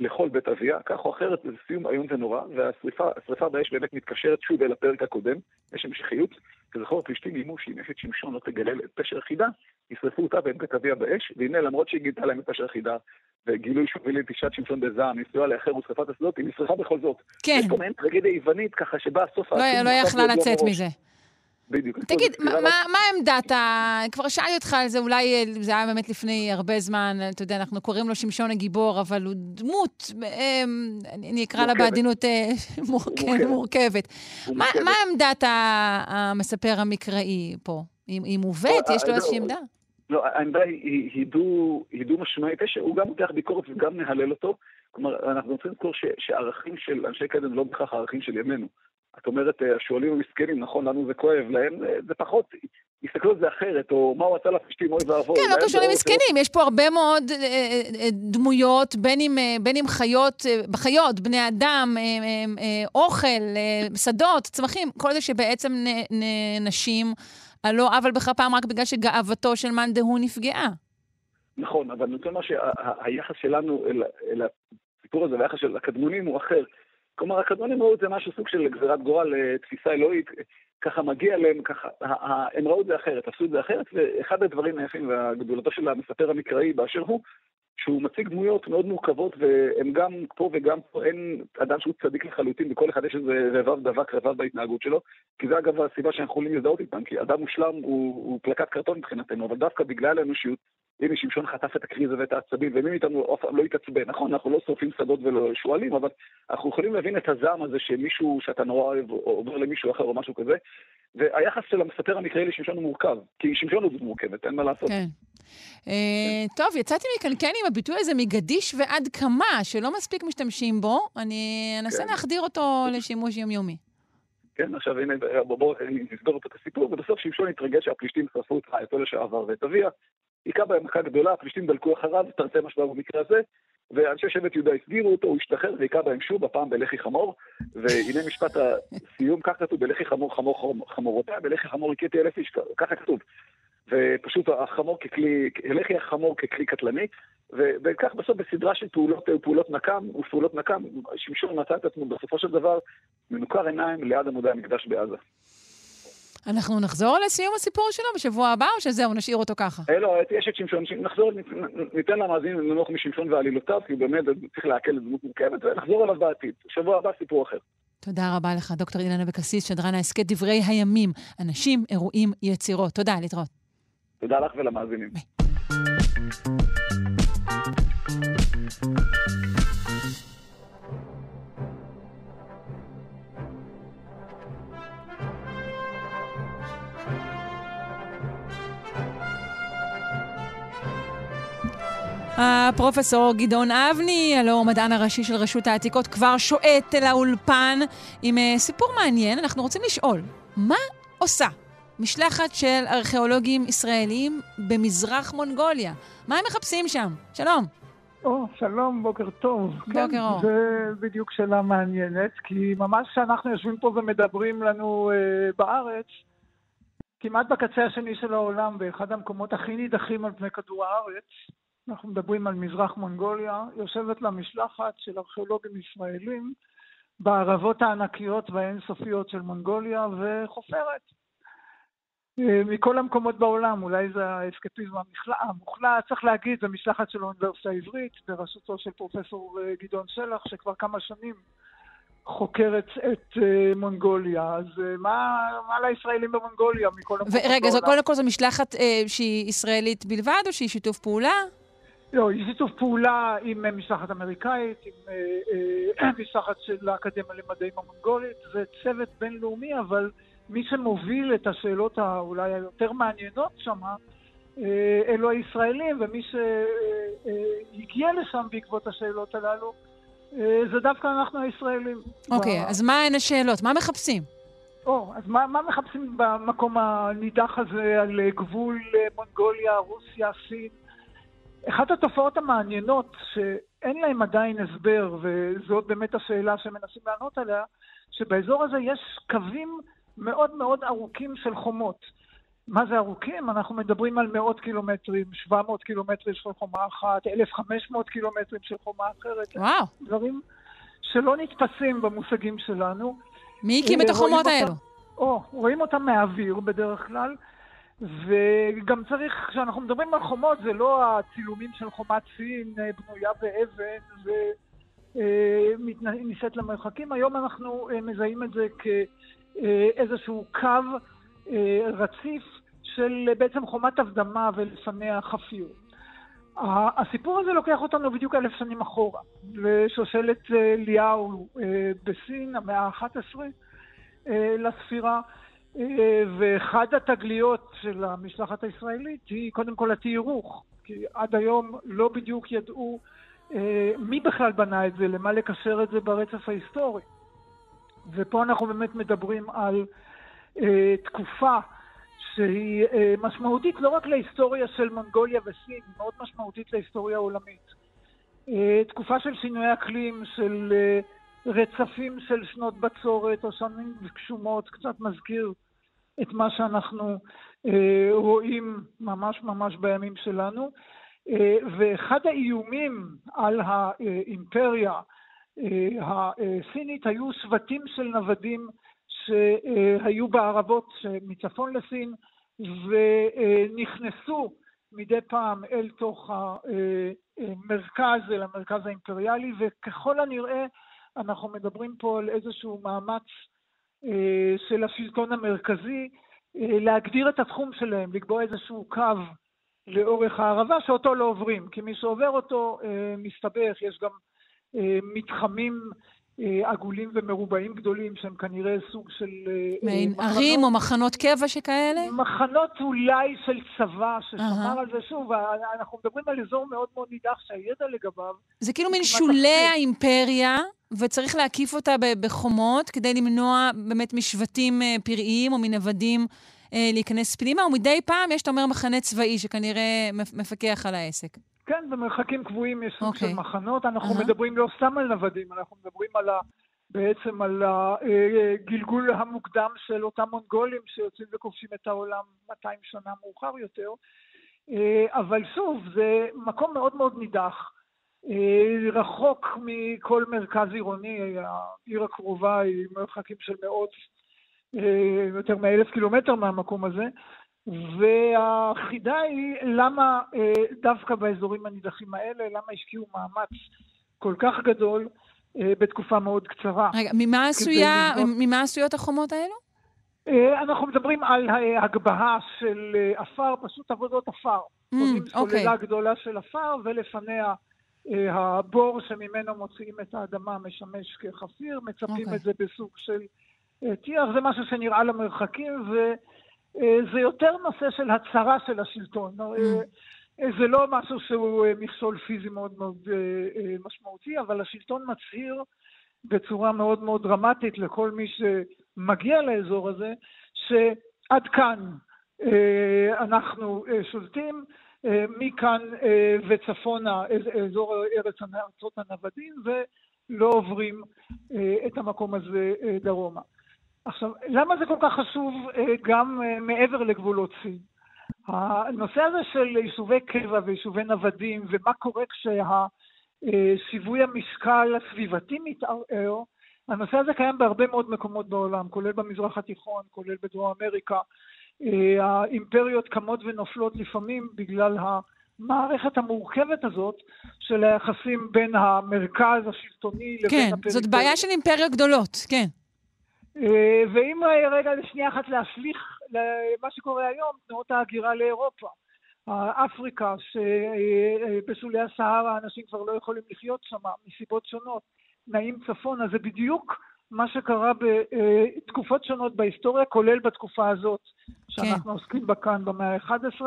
L: לכל בית אביה, כך או אחרת זה סיום איום ונורא, והשרפה באש באמת מתקשרת שוב אל הפרק הקודם, יש המשכיות, כזכור הפלישתים איימו שאם אשת שמשון לא תגלה את פשר החידה, ישרפו אותה ואת בית אביה באש, והנה למרות שהיא גילתה להם את פשר החידה, וגילוי שוב לנטישת שמשון בזעם, ניסויה לאחר ושרפת השדות, היא נשרפה בכל זאת.
C: כן.
L: יש פה מעין טרגדיה יוונית, ככה שבה הסוף...
C: לא, לא יכלה לצאת מזה.
L: בדיוק.
C: תגיד, מה, מה עמדת ה... כבר שאלתי אותך על זה, אולי אה, זה היה באמת לפני הרבה זמן, אתה יודע, אנחנו קוראים לו שמשון הגיבור, אבל הוא דמות, אמ, אני אקרא לה בעדינות אה, מורכבת. מה, מה עמדת המספר המקראי פה? היא מובאת? יש לו איזושהי עמדה?
L: לא, העמדה היא דו-משמעית, הוא גם מותח ביקורת וגם מהלל אותו. כלומר, אנחנו רוצים לזכור שערכים של אנשי קדם לא בהכרח ערכים של ימינו. את אומרת, אה, השואלים המסכנים, נכון, לנו זה כואב, להם אה, זה פחות, יסתכלו על זה אחרת, או מה הוא עשה לפשטים, אוי ואבוי.
C: כן, לא קשור למסכנים, יש פה הרבה מאוד אה, דמויות, בין אם, בין אם חיות, בחיות, בני אדם, אוכל, שדות, צמחים, כל זה שבעצם נשים על לא עוול בכפם רק בגלל שגאוותו של מאן דהוא נפגעה.
L: נכון, אבל אני רוצה לומר שהיחס שלנו אל הסיפור הזה והיחס של הקדמונים הוא אחר. כלומר, הקדמונים ראו את זה משהו סוג של גזירת גורל, אה, תפיסה אלוהית, ככה מגיע להם, ככה, הם ראו את זה אחרת, עשו את זה אחרת, ואחד הדברים היפים והגדולתו של המספר המקראי באשר הוא, שהוא מציג דמויות מאוד מורכבות, והם גם פה וגם פה, אין אדם שהוא צדיק לחלוטין, בכל אחד יש איזה רבב דבק, רבב בהתנהגות שלו, כי זה אגב הסיבה שאנחנו יכולים להזדהות איתם, כי אדם מושלם הוא, הוא פלקט קרטון מבחינתנו, אבל דווקא בגלל האנושיות, הנה שמשון חטף את הקריזה ואת העצבים, ומי מאיתנו אף פעם לא התעצבן. נכון, אנחנו לא שורפים שדות ולא שועלים, אבל אנחנו יכולים להבין את הזעם הזה שמישהו שאתה נורא אוהב עובר למישהו אחר או משהו כזה, והיחס של המספר המקראי לשמשון הוא מורכב, כי שמשון הוא מורכבת, אין מה לעשות.
C: כן. אה, טוב, יצאתי מכאן כן עם הביטוי הזה מגדיש ועד כמה, שלא מספיק משתמשים בו, אני אנסה כן. להחדיר אותו לשימוש יומיומי.
L: כן, עכשיו הנה, בואו נסגור את הסיפור, ובסוף שמשון התרגש שהפלישתים שרפו את רעייתו לשעבר ואת אביה, היכה בהם מכה גדולה, הפלישתים דלקו אחריו, תרתי משמע במקרה הזה, ואנשי שבט יהודה הסגירו אותו, הוא השתחרר והיכה בהם שוב, הפעם בלחי חמור, והנה משפט הסיום, כך כתוב, בלחי חמור חמור חמורותיה, בלחי חמור הכיתי אלף איש, ככה כתוב. ופשוט החמור ככלי, לחי החמור ככלי קטלני, וכך בסוף בסדרה של פעולות, פעולות נקם ופעולות נקם, שמשון מצא את עצמו בסופו של דבר מנוכר עיניים ליד עמודי המקדש בעזה.
C: אנחנו נחזור לסיום הסיפור שלו בשבוע הבא, או שזהו, נשאיר אותו ככה?
L: אה, לא, יש את שמשון, נחזור, ניתן למאזינים לנוח משמשון ועלילותיו, כי באמת צריך לעכל את דמות מורכבת, ונחזור אליו בעתיד. שבוע הבא סיפור אחר.
C: תודה רבה לך, דוקטור אילן אבקסיס, שדרן ההסכת דברי הימים, אנשים, אירועים, יצירות. תודה, להתראות.
L: תודה לך ולמאזינים. ביי.
C: הפרופסור גדעון אבני, הלוא המדען הראשי של רשות העתיקות, כבר שועט אל האולפן עם uh, סיפור מעניין. אנחנו רוצים לשאול, מה עושה משלחת של ארכיאולוגים ישראלים במזרח מונגוליה? מה הם מחפשים שם? שלום.
M: או, שלום, בוקר טוב.
C: בוקר כן, אור.
M: זה בדיוק שאלה מעניינת, כי ממש כשאנחנו יושבים פה ומדברים לנו uh, בארץ, כמעט בקצה השני של העולם, באחד המקומות הכי נידחים על פני כדור הארץ, אנחנו מדברים על מזרח מונגוליה, יושבת לה משלחת של ארכיאולוגים ישראלים בערבות הענקיות והאינסופיות של מונגוליה וחופרת. אה, מכל המקומות בעולם, אולי זה האסקפיזם המוחלט, צריך להגיד, זו משלחת של האוניברסיטה העברית בראשותו של פרופסור אה, גדעון שלח, שכבר כמה שנים חוקרת את uh, מונגוליה, אז מה, מה לישראלים במונגוליה מכל המקומות
C: זו קודם כל זו משלחת uh, שהיא ישראלית בלבד, או שהיא שיתוף פעולה?
M: לא, היא שיתוף פעולה עם משלחת אמריקאית, עם אה, אה, משלחת של האקדמיה למדעים המונגולית, זה צוות בינלאומי, אבל מי שמוביל את השאלות האולי היותר מעניינות שמה, אלו הישראלים, ומי שהגיע לשם בעקבות השאלות הללו, זה דווקא אנחנו הישראלים.
C: אוקיי, okay, אז מה הן השאלות? מה מחפשים?
M: או, אז מה, מה מחפשים במקום הנידח הזה על גבול מונגוליה, רוסיה, סין? אחת התופעות המעניינות, שאין להן עדיין הסבר, וזאת באמת השאלה שמנסים לענות עליה, שבאזור הזה יש קווים מאוד מאוד ארוכים של חומות. מה זה ארוכים? אנחנו מדברים על מאות קילומטרים, 700 קילומטרים של חומה אחת, 1,500 קילומטרים של חומה אחרת.
C: וואו.
M: דברים שלא נתפסים במושגים שלנו.
C: מי הקים את החומות האלו?
M: או, רואים אותם מהאוויר בדרך כלל, וגם צריך, כשאנחנו מדברים על חומות, זה לא הצילומים של חומת סין אה, בנויה באבן ונישאת אה, למרחקים. היום אנחנו אה, מזהים את זה כאיזשהו קו רציף של בעצם חומת הבדמה ולפניה חפיר. הסיפור הזה לוקח אותנו בדיוק אלף שנים אחורה, לשושלת ליאו בסין, המאה ה-11 לספירה, ואחד התגליות של המשלחת הישראלית היא קודם כל התיארוך, כי עד היום לא בדיוק ידעו מי בכלל בנה את זה, למה לקשר את זה ברצף ההיסטורי. ופה אנחנו באמת מדברים על תקופה שהיא אה, משמעותית לא רק להיסטוריה של מונגוליה וסין, היא מאוד משמעותית להיסטוריה העולמית. אה, תקופה של שינוי אקלים, של אה, רצפים של שנות בצורת או שנים גשומות, קצת מזכיר את מה שאנחנו רואים ממש ממש בימים שלנו. ואחד האיומים על האימפריה הסינית היו שבטים של נוודים שהיו בערבות מצפון לסין ונכנסו מדי פעם אל תוך המרכז, אל המרכז האימפריאלי, וככל הנראה אנחנו מדברים פה על איזשהו מאמץ של השלטון המרכזי להגדיר את התחום שלהם, לקבוע איזשהו קו לאורך הערבה שאותו לא עוברים, כי מי שעובר אותו מסתבך, יש גם מתחמים אה, עגולים ומרובעים גדולים, שהם כנראה סוג של... אה,
C: מעין מחנות, ערים או מחנות קבע שכאלה?
M: מחנות אולי של צבא, ששמר uh-huh. על זה שוב, אנחנו מדברים על אזור מאוד מאוד נידח שהידע לגביו...
C: זה כאילו מין שולי האימפריה, וצריך להקיף אותה בחומות כדי למנוע באמת משבטים אה, פראיים או מנוודים להיכנס פנימה, ומדי פעם יש, אתה אומר, מחנה צבאי שכנראה מפקח על העסק.
M: כן, במרחקים קבועים יש סוג okay. של אוקיי. מחנות. אנחנו uh-huh. מדברים לא סתם על נוודים, אנחנו מדברים על ה... בעצם על הגלגול המוקדם של אותם מונגולים שיוצאים וכובשים את העולם 200 שנה מאוחר יותר. אבל שוב, זה מקום מאוד מאוד נידח, רחוק מכל מרכז עירוני, העיר הקרובה היא מרחקים של מאות, יותר מאלף קילומטר מהמקום הזה, והחידה היא למה אה, דווקא באזורים הנידחים האלה, למה השקיעו מאמץ כל כך גדול אה, בתקופה מאוד קצרה.
C: רגע, ממה, עשויה, לבנות... ממה עשויות החומות האלו?
M: אה, אנחנו מדברים על הגבהה של עפר, פשוט עבודות עפר. Mm, אוקיי. סוללה גדולה של עפר, ולפניה הבור שממנו מוציאים את האדמה משמש כחפיר, מצפים אוקיי. את זה בסוג של טיח, זה משהו שנראה למרחקים, ו... אה, זה יותר נושא של הצהרה של השלטון. אה, mm. אה, זה לא משהו שהוא מכשול פיזי מאוד מאוד משמעותי, אבל השלטון מצהיר בצורה מאוד מאוד דרמטית לכל מי שמגיע לאזור הזה, שעד כאן אנחנו שולטים, מכאן וצפונה אזור ארץ ארצות הנוודים, ולא עוברים את המקום הזה דרומה. עכשיו, למה זה כל כך חשוב אה, גם אה, מעבר לגבולות סין? הנושא הזה של יישובי קבע ויישובי נוודים, ומה קורה כשהשיווי המשקל הסביבתי מתערער, הנושא הזה קיים בהרבה מאוד מקומות בעולם, כולל במזרח התיכון, כולל בדרום אמריקה. אה, האימפריות קמות ונופלות לפעמים בגלל המערכת המורכבת הזאת של היחסים בין המרכז השלטוני לבין
C: כן, הפריפריה. כן, זאת בעיה של אימפריות גדולות, כן.
M: אה, ואם אה, רגע לשנייה אחת להשליך למה שקורה היום, תנועות ההגירה לאירופה. אפריקה, שבשולי הסהרה אנשים כבר לא יכולים לחיות שם מסיבות שונות, נעים צפונה, זה בדיוק מה שקרה בתקופות שונות בהיסטוריה, כולל בתקופה הזאת שאנחנו כן. עוסקים בה כאן במאה ה-11.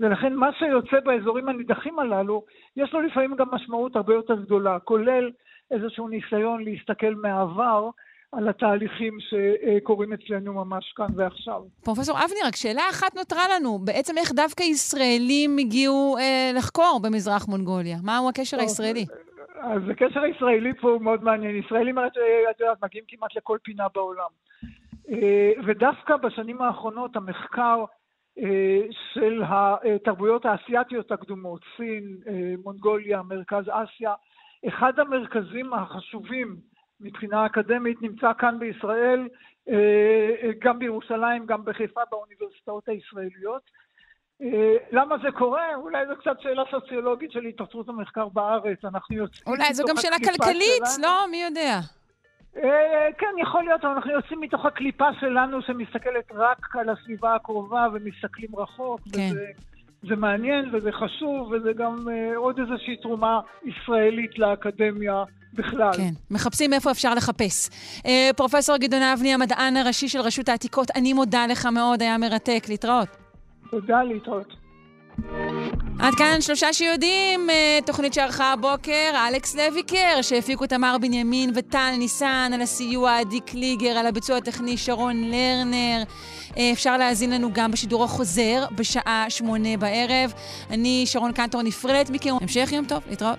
M: ולכן מה שיוצא באזורים הנידחים הללו, יש לו לפעמים גם משמעות הרבה יותר גדולה, כולל איזשהו ניסיון להסתכל מהעבר על התהליכים שקורים אצלנו ממש כאן ועכשיו.
C: פרופסור אבני, רק שאלה אחת נותרה לנו. בעצם איך דווקא ישראלים הגיעו אה, לחקור במזרח מונגוליה? מהו הקשר טוב, הישראלי?
M: אז הקשר הישראלי פה הוא מאוד מעניין. ישראלים, את יודעת, מגיעים כמעט לכל פינה בעולם. אה, ודווקא בשנים האחרונות המחקר אה, של התרבויות האסייתיות הקדומות, סין, אה, מונגוליה, מרכז אסיה, אחד המרכזים החשובים מבחינה אקדמית נמצא כאן בישראל, גם בירושלים, גם בחיפה, באוניברסיטאות הישראליות. למה זה קורה? אולי זו קצת שאלה סוציולוגית של התעצרות המחקר בארץ. אנחנו יוצאים...
C: אולי זו גם שאלה כלכלית, שלנו. לא? מי יודע.
M: אה, כן, יכול להיות, אבל אנחנו יוצאים מתוך הקליפה שלנו שמסתכלת רק על הסביבה הקרובה ומסתכלים רחוק. כן. וזה, זה מעניין וזה חשוב, וזה גם uh, עוד איזושהי תרומה ישראלית לאקדמיה בכלל.
C: כן, מחפשים איפה אפשר לחפש. Uh, פרופסור גדעון אבני, המדען הראשי של רשות העתיקות, אני מודה לך מאוד, היה מרתק. להתראות.
M: תודה, להתראות.
C: עד כאן שלושה שיודעים, אה, תוכנית שערכה הבוקר, אלכס לויקר, שהפיקו תמר בנימין וטל ניסן, על הסיוע עדי קליגר, על הביצוע הטכני שרון לרנר. אה, אפשר להאזין לנו גם בשידור החוזר בשעה שמונה בערב. אני שרון קנטור נפרדת מכם. המשך יום טוב, להתראות.